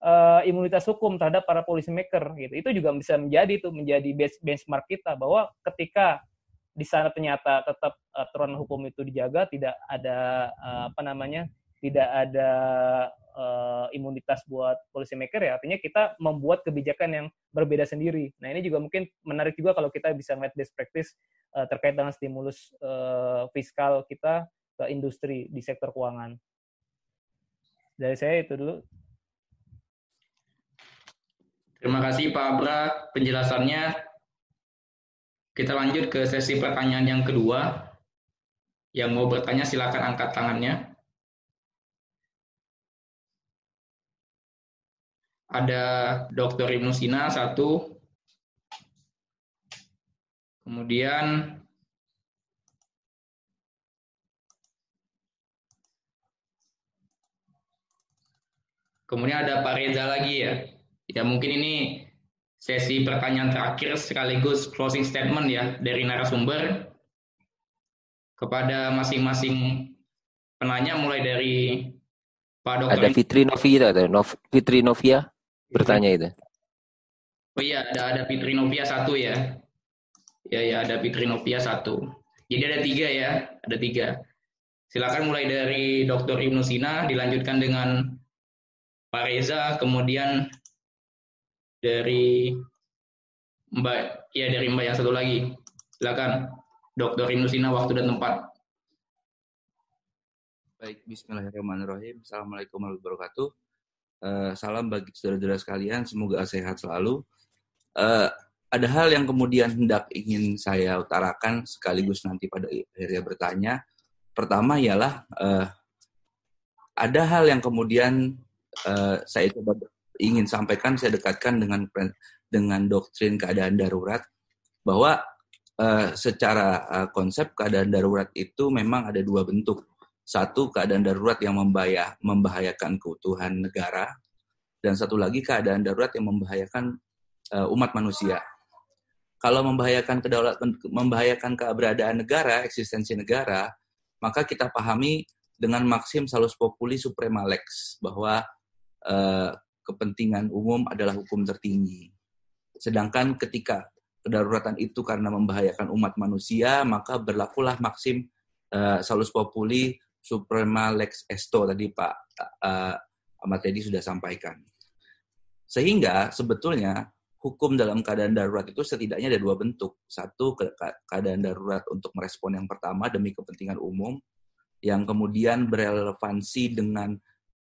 uh, imunitas hukum terhadap para policy maker gitu. Itu juga bisa menjadi itu menjadi benchmark kita bahwa ketika di sana ternyata tetap aturan hukum itu dijaga, tidak ada uh, apa namanya, tidak ada uh, imunitas buat policy maker ya, artinya kita membuat kebijakan yang berbeda sendiri. Nah ini juga mungkin menarik juga kalau kita bisa melihat best practice uh, terkait dengan stimulus uh, fiskal kita ke industri di sektor keuangan. Dari saya itu dulu. Terima kasih Pak Abra penjelasannya. Kita lanjut ke sesi pertanyaan yang kedua. Yang mau bertanya silakan angkat tangannya. Ada Dr. Ibnu Sina satu. Kemudian Kemudian ada Pak Reza lagi ya. Ya mungkin ini sesi pertanyaan terakhir sekaligus closing statement ya dari narasumber kepada masing-masing penanya mulai dari Pak Dokter. Ada Fitri Novia, ada Nov, Fitri Novia bertanya itu. Oh iya, ada ada Fitri Novia satu ya. Ya ya ada Fitri Novia satu. Jadi ada tiga ya, ada tiga. Silakan mulai dari Dr. Ibnu Sina, dilanjutkan dengan Pak Reza, kemudian dari Mbak, ya dari Mbak yang satu lagi. Silakan, Dr. Inusina, waktu dan tempat. Baik, Bismillahirrahmanirrahim. Assalamualaikum warahmatullahi wabarakatuh. Uh, salam bagi saudara-saudara sekalian, semoga sehat selalu. Uh, ada hal yang kemudian hendak ingin saya utarakan sekaligus nanti pada akhirnya bertanya. Pertama ialah uh, ada hal yang kemudian uh, saya coba ingin sampaikan saya dekatkan dengan dengan doktrin keadaan darurat bahwa uh, secara uh, konsep keadaan darurat itu memang ada dua bentuk. Satu keadaan darurat yang membahaya, membahayakan keutuhan negara dan satu lagi keadaan darurat yang membahayakan uh, umat manusia. Kalau membahayakan kedaulatan membahayakan keberadaan negara, eksistensi negara, maka kita pahami dengan maksim salus populi suprema lex bahwa uh, kepentingan umum adalah hukum tertinggi. Sedangkan ketika kedaruratan itu karena membahayakan umat manusia, maka berlakulah maksim uh, salus populi suprema lex esto tadi Pak uh, Ahmad Teddy sudah sampaikan. Sehingga sebetulnya hukum dalam keadaan darurat itu setidaknya ada dua bentuk. Satu keadaan darurat untuk merespon yang pertama demi kepentingan umum, yang kemudian berelevansi dengan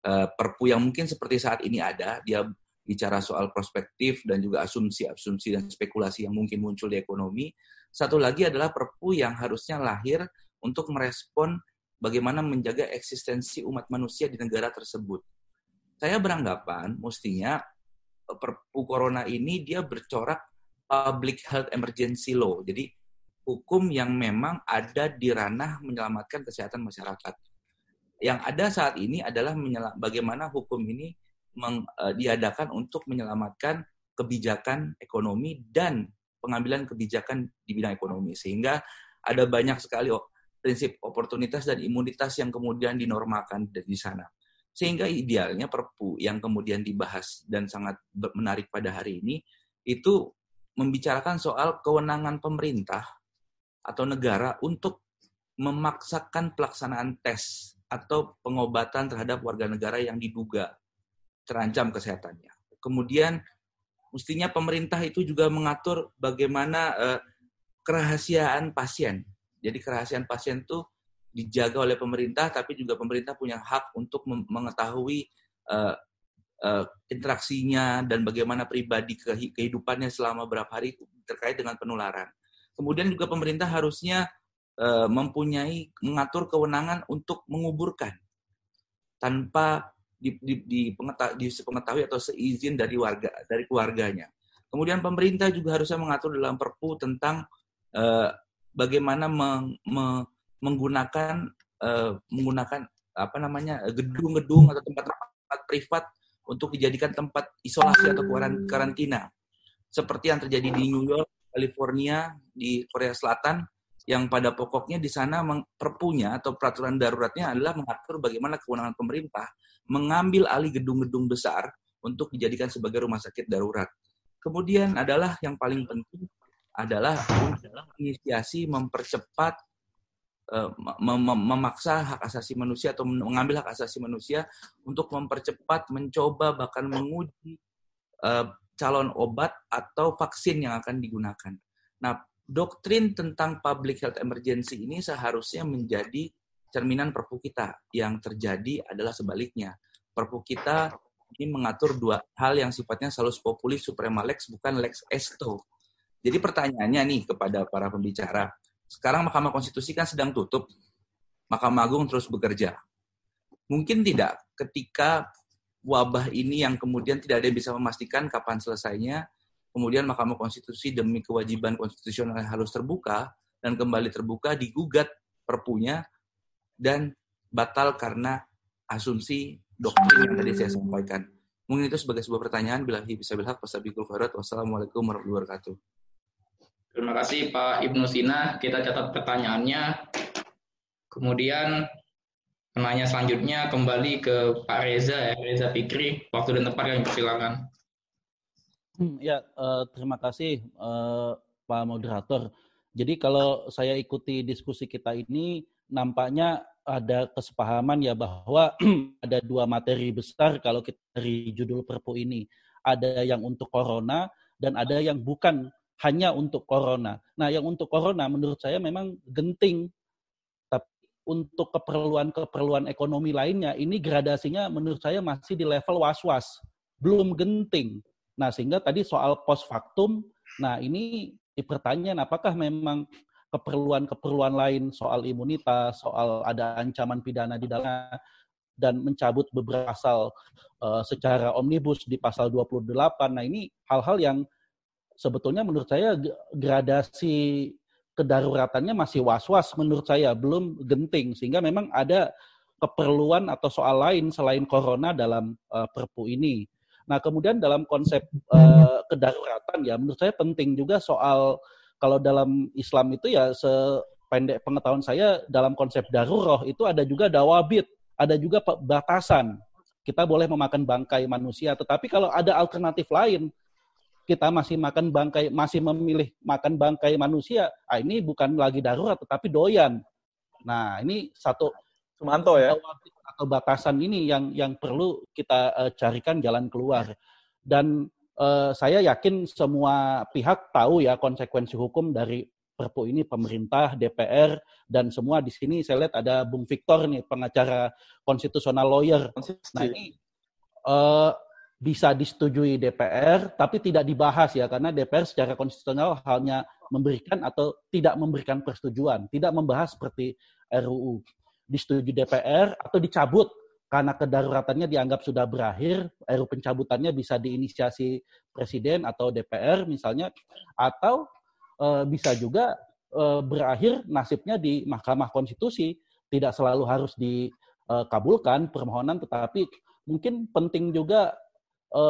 uh, perpu yang mungkin seperti saat ini ada, dia bicara soal prospektif dan juga asumsi-asumsi dan spekulasi yang mungkin muncul di ekonomi. Satu lagi adalah perpu yang harusnya lahir untuk merespon bagaimana menjaga eksistensi umat manusia di negara tersebut. Saya beranggapan mestinya eh, perpu corona ini dia bercorak public health emergency law. Jadi hukum yang memang ada di ranah menyelamatkan kesehatan masyarakat yang ada saat ini adalah bagaimana hukum ini meng, uh, diadakan untuk menyelamatkan kebijakan ekonomi dan pengambilan kebijakan di bidang ekonomi sehingga ada banyak sekali prinsip oportunitas dan imunitas yang kemudian dinormalkan di sana sehingga idealnya perpu yang kemudian dibahas dan sangat menarik pada hari ini itu membicarakan soal kewenangan pemerintah atau negara untuk memaksakan pelaksanaan tes atau pengobatan terhadap warga negara yang diduga terancam kesehatannya. Kemudian mestinya pemerintah itu juga mengatur bagaimana uh, kerahasiaan pasien. Jadi kerahasiaan pasien itu dijaga oleh pemerintah, tapi juga pemerintah punya hak untuk mengetahui uh, uh, interaksinya dan bagaimana pribadi kehidupannya selama berapa hari terkait dengan penularan. Kemudian juga pemerintah harusnya uh, mempunyai mengatur kewenangan untuk menguburkan tanpa di, atau seizin dari warga dari keluarganya. Kemudian pemerintah juga harusnya mengatur dalam Perpu tentang bagaimana meng, me, menggunakan uh, menggunakan apa namanya gedung-gedung atau tempat-tempat privat untuk dijadikan tempat isolasi atau karantina. Seperti yang terjadi di New York, California, di Korea Selatan, yang pada pokoknya di sana perpunya atau peraturan daruratnya adalah mengatur bagaimana kewenangan pemerintah mengambil alih gedung-gedung besar untuk dijadikan sebagai rumah sakit darurat. Kemudian adalah yang paling penting adalah inisiasi mempercepat eh, mem memaksa hak asasi manusia atau mengambil hak asasi manusia untuk mempercepat, mencoba bahkan menguji uh, calon obat atau vaksin yang akan digunakan. Nah, doktrin tentang public health emergency ini seharusnya menjadi cerminan perpu kita. Yang terjadi adalah sebaliknya. Perpu kita ini mengatur dua hal yang sifatnya selalu populis suprema lex bukan lex esto. Jadi pertanyaannya nih kepada para pembicara. Sekarang Mahkamah Konstitusi kan sedang tutup. Mahkamah Agung terus bekerja. Mungkin tidak ketika wabah ini yang kemudian tidak ada yang bisa memastikan kapan selesainya, kemudian Mahkamah Konstitusi demi kewajiban konstitusional yang harus terbuka dan kembali terbuka digugat perpunya dan batal karena asumsi doktrin yang tadi saya sampaikan. Mungkin itu sebagai sebuah pertanyaan. Bila bisa bilhak. Wassalamualaikum warahmatullahi wabarakatuh. Terima kasih Pak Ibnu Sina. Kita catat pertanyaannya. Kemudian penanya selanjutnya kembali ke Pak Reza, ya, Reza Fikri. Waktu dan tempat yang persilakan. Hmm, ya, uh, terima kasih uh, Pak Moderator. Jadi kalau saya ikuti diskusi kita ini, nampaknya ada kesepahaman ya bahwa ada dua materi besar kalau kita dari judul Perpu ini. Ada yang untuk corona dan ada yang bukan hanya untuk corona. Nah, yang untuk corona menurut saya memang genting. Tapi untuk keperluan-keperluan ekonomi lainnya, ini gradasinya menurut saya masih di level was-was. Belum genting. Nah, sehingga tadi soal post factum, nah ini dipertanyaan apakah memang keperluan-keperluan lain soal imunitas, soal ada ancaman pidana di dalamnya, dan mencabut beberapa pasal uh, secara omnibus di pasal 28. Nah ini hal-hal yang sebetulnya menurut saya gradasi kedaruratannya masih was-was menurut saya, belum genting. Sehingga memang ada keperluan atau soal lain selain corona dalam uh, perpu ini. Nah, kemudian dalam konsep uh, kedaruratan ya menurut saya penting juga soal kalau dalam Islam itu ya sependek pengetahuan saya dalam konsep daruroh itu ada juga dawabit, ada juga batasan. Kita boleh memakan bangkai manusia, tetapi kalau ada alternatif lain, kita masih makan bangkai, masih memilih makan bangkai manusia, ah ini bukan lagi darurat, tetapi doyan. Nah, ini satu Sumanto ya atau batasan ini yang yang perlu kita uh, carikan jalan keluar. Dan uh, saya yakin semua pihak tahu ya konsekuensi hukum dari Perpu ini pemerintah, DPR dan semua di sini saya lihat ada Bung Victor nih pengacara konstitusional lawyer. Nah ini uh, bisa disetujui DPR tapi tidak dibahas ya karena DPR secara konstitusional hanya memberikan atau tidak memberikan persetujuan, tidak membahas seperti RUU disetujui DPR atau dicabut karena kedaruratannya dianggap sudah berakhir, RU pencabutannya bisa diinisiasi presiden atau DPR misalnya, atau e, bisa juga e, berakhir nasibnya di Mahkamah Konstitusi, tidak selalu harus dikabulkan permohonan, tetapi mungkin penting juga e,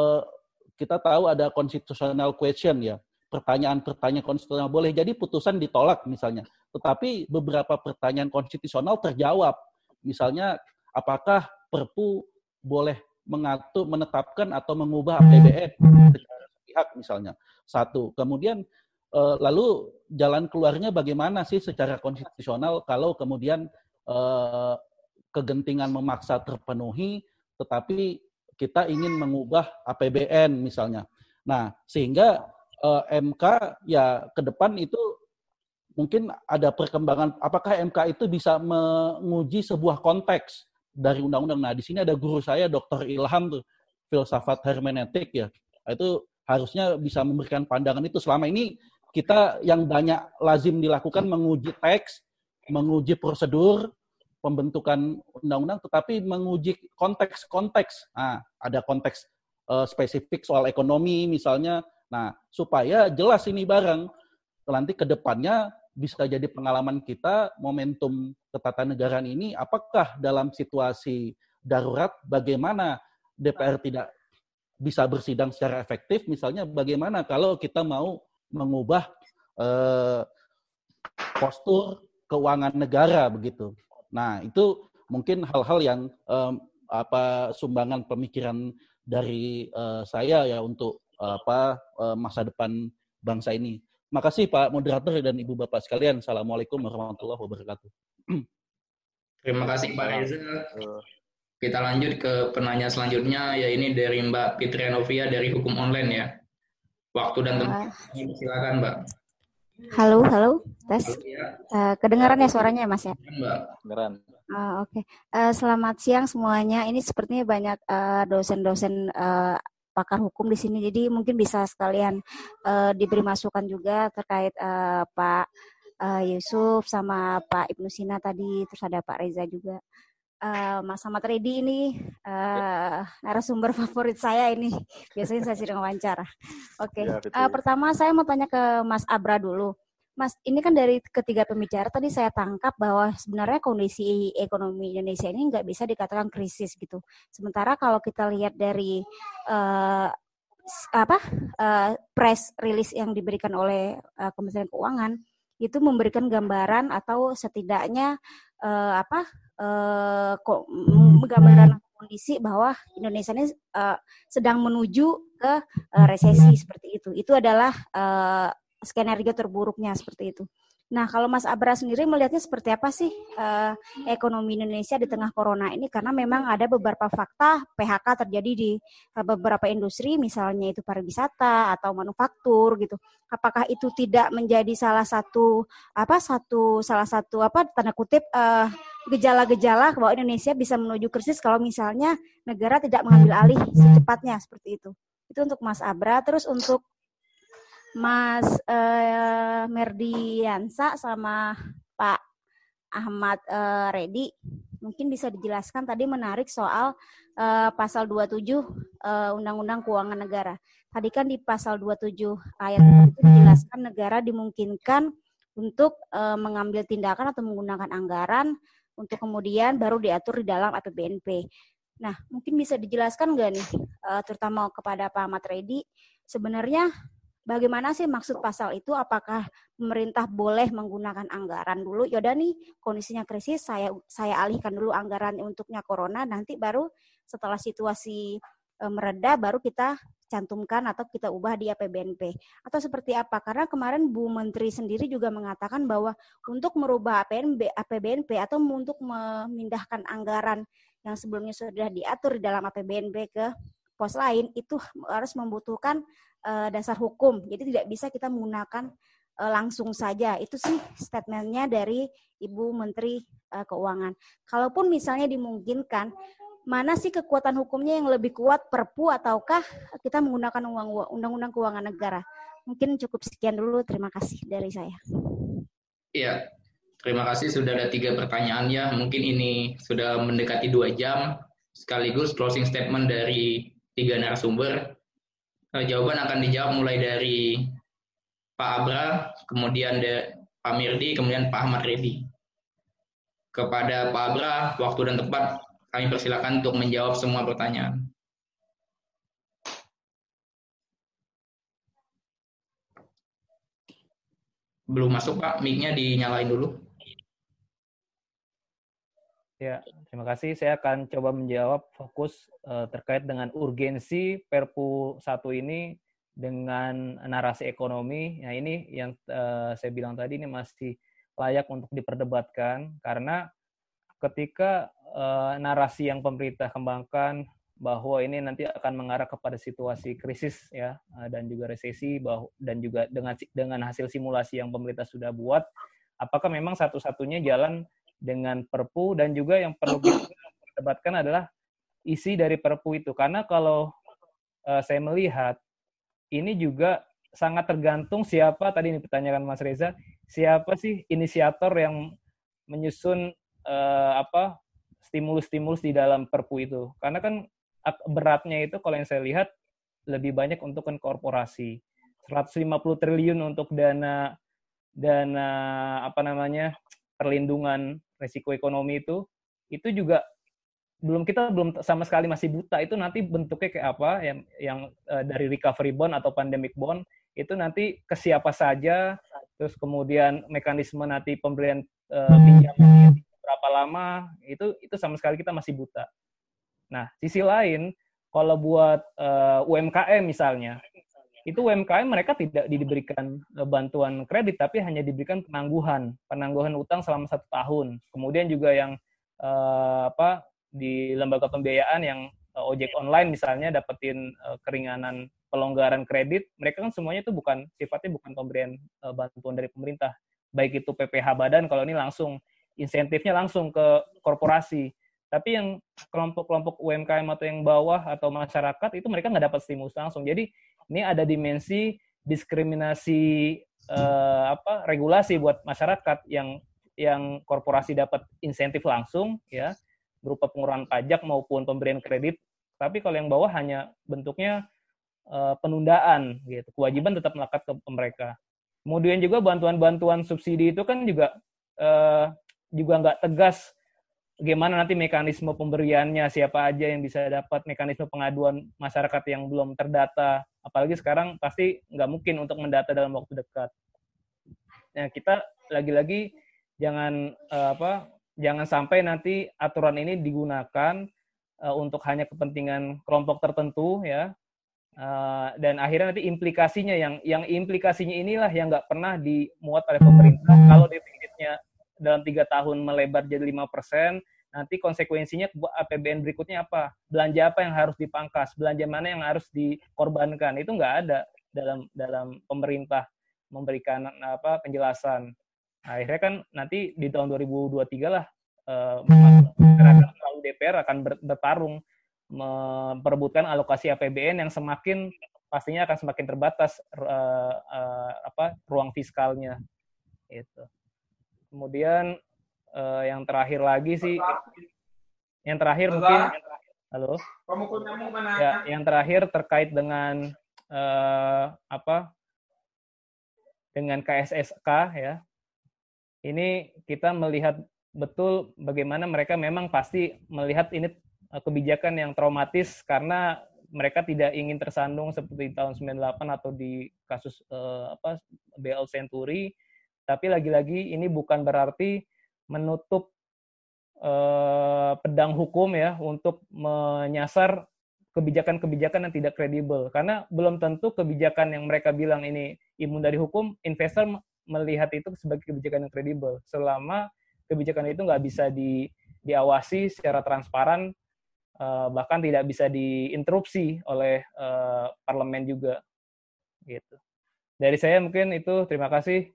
kita tahu ada constitutional question ya, pertanyaan-pertanyaan konstitusional boleh jadi putusan ditolak misalnya, tetapi beberapa pertanyaan konstitusional terjawab. Misalnya apakah Perpu boleh mengatur, menetapkan atau mengubah APBN secara sepihak misalnya. Satu. Kemudian eh, lalu jalan keluarnya bagaimana sih secara konstitusional kalau kemudian eh, kegentingan memaksa terpenuhi, tetapi kita ingin mengubah APBN misalnya. Nah, sehingga eh, MK ya ke depan itu mungkin ada perkembangan apakah MK itu bisa menguji sebuah konteks dari undang-undang. Nah, di sini ada guru saya Dr. Ilham tuh, filsafat hermeneutik ya. Itu harusnya bisa memberikan pandangan itu. Selama ini kita yang banyak lazim dilakukan menguji teks, menguji prosedur, pembentukan undang-undang, tetapi menguji konteks-konteks. Nah, ada konteks uh, spesifik soal ekonomi misalnya. Nah, supaya jelas ini bareng. Nanti ke depannya bisa jadi pengalaman kita momentum ketatanegaraan ini apakah dalam situasi darurat bagaimana DPR tidak bisa bersidang secara efektif misalnya bagaimana kalau kita mau mengubah eh, postur keuangan negara begitu. Nah, itu mungkin hal-hal yang um, apa sumbangan pemikiran dari uh, saya ya untuk uh, apa uh, masa depan bangsa ini. Makasih Pak moderator dan Ibu Bapak sekalian. Assalamualaikum warahmatullahi wabarakatuh. Terima kasih Pak Reza. Kita lanjut ke penanya selanjutnya, ya ini dari Mbak Fitri Novia dari Hukum Online ya. Waktu dan tempat, uh, silakan Mbak. Halo, halo, tes. Uh, kedengaran ya suaranya ya Mas ya? Mbak. Kedengaran. Uh, Oke, okay. uh, selamat siang semuanya. Ini sepertinya banyak dosen-dosen uh, uh, pakar hukum di sini, jadi mungkin bisa sekalian uh, diberi masukan juga terkait uh, Pak uh, Yusuf sama Pak Ibnu Sina tadi, terus ada Pak Reza juga uh, Mas Ahmad Redi ini uh, narasumber favorit saya ini. Biasanya saya sering wawancara. Oke, okay. ya, uh, pertama saya mau tanya ke Mas Abra dulu. Mas, ini kan dari ketiga pembicara tadi saya tangkap bahwa sebenarnya kondisi ekonomi Indonesia ini nggak bisa dikatakan krisis gitu. Sementara kalau kita lihat dari uh, apa uh, press release yang diberikan oleh uh, Kementerian Keuangan itu memberikan gambaran atau setidaknya uh, apa uh, kok menggambarkan kondisi bahwa Indonesia ini uh, sedang menuju ke uh, resesi seperti itu. Itu adalah uh, skenario terburuknya seperti itu. Nah, kalau Mas Abra sendiri melihatnya seperti apa sih uh, ekonomi Indonesia di tengah corona ini? Karena memang ada beberapa fakta PHK terjadi di uh, beberapa industri, misalnya itu pariwisata atau manufaktur gitu. Apakah itu tidak menjadi salah satu apa satu salah satu apa tanda kutip uh, gejala-gejala bahwa Indonesia bisa menuju krisis kalau misalnya negara tidak mengambil alih secepatnya seperti itu. Itu untuk Mas Abra. Terus untuk Mas uh, Merdiansa sama Pak Ahmad uh, Redi mungkin bisa dijelaskan tadi menarik soal uh, pasal 27 uh, Undang-Undang Keuangan Negara. Tadi kan di pasal 27 ayat itu dijelaskan negara dimungkinkan untuk uh, mengambil tindakan atau menggunakan anggaran untuk kemudian baru diatur di dalam APBNP. Nah, mungkin bisa dijelaskan nggak nih, uh, terutama kepada Pak Ahmad Redi, sebenarnya Bagaimana sih maksud pasal itu? Apakah pemerintah boleh menggunakan anggaran dulu? Yaudah nih kondisinya krisis, saya saya alihkan dulu anggaran untuknya corona. Nanti baru setelah situasi e, mereda, baru kita cantumkan atau kita ubah di APBNP atau seperti apa? Karena kemarin Bu Menteri sendiri juga mengatakan bahwa untuk merubah APBNP, APBNP atau untuk memindahkan anggaran yang sebelumnya sudah diatur di dalam APBNP ke pos lain itu harus membutuhkan uh, dasar hukum. Jadi tidak bisa kita menggunakan uh, langsung saja. Itu sih statementnya dari Ibu Menteri uh, Keuangan. Kalaupun misalnya dimungkinkan, mana sih kekuatan hukumnya yang lebih kuat Perpu ataukah kita menggunakan Undang-Undang Keuangan Negara? Mungkin cukup sekian dulu. Terima kasih dari saya. Iya, terima kasih sudah ada tiga pertanyaan ya. Mungkin ini sudah mendekati dua jam sekaligus closing statement dari tiga narasumber uh, jawaban akan dijawab mulai dari Pak Abra, kemudian de, Pak Mirdi, kemudian Pak Ahmad Redi. Kepada Pak Abra, waktu dan tempat kami persilakan untuk menjawab semua pertanyaan. Belum masuk Pak, mic-nya dinyalain dulu. Ya, terima kasih. Saya akan coba menjawab fokus uh, terkait dengan urgensi Perpu 1 ini dengan narasi ekonomi. Nah, ini yang uh, saya bilang tadi ini masih layak untuk diperdebatkan karena ketika uh, narasi yang pemerintah kembangkan bahwa ini nanti akan mengarah kepada situasi krisis ya dan juga resesi bahwa dan juga dengan dengan hasil simulasi yang pemerintah sudah buat apakah memang satu-satunya jalan dengan Perpu dan juga yang perlu kita perdebatkan adalah isi dari Perpu itu. Karena kalau uh, saya melihat ini juga sangat tergantung siapa tadi ini pertanyaan Mas Reza siapa sih inisiator yang menyusun uh, apa stimulus-stimulus di dalam Perpu itu. Karena kan beratnya itu kalau yang saya lihat lebih banyak untuk kan korporasi 150 triliun untuk dana dana apa namanya perlindungan resiko ekonomi itu itu juga belum kita belum sama sekali masih buta itu nanti bentuknya kayak apa yang yang uh, dari recovery bond atau pandemic bond itu nanti ke siapa saja terus kemudian mekanisme nanti pemberian uh, pinjaman berapa lama itu itu sama sekali kita masih buta. Nah, sisi lain kalau buat uh, UMKM misalnya, itu UMKM mereka tidak diberikan uh, bantuan kredit, tapi hanya diberikan penangguhan, penangguhan utang selama satu tahun. Kemudian juga yang uh, apa di lembaga pembiayaan yang uh, ojek online misalnya dapetin uh, keringanan pelonggaran kredit, mereka kan semuanya itu bukan sifatnya bukan pemberian uh, bantuan dari pemerintah, baik itu PPH badan kalau ini langsung insentifnya langsung ke korporasi. Tapi yang kelompok-kelompok UMKM atau yang bawah atau masyarakat itu mereka nggak dapat stimulus langsung. Jadi ini ada dimensi diskriminasi eh, apa regulasi buat masyarakat yang yang korporasi dapat insentif langsung ya berupa pengurangan pajak maupun pemberian kredit. Tapi kalau yang bawah hanya bentuknya eh, penundaan gitu. Kewajiban tetap melekat ke mereka. Kemudian juga bantuan-bantuan subsidi itu kan juga eh, juga nggak tegas bagaimana nanti mekanisme pemberiannya, siapa aja yang bisa dapat mekanisme pengaduan masyarakat yang belum terdata. Apalagi sekarang pasti nggak mungkin untuk mendata dalam waktu dekat. Nah, kita lagi-lagi jangan uh, apa jangan sampai nanti aturan ini digunakan uh, untuk hanya kepentingan kelompok tertentu ya uh, dan akhirnya nanti implikasinya yang yang implikasinya inilah yang nggak pernah dimuat oleh pemerintah kalau defisitnya dalam tiga tahun melebar jadi lima persen, nanti konsekuensinya APBN berikutnya apa? Belanja apa yang harus dipangkas? Belanja mana yang harus dikorbankan? Itu nggak ada dalam dalam pemerintah memberikan apa penjelasan. Nah, akhirnya kan nanti di tahun 2023 lah eh, masyarakat lalu DPR akan bertarung memperebutkan alokasi APBN yang semakin pastinya akan semakin terbatas uh, uh, apa ruang fiskalnya itu. Kemudian uh, yang terakhir lagi sih, yang terakhir mungkin, halo. Ya, yang terakhir terkait dengan uh, apa? Dengan KSSK ya. Ini kita melihat betul bagaimana mereka memang pasti melihat ini eh, kebijakan yang traumatis karena mereka tidak ingin tersandung seperti tahun 98 atau di kasus uh, apa BL Century tapi lagi-lagi ini bukan berarti menutup eh, pedang hukum ya untuk menyasar kebijakan-kebijakan yang tidak kredibel. Karena belum tentu kebijakan yang mereka bilang ini imun dari hukum, investor melihat itu sebagai kebijakan yang kredibel. Selama kebijakan itu nggak bisa di, diawasi secara transparan, eh, bahkan tidak bisa diinterupsi oleh eh, parlemen juga. Gitu. Dari saya mungkin itu. Terima kasih.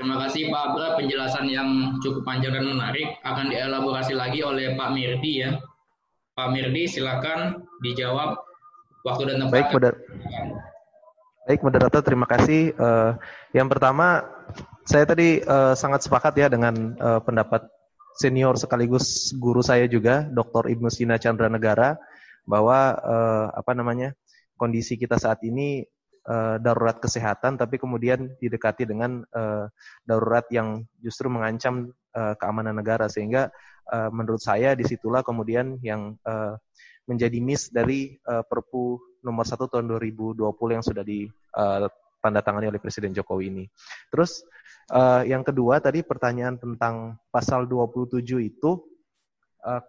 Terima kasih Pak Abra penjelasan yang cukup panjang dan menarik akan dielaborasi lagi oleh Pak Mirdi ya. Pak Mirdi silakan dijawab waktu dan tempat. Baik, moder Baik moderator terima kasih. Uh, yang pertama saya tadi uh, sangat sepakat ya dengan uh, pendapat senior sekaligus guru saya juga Dr. Ibnu Sina Chandra Negara bahwa uh, apa namanya kondisi kita saat ini uh, darurat kesehatan, tapi kemudian didekati dengan uh, darurat yang justru mengancam uh, keamanan negara, sehingga menurut saya di situlah kemudian yang menjadi miss dari Perpu nomor 1 tahun 2020 yang sudah ditandatangani oleh Presiden Jokowi ini. Terus yang kedua tadi pertanyaan tentang pasal 27 itu,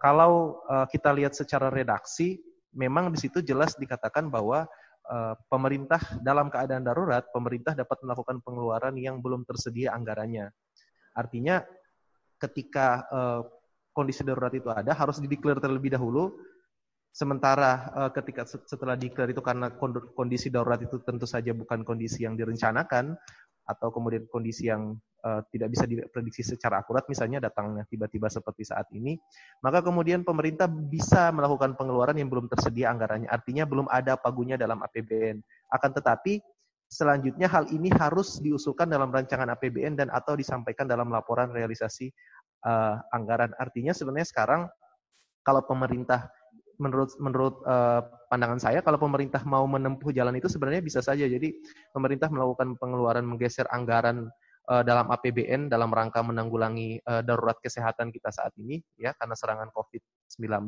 kalau kita lihat secara redaksi, memang di situ jelas dikatakan bahwa Eh, pemerintah dalam keadaan darurat, pemerintah dapat melakukan pengeluaran yang belum tersedia anggarannya. Artinya ketika uh, kondisi darurat itu ada harus dideklar terlebih dahulu. Sementara uh, ketika setelah dideklar itu karena kondisi darurat itu tentu saja bukan kondisi yang direncanakan atau kemudian kondisi yang uh, tidak bisa diprediksi secara akurat, misalnya datangnya tiba-tiba seperti saat ini, maka kemudian pemerintah bisa melakukan pengeluaran yang belum tersedia anggarannya. Artinya belum ada pagunya dalam APBN. Akan tetapi selanjutnya hal ini harus diusulkan dalam rancangan APBN dan atau disampaikan dalam laporan realisasi uh, anggaran. Artinya sebenarnya sekarang kalau pemerintah menurut menurut uh, pandangan saya kalau pemerintah mau menempuh jalan itu sebenarnya bisa saja. Jadi pemerintah melakukan pengeluaran menggeser anggaran uh, dalam APBN dalam rangka menanggulangi uh, darurat kesehatan kita saat ini ya karena serangan COVID-19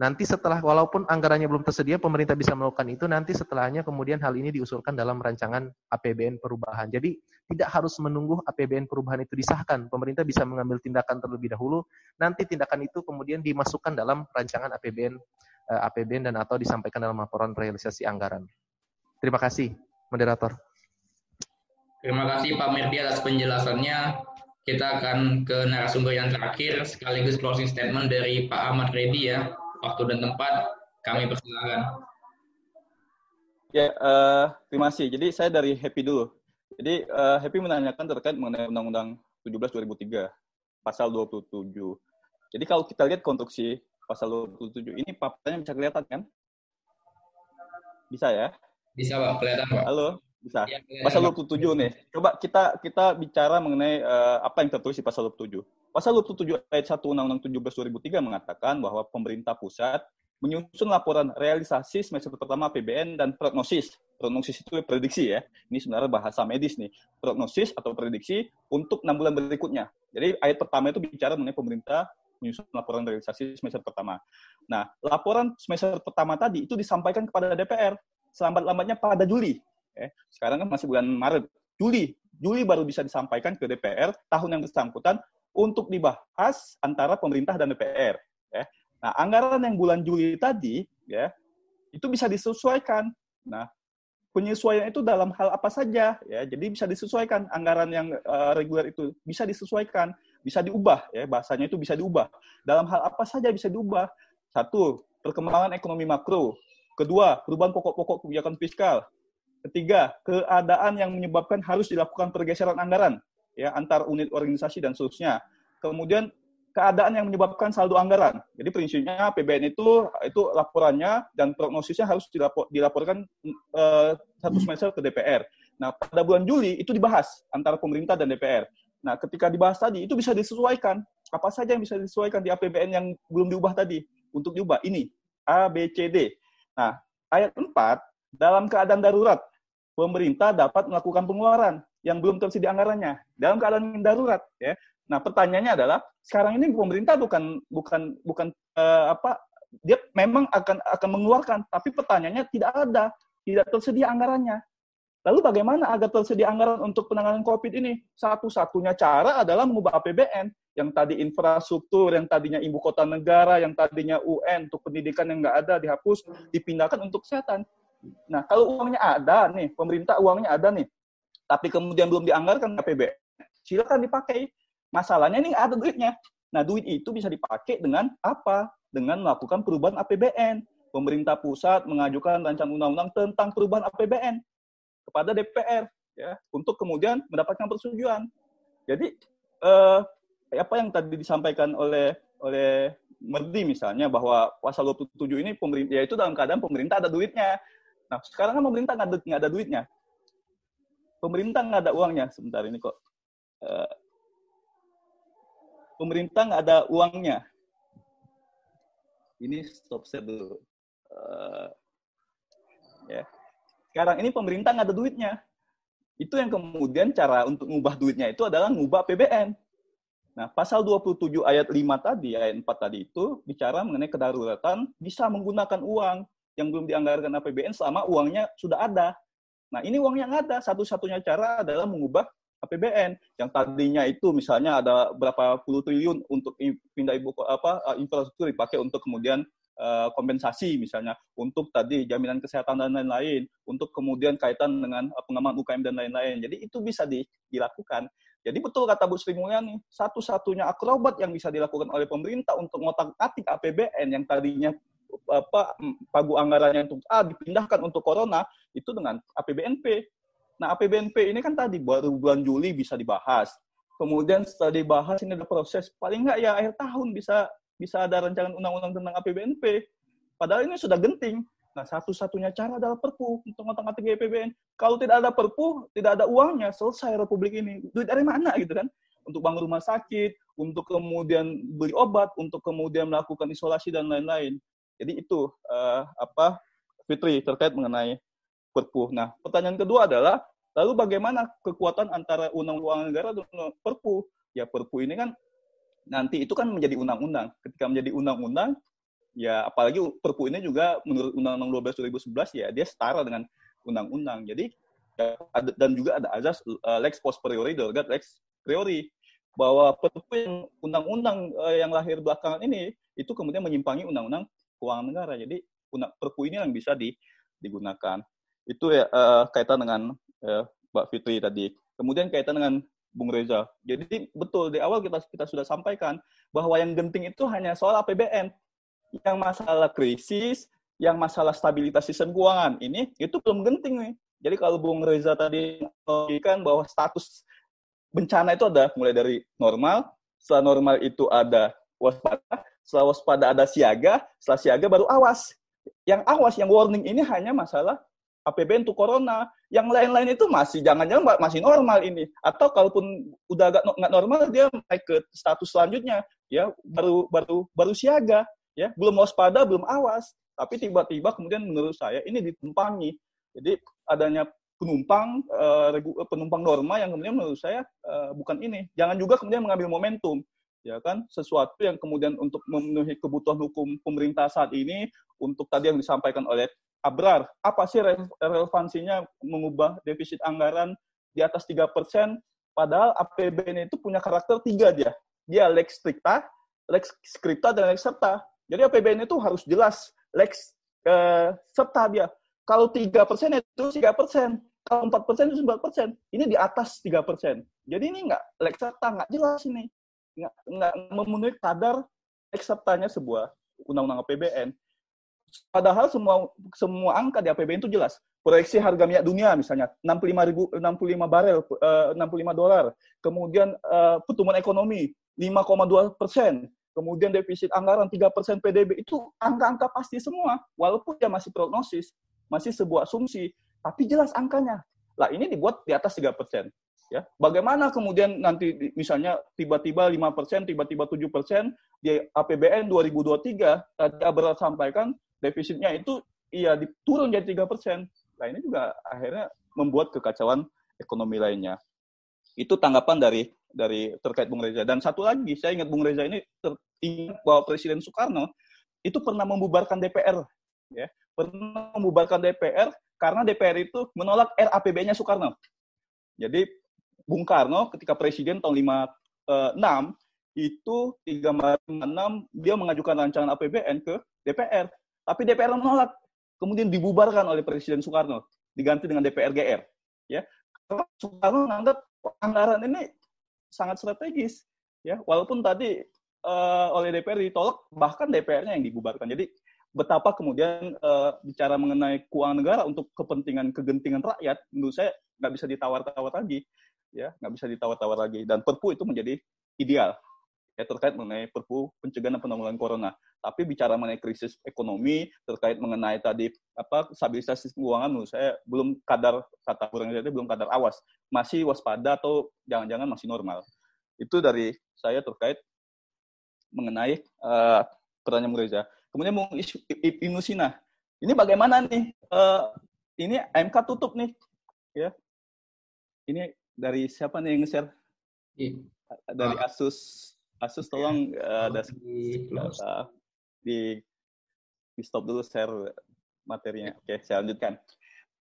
Nanti setelah walaupun anggarannya belum tersedia, pemerintah bisa melakukan itu. Nanti setelahnya kemudian hal ini diusulkan dalam rancangan APBN perubahan. Jadi tidak harus menunggu APBN perubahan itu disahkan. Pemerintah bisa mengambil tindakan terlebih dahulu. Nanti tindakan itu kemudian dimasukkan dalam rancangan APBN eh, APBN dan atau disampaikan dalam laporan realisasi anggaran. Terima kasih, moderator. Terima kasih Pak Mirdi atas penjelasannya. Kita akan ke narasumber yang terakhir sekaligus closing statement dari Pak Ahmad Reddy ya waktu dan tempat kami persilakan. Ya, uh, terima kasih. Jadi saya dari Happy dulu. Jadi uh, Happy menanyakan terkait mengenai Undang-Undang 17 2003 pasal 27. Jadi kalau kita lihat konstruksi pasal 27 ini paparnya bisa kelihatan kan? Bisa ya? Bisa Pak, kelihatan Pak. Halo, bisa. Ya, pasal 27 nih. Coba kita kita bicara mengenai uh, apa yang tertulis di pasal 27. Pasal 27 ayat 1 Undang-Undang 17 2003 mengatakan bahwa pemerintah pusat menyusun laporan realisasi semester pertama PBN dan prognosis. Prognosis itu prediksi ya. Ini sebenarnya bahasa medis nih. Prognosis atau prediksi untuk enam bulan berikutnya. Jadi ayat pertama itu bicara mengenai pemerintah menyusun laporan realisasi semester pertama. Nah, laporan semester pertama tadi itu disampaikan kepada DPR selambat-lambatnya pada Juli. Eh, sekarang kan masih bulan Maret. Juli, Juli baru bisa disampaikan ke DPR tahun yang bersangkutan untuk dibahas antara pemerintah dan DPR. Ya. Nah, anggaran yang bulan Juli tadi, ya, itu bisa disesuaikan. Nah, penyesuaian itu dalam hal apa saja, ya. Jadi bisa disesuaikan anggaran yang uh, reguler itu bisa disesuaikan, bisa diubah, ya. Bahasanya itu bisa diubah. Dalam hal apa saja bisa diubah. Satu, perkembangan ekonomi makro. Kedua, perubahan pokok-pokok kebijakan fiskal. Ketiga, keadaan yang menyebabkan harus dilakukan pergeseran anggaran ya antar unit organisasi dan seterusnya. Kemudian keadaan yang menyebabkan saldo anggaran. Jadi prinsipnya PBN itu itu laporannya dan prognosisnya harus dilapor, dilaporkan uh, satu semester ke DPR. Nah, pada bulan Juli itu dibahas antara pemerintah dan DPR. Nah, ketika dibahas tadi itu bisa disesuaikan. Apa saja yang bisa disesuaikan di APBN yang belum diubah tadi untuk diubah? Ini A, B, C, D. Nah, ayat 4 dalam keadaan darurat pemerintah dapat melakukan pengeluaran yang belum tersedia anggarannya dalam keadaan darurat ya. Nah, pertanyaannya adalah sekarang ini pemerintah bukan bukan bukan uh, apa dia memang akan akan mengeluarkan tapi pertanyaannya tidak ada, tidak tersedia anggarannya. Lalu bagaimana agar tersedia anggaran untuk penanganan Covid ini? Satu-satunya cara adalah mengubah APBN yang tadi infrastruktur, yang tadinya ibu kota negara, yang tadinya UN untuk pendidikan yang nggak ada dihapus, dipindahkan untuk kesehatan. Nah, kalau uangnya ada nih, pemerintah uangnya ada nih, tapi kemudian belum dianggarkan APBN, silakan dipakai. Masalahnya ini ada duitnya. Nah, duit itu bisa dipakai dengan apa? Dengan melakukan perubahan APBN. Pemerintah pusat mengajukan rancangan undang-undang tentang perubahan APBN kepada DPR ya untuk kemudian mendapatkan persetujuan. Jadi eh, apa yang tadi disampaikan oleh oleh Merdi misalnya bahwa pasal 27 ini pemerintah ya itu dalam keadaan pemerintah ada duitnya. Nah sekarang kan pemerintah nggak ada, ada duitnya pemerintah nggak ada uangnya sebentar ini kok. Uh, pemerintah nggak ada uangnya. Ini stop saya dulu. Uh, ya. Sekarang ini pemerintah nggak ada duitnya. Itu yang kemudian cara untuk mengubah duitnya itu adalah mengubah PBN. Nah, pasal 27 ayat 5 tadi, ayat 4 tadi itu bicara mengenai kedaruratan bisa menggunakan uang yang belum dianggarkan APBN selama uangnya sudah ada. Nah, ini uang yang ada. Satu-satunya cara adalah mengubah APBN yang tadinya itu misalnya ada berapa puluh triliun untuk pindah ibu apa eh, infrastruktur dipakai untuk kemudian uh, kompensasi misalnya. Untuk tadi jaminan kesehatan dan lain-lain. Untuk kemudian kaitan dengan uh, pengembangan UKM dan lain-lain. Jadi itu bisa di, dilakukan. Jadi betul kata Bu Sri Mulyani satu-satunya akrobat yang bisa dilakukan oleh pemerintah untuk ngotak-atik APBN yang tadinya apa pagu anggarannya untuk A dipindahkan untuk corona itu dengan APBNP. Nah, APBNP ini kan tadi baru bulan Juli bisa dibahas. Kemudian setelah dibahas ini ada proses paling nggak ya akhir tahun bisa bisa ada rancangan undang-undang tentang APBNP. Padahal ini sudah genting. Nah, satu-satunya cara adalah perpu untuk ngotak-ngatik APBN. Kalau tidak ada perpu, tidak ada uangnya, selesai republik ini. Duit dari mana gitu kan? Untuk bangun rumah sakit, untuk kemudian beli obat, untuk kemudian melakukan isolasi dan lain-lain. Jadi itu uh, apa Fitri terkait mengenai Perpu. Nah, pertanyaan kedua adalah lalu bagaimana kekuatan antara undang-undang negara dan Perpu? Ya Perpu ini kan nanti itu kan menjadi undang-undang. Ketika menjadi undang-undang, Ya apalagi Perpu ini juga menurut Undang-Undang 12 2011 ya dia setara dengan undang-undang. Jadi ya, dan juga ada azas uh, lex post priori lex priori bahwa Perpu yang undang-undang uh, yang lahir belakangan ini itu kemudian menyimpangi undang-undang keuangan negara. Jadi Perpu ini yang bisa di, digunakan. Itu ya uh, kaitan dengan uh, Mbak Fitri tadi. Kemudian kaitan dengan Bung Reza. Jadi betul di awal kita kita sudah sampaikan bahwa yang genting itu hanya soal APBN. Yang masalah krisis, yang masalah stabilitas sistem keuangan ini itu belum genting nih. Jadi kalau Bung Reza tadi mengatakan bahwa status bencana itu ada mulai dari normal, setelah normal itu ada waspada, setelah waspada ada siaga, setelah siaga baru awas. Yang awas, yang warning ini hanya masalah APBN untuk corona. Yang lain-lain itu masih jangan-jangan masih normal ini. Atau kalaupun udah agak nggak normal dia naik ke status selanjutnya ya baru baru baru siaga ya belum waspada belum awas tapi tiba-tiba kemudian menurut saya ini ditumpangi jadi adanya penumpang uh, penumpang norma yang kemudian menurut saya uh, bukan ini jangan juga kemudian mengambil momentum ya kan sesuatu yang kemudian untuk memenuhi kebutuhan hukum pemerintah saat ini untuk tadi yang disampaikan oleh Abrar, apa sih relevansinya mengubah defisit anggaran di atas tiga persen? Padahal APBN itu punya karakter tiga dia. Dia lex stricta, lex scripta, dan lex serta. Jadi APBN itu harus jelas lex eh, serta dia. Kalau tiga persen itu tiga persen, kalau empat persen itu sembilan persen. Ini di atas tiga persen. Jadi ini nggak lex serta, nggak jelas ini, nggak memenuhi kadar lex sertanya sebuah undang-undang APBN. Padahal semua semua angka di APBN itu jelas. Proyeksi harga minyak dunia misalnya 65 ribu 65 barel uh, 65 dolar. Kemudian uh, pertumbuhan ekonomi 5,2 persen. Kemudian defisit anggaran 3 persen PDB itu angka-angka pasti semua. Walaupun dia masih prognosis, masih sebuah asumsi, tapi jelas angkanya. Lah ini dibuat di atas 3 persen. Ya, bagaimana kemudian nanti misalnya tiba-tiba 5 persen, tiba-tiba 7 persen di APBN 2023 tadi Abra sampaikan defisitnya itu iya diturun jadi tiga persen. Nah ini juga akhirnya membuat kekacauan ekonomi lainnya. Itu tanggapan dari dari terkait Bung Reza. Dan satu lagi, saya ingat Bung Reza ini ingat bahwa Presiden Soekarno itu pernah membubarkan DPR, ya, pernah membubarkan DPR karena DPR itu menolak RAPB-nya Soekarno. Jadi Bung Karno ketika Presiden tahun 56 eh, itu 356 dia mengajukan rancangan APBN ke DPR tapi DPR menolak. Kemudian dibubarkan oleh Presiden Soekarno, diganti dengan DPR GR. Ya, karena Soekarno menganggap anggaran ini sangat strategis. Ya, walaupun tadi uh, oleh DPR ditolak, bahkan DPR-nya yang dibubarkan. Jadi betapa kemudian uh, bicara mengenai keuangan negara untuk kepentingan kegentingan rakyat, menurut saya nggak bisa ditawar-tawar lagi, ya nggak bisa ditawar-tawar lagi. Dan Perpu itu menjadi ideal ya terkait mengenai Perpu pencegahan dan penanggulangan corona. Tapi bicara mengenai krisis ekonomi terkait mengenai tadi apa stabilitas sistem keuangan menurut saya belum kadar kata kurang jadi belum kadar awas, masih waspada atau jangan-jangan masih normal. Itu dari saya terkait mengenai uh, pertanyaan Reza. Kemudian Bung Ibnu Sina. Ini bagaimana nih? Uh, ini MK tutup nih, ya. Ini dari siapa nih yang nge-share? Dari Asus. Asus tolong uh, ada di, di di stop dulu share materinya. Oke, saya lanjutkan.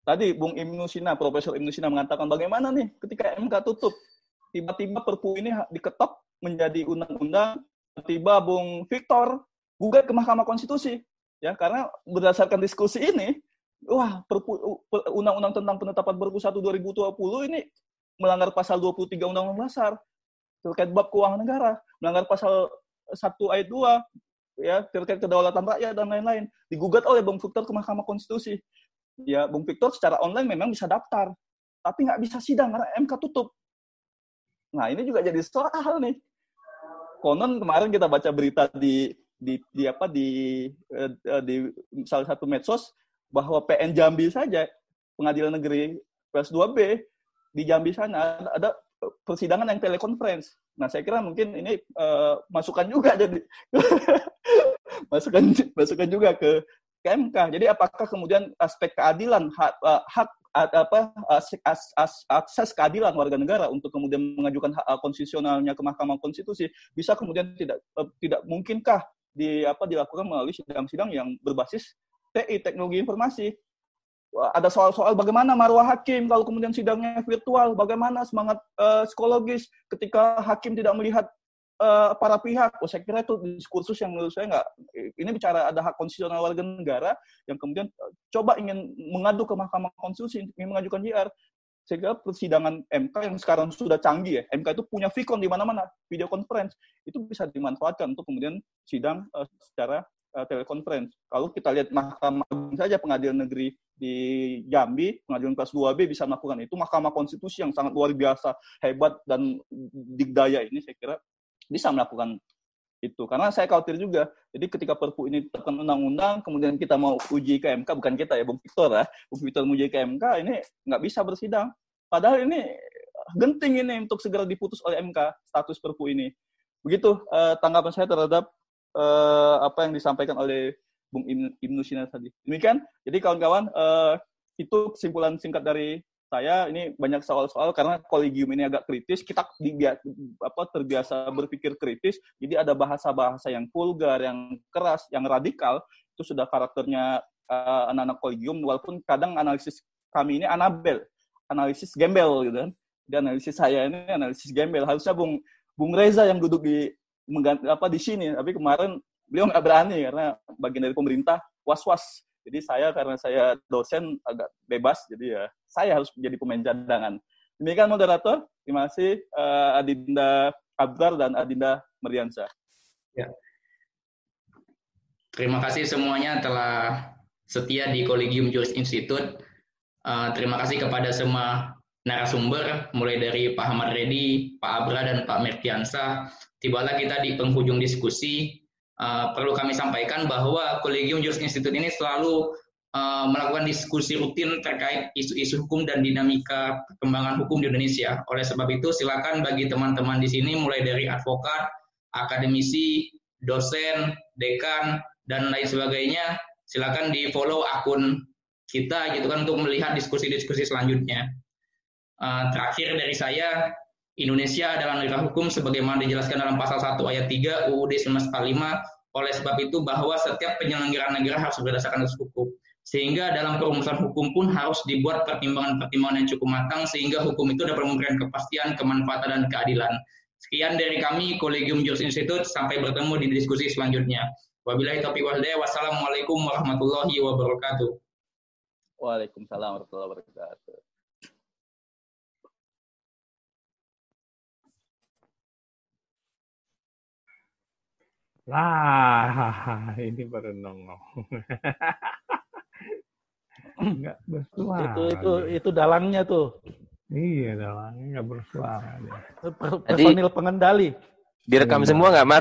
Tadi Bung Ibnu Sina, Profesor Ibnu Sina mengatakan bagaimana nih ketika MK tutup, tiba-tiba Perpu ini diketok menjadi undang-undang, tiba Bung Victor gugat ke Mahkamah Konstitusi. Ya, karena berdasarkan diskusi ini, wah, Perpu undang-undang tentang penetapan Perpu 1 2020 ini melanggar pasal 23 Undang-Undang Dasar terkait bab keuangan negara, melanggar pasal 1 ayat 2 ya terkait kedaulatan rakyat dan lain-lain digugat oleh Bung Victor ke Mahkamah Konstitusi. Ya, Bung Victor secara online memang bisa daftar, tapi nggak bisa sidang karena MK tutup. Nah, ini juga jadi soal nih. Konon kemarin kita baca berita di di, di apa di eh, di salah satu medsos bahwa PN Jambi saja Pengadilan Negeri PS2B di Jambi sana ada persidangan yang telekonferensi. Nah, saya kira mungkin ini uh, masukan juga jadi masukan masukan juga ke KMK. Jadi apakah kemudian aspek keadilan hak uh, hak apa akses keadilan warga negara untuk kemudian mengajukan hak konstitusionalnya ke Mahkamah Konstitusi bisa kemudian tidak tidak mungkinkah di apa dilakukan melalui sidang-sidang yang berbasis TI teknologi informasi. Ada soal-soal bagaimana marwah hakim kalau kemudian sidangnya virtual, bagaimana semangat uh, psikologis ketika hakim tidak melihat uh, para pihak. Oh, saya kira itu diskursus yang menurut saya nggak. Ini bicara ada hak konstitusional warga negara yang kemudian uh, coba ingin mengadu ke Mahkamah Konstitusi ingin mengajukan JR. Sehingga persidangan MK yang sekarang sudah canggih ya, MK itu punya vicon di mana-mana, video conference itu bisa dimanfaatkan untuk kemudian sidang uh, secara uh, telekonferensi. Kalau kita lihat Mahkamah Agung saja pengadilan negeri di Jambi, pengadilan kelas 2B bisa melakukan itu, Mahkamah Konstitusi yang sangat luar biasa, hebat dan digdaya ini saya kira bisa melakukan itu. Karena saya khawatir juga jadi ketika perpu ini tekan undang-undang kemudian kita mau uji ke MK bukan kita ya Bung Victor ya Bung Victor uji ke MK ini nggak bisa bersidang. Padahal ini genting ini untuk segera diputus oleh MK status perpu ini. Begitu uh, tanggapan saya terhadap uh, apa yang disampaikan oleh Bung Ibnu Sina tadi. Demikian jadi kawan-kawan uh, itu kesimpulan singkat dari saya. Ini banyak soal-soal karena kolegium ini agak kritis. Kita apa terbiasa berpikir kritis. Jadi ada bahasa-bahasa yang vulgar yang keras yang radikal. Itu sudah karakternya uh, anak-anak kolegium. Walaupun kadang analisis kami ini anabel. Analisis gembel gitu kan. Dan analisis saya ini analisis gembel. Harusnya Bung Bung Reza yang duduk di mengganti, apa di sini tapi kemarin beliau nggak berani karena bagian dari pemerintah was-was jadi saya karena saya dosen agak bebas, jadi ya saya harus menjadi pemain cadangan. Demikian moderator, terima kasih uh, Adinda Abdar dan Adinda Meriansyah. Ya. Terima kasih semuanya telah setia di Kolegium Juris Institute. Uh, terima kasih kepada semua narasumber, mulai dari Pak Ahmad Reddy, Pak Abra, dan Pak Mertiansa. Tibalah kita di penghujung diskusi uh, perlu kami sampaikan bahwa Kolegium Juris Institute ini selalu uh, melakukan diskusi rutin terkait isu-isu hukum dan dinamika perkembangan hukum di Indonesia. Oleh sebab itu, silakan bagi teman-teman di sini mulai dari advokat, akademisi, dosen, dekan, dan lain sebagainya, silakan di follow akun kita gitu kan untuk melihat diskusi-diskusi selanjutnya. Uh, terakhir dari saya, Indonesia adalah negara hukum sebagaimana dijelaskan dalam pasal 1 ayat 3 UUD 1945 oleh sebab itu bahwa setiap penyelenggaraan negara harus berdasarkan asas hukum. Sehingga dalam perumusan hukum pun harus dibuat pertimbangan-pertimbangan yang cukup matang sehingga hukum itu dapat memberikan kepastian, kemanfaatan, dan keadilan. Sekian dari kami, Kolegium Juris Institute. Sampai bertemu di diskusi selanjutnya. Wabillahi taufiq wal Wassalamualaikum warahmatullahi wabarakatuh. Waalaikumsalam warahmatullahi wabarakatuh. Lah, ini baru nongol. Enggak bersuara. Itu itu itu dalangnya tuh. Iya, dalangnya enggak bersuara. Personil pengendali. Direkam semua nggak, Mar?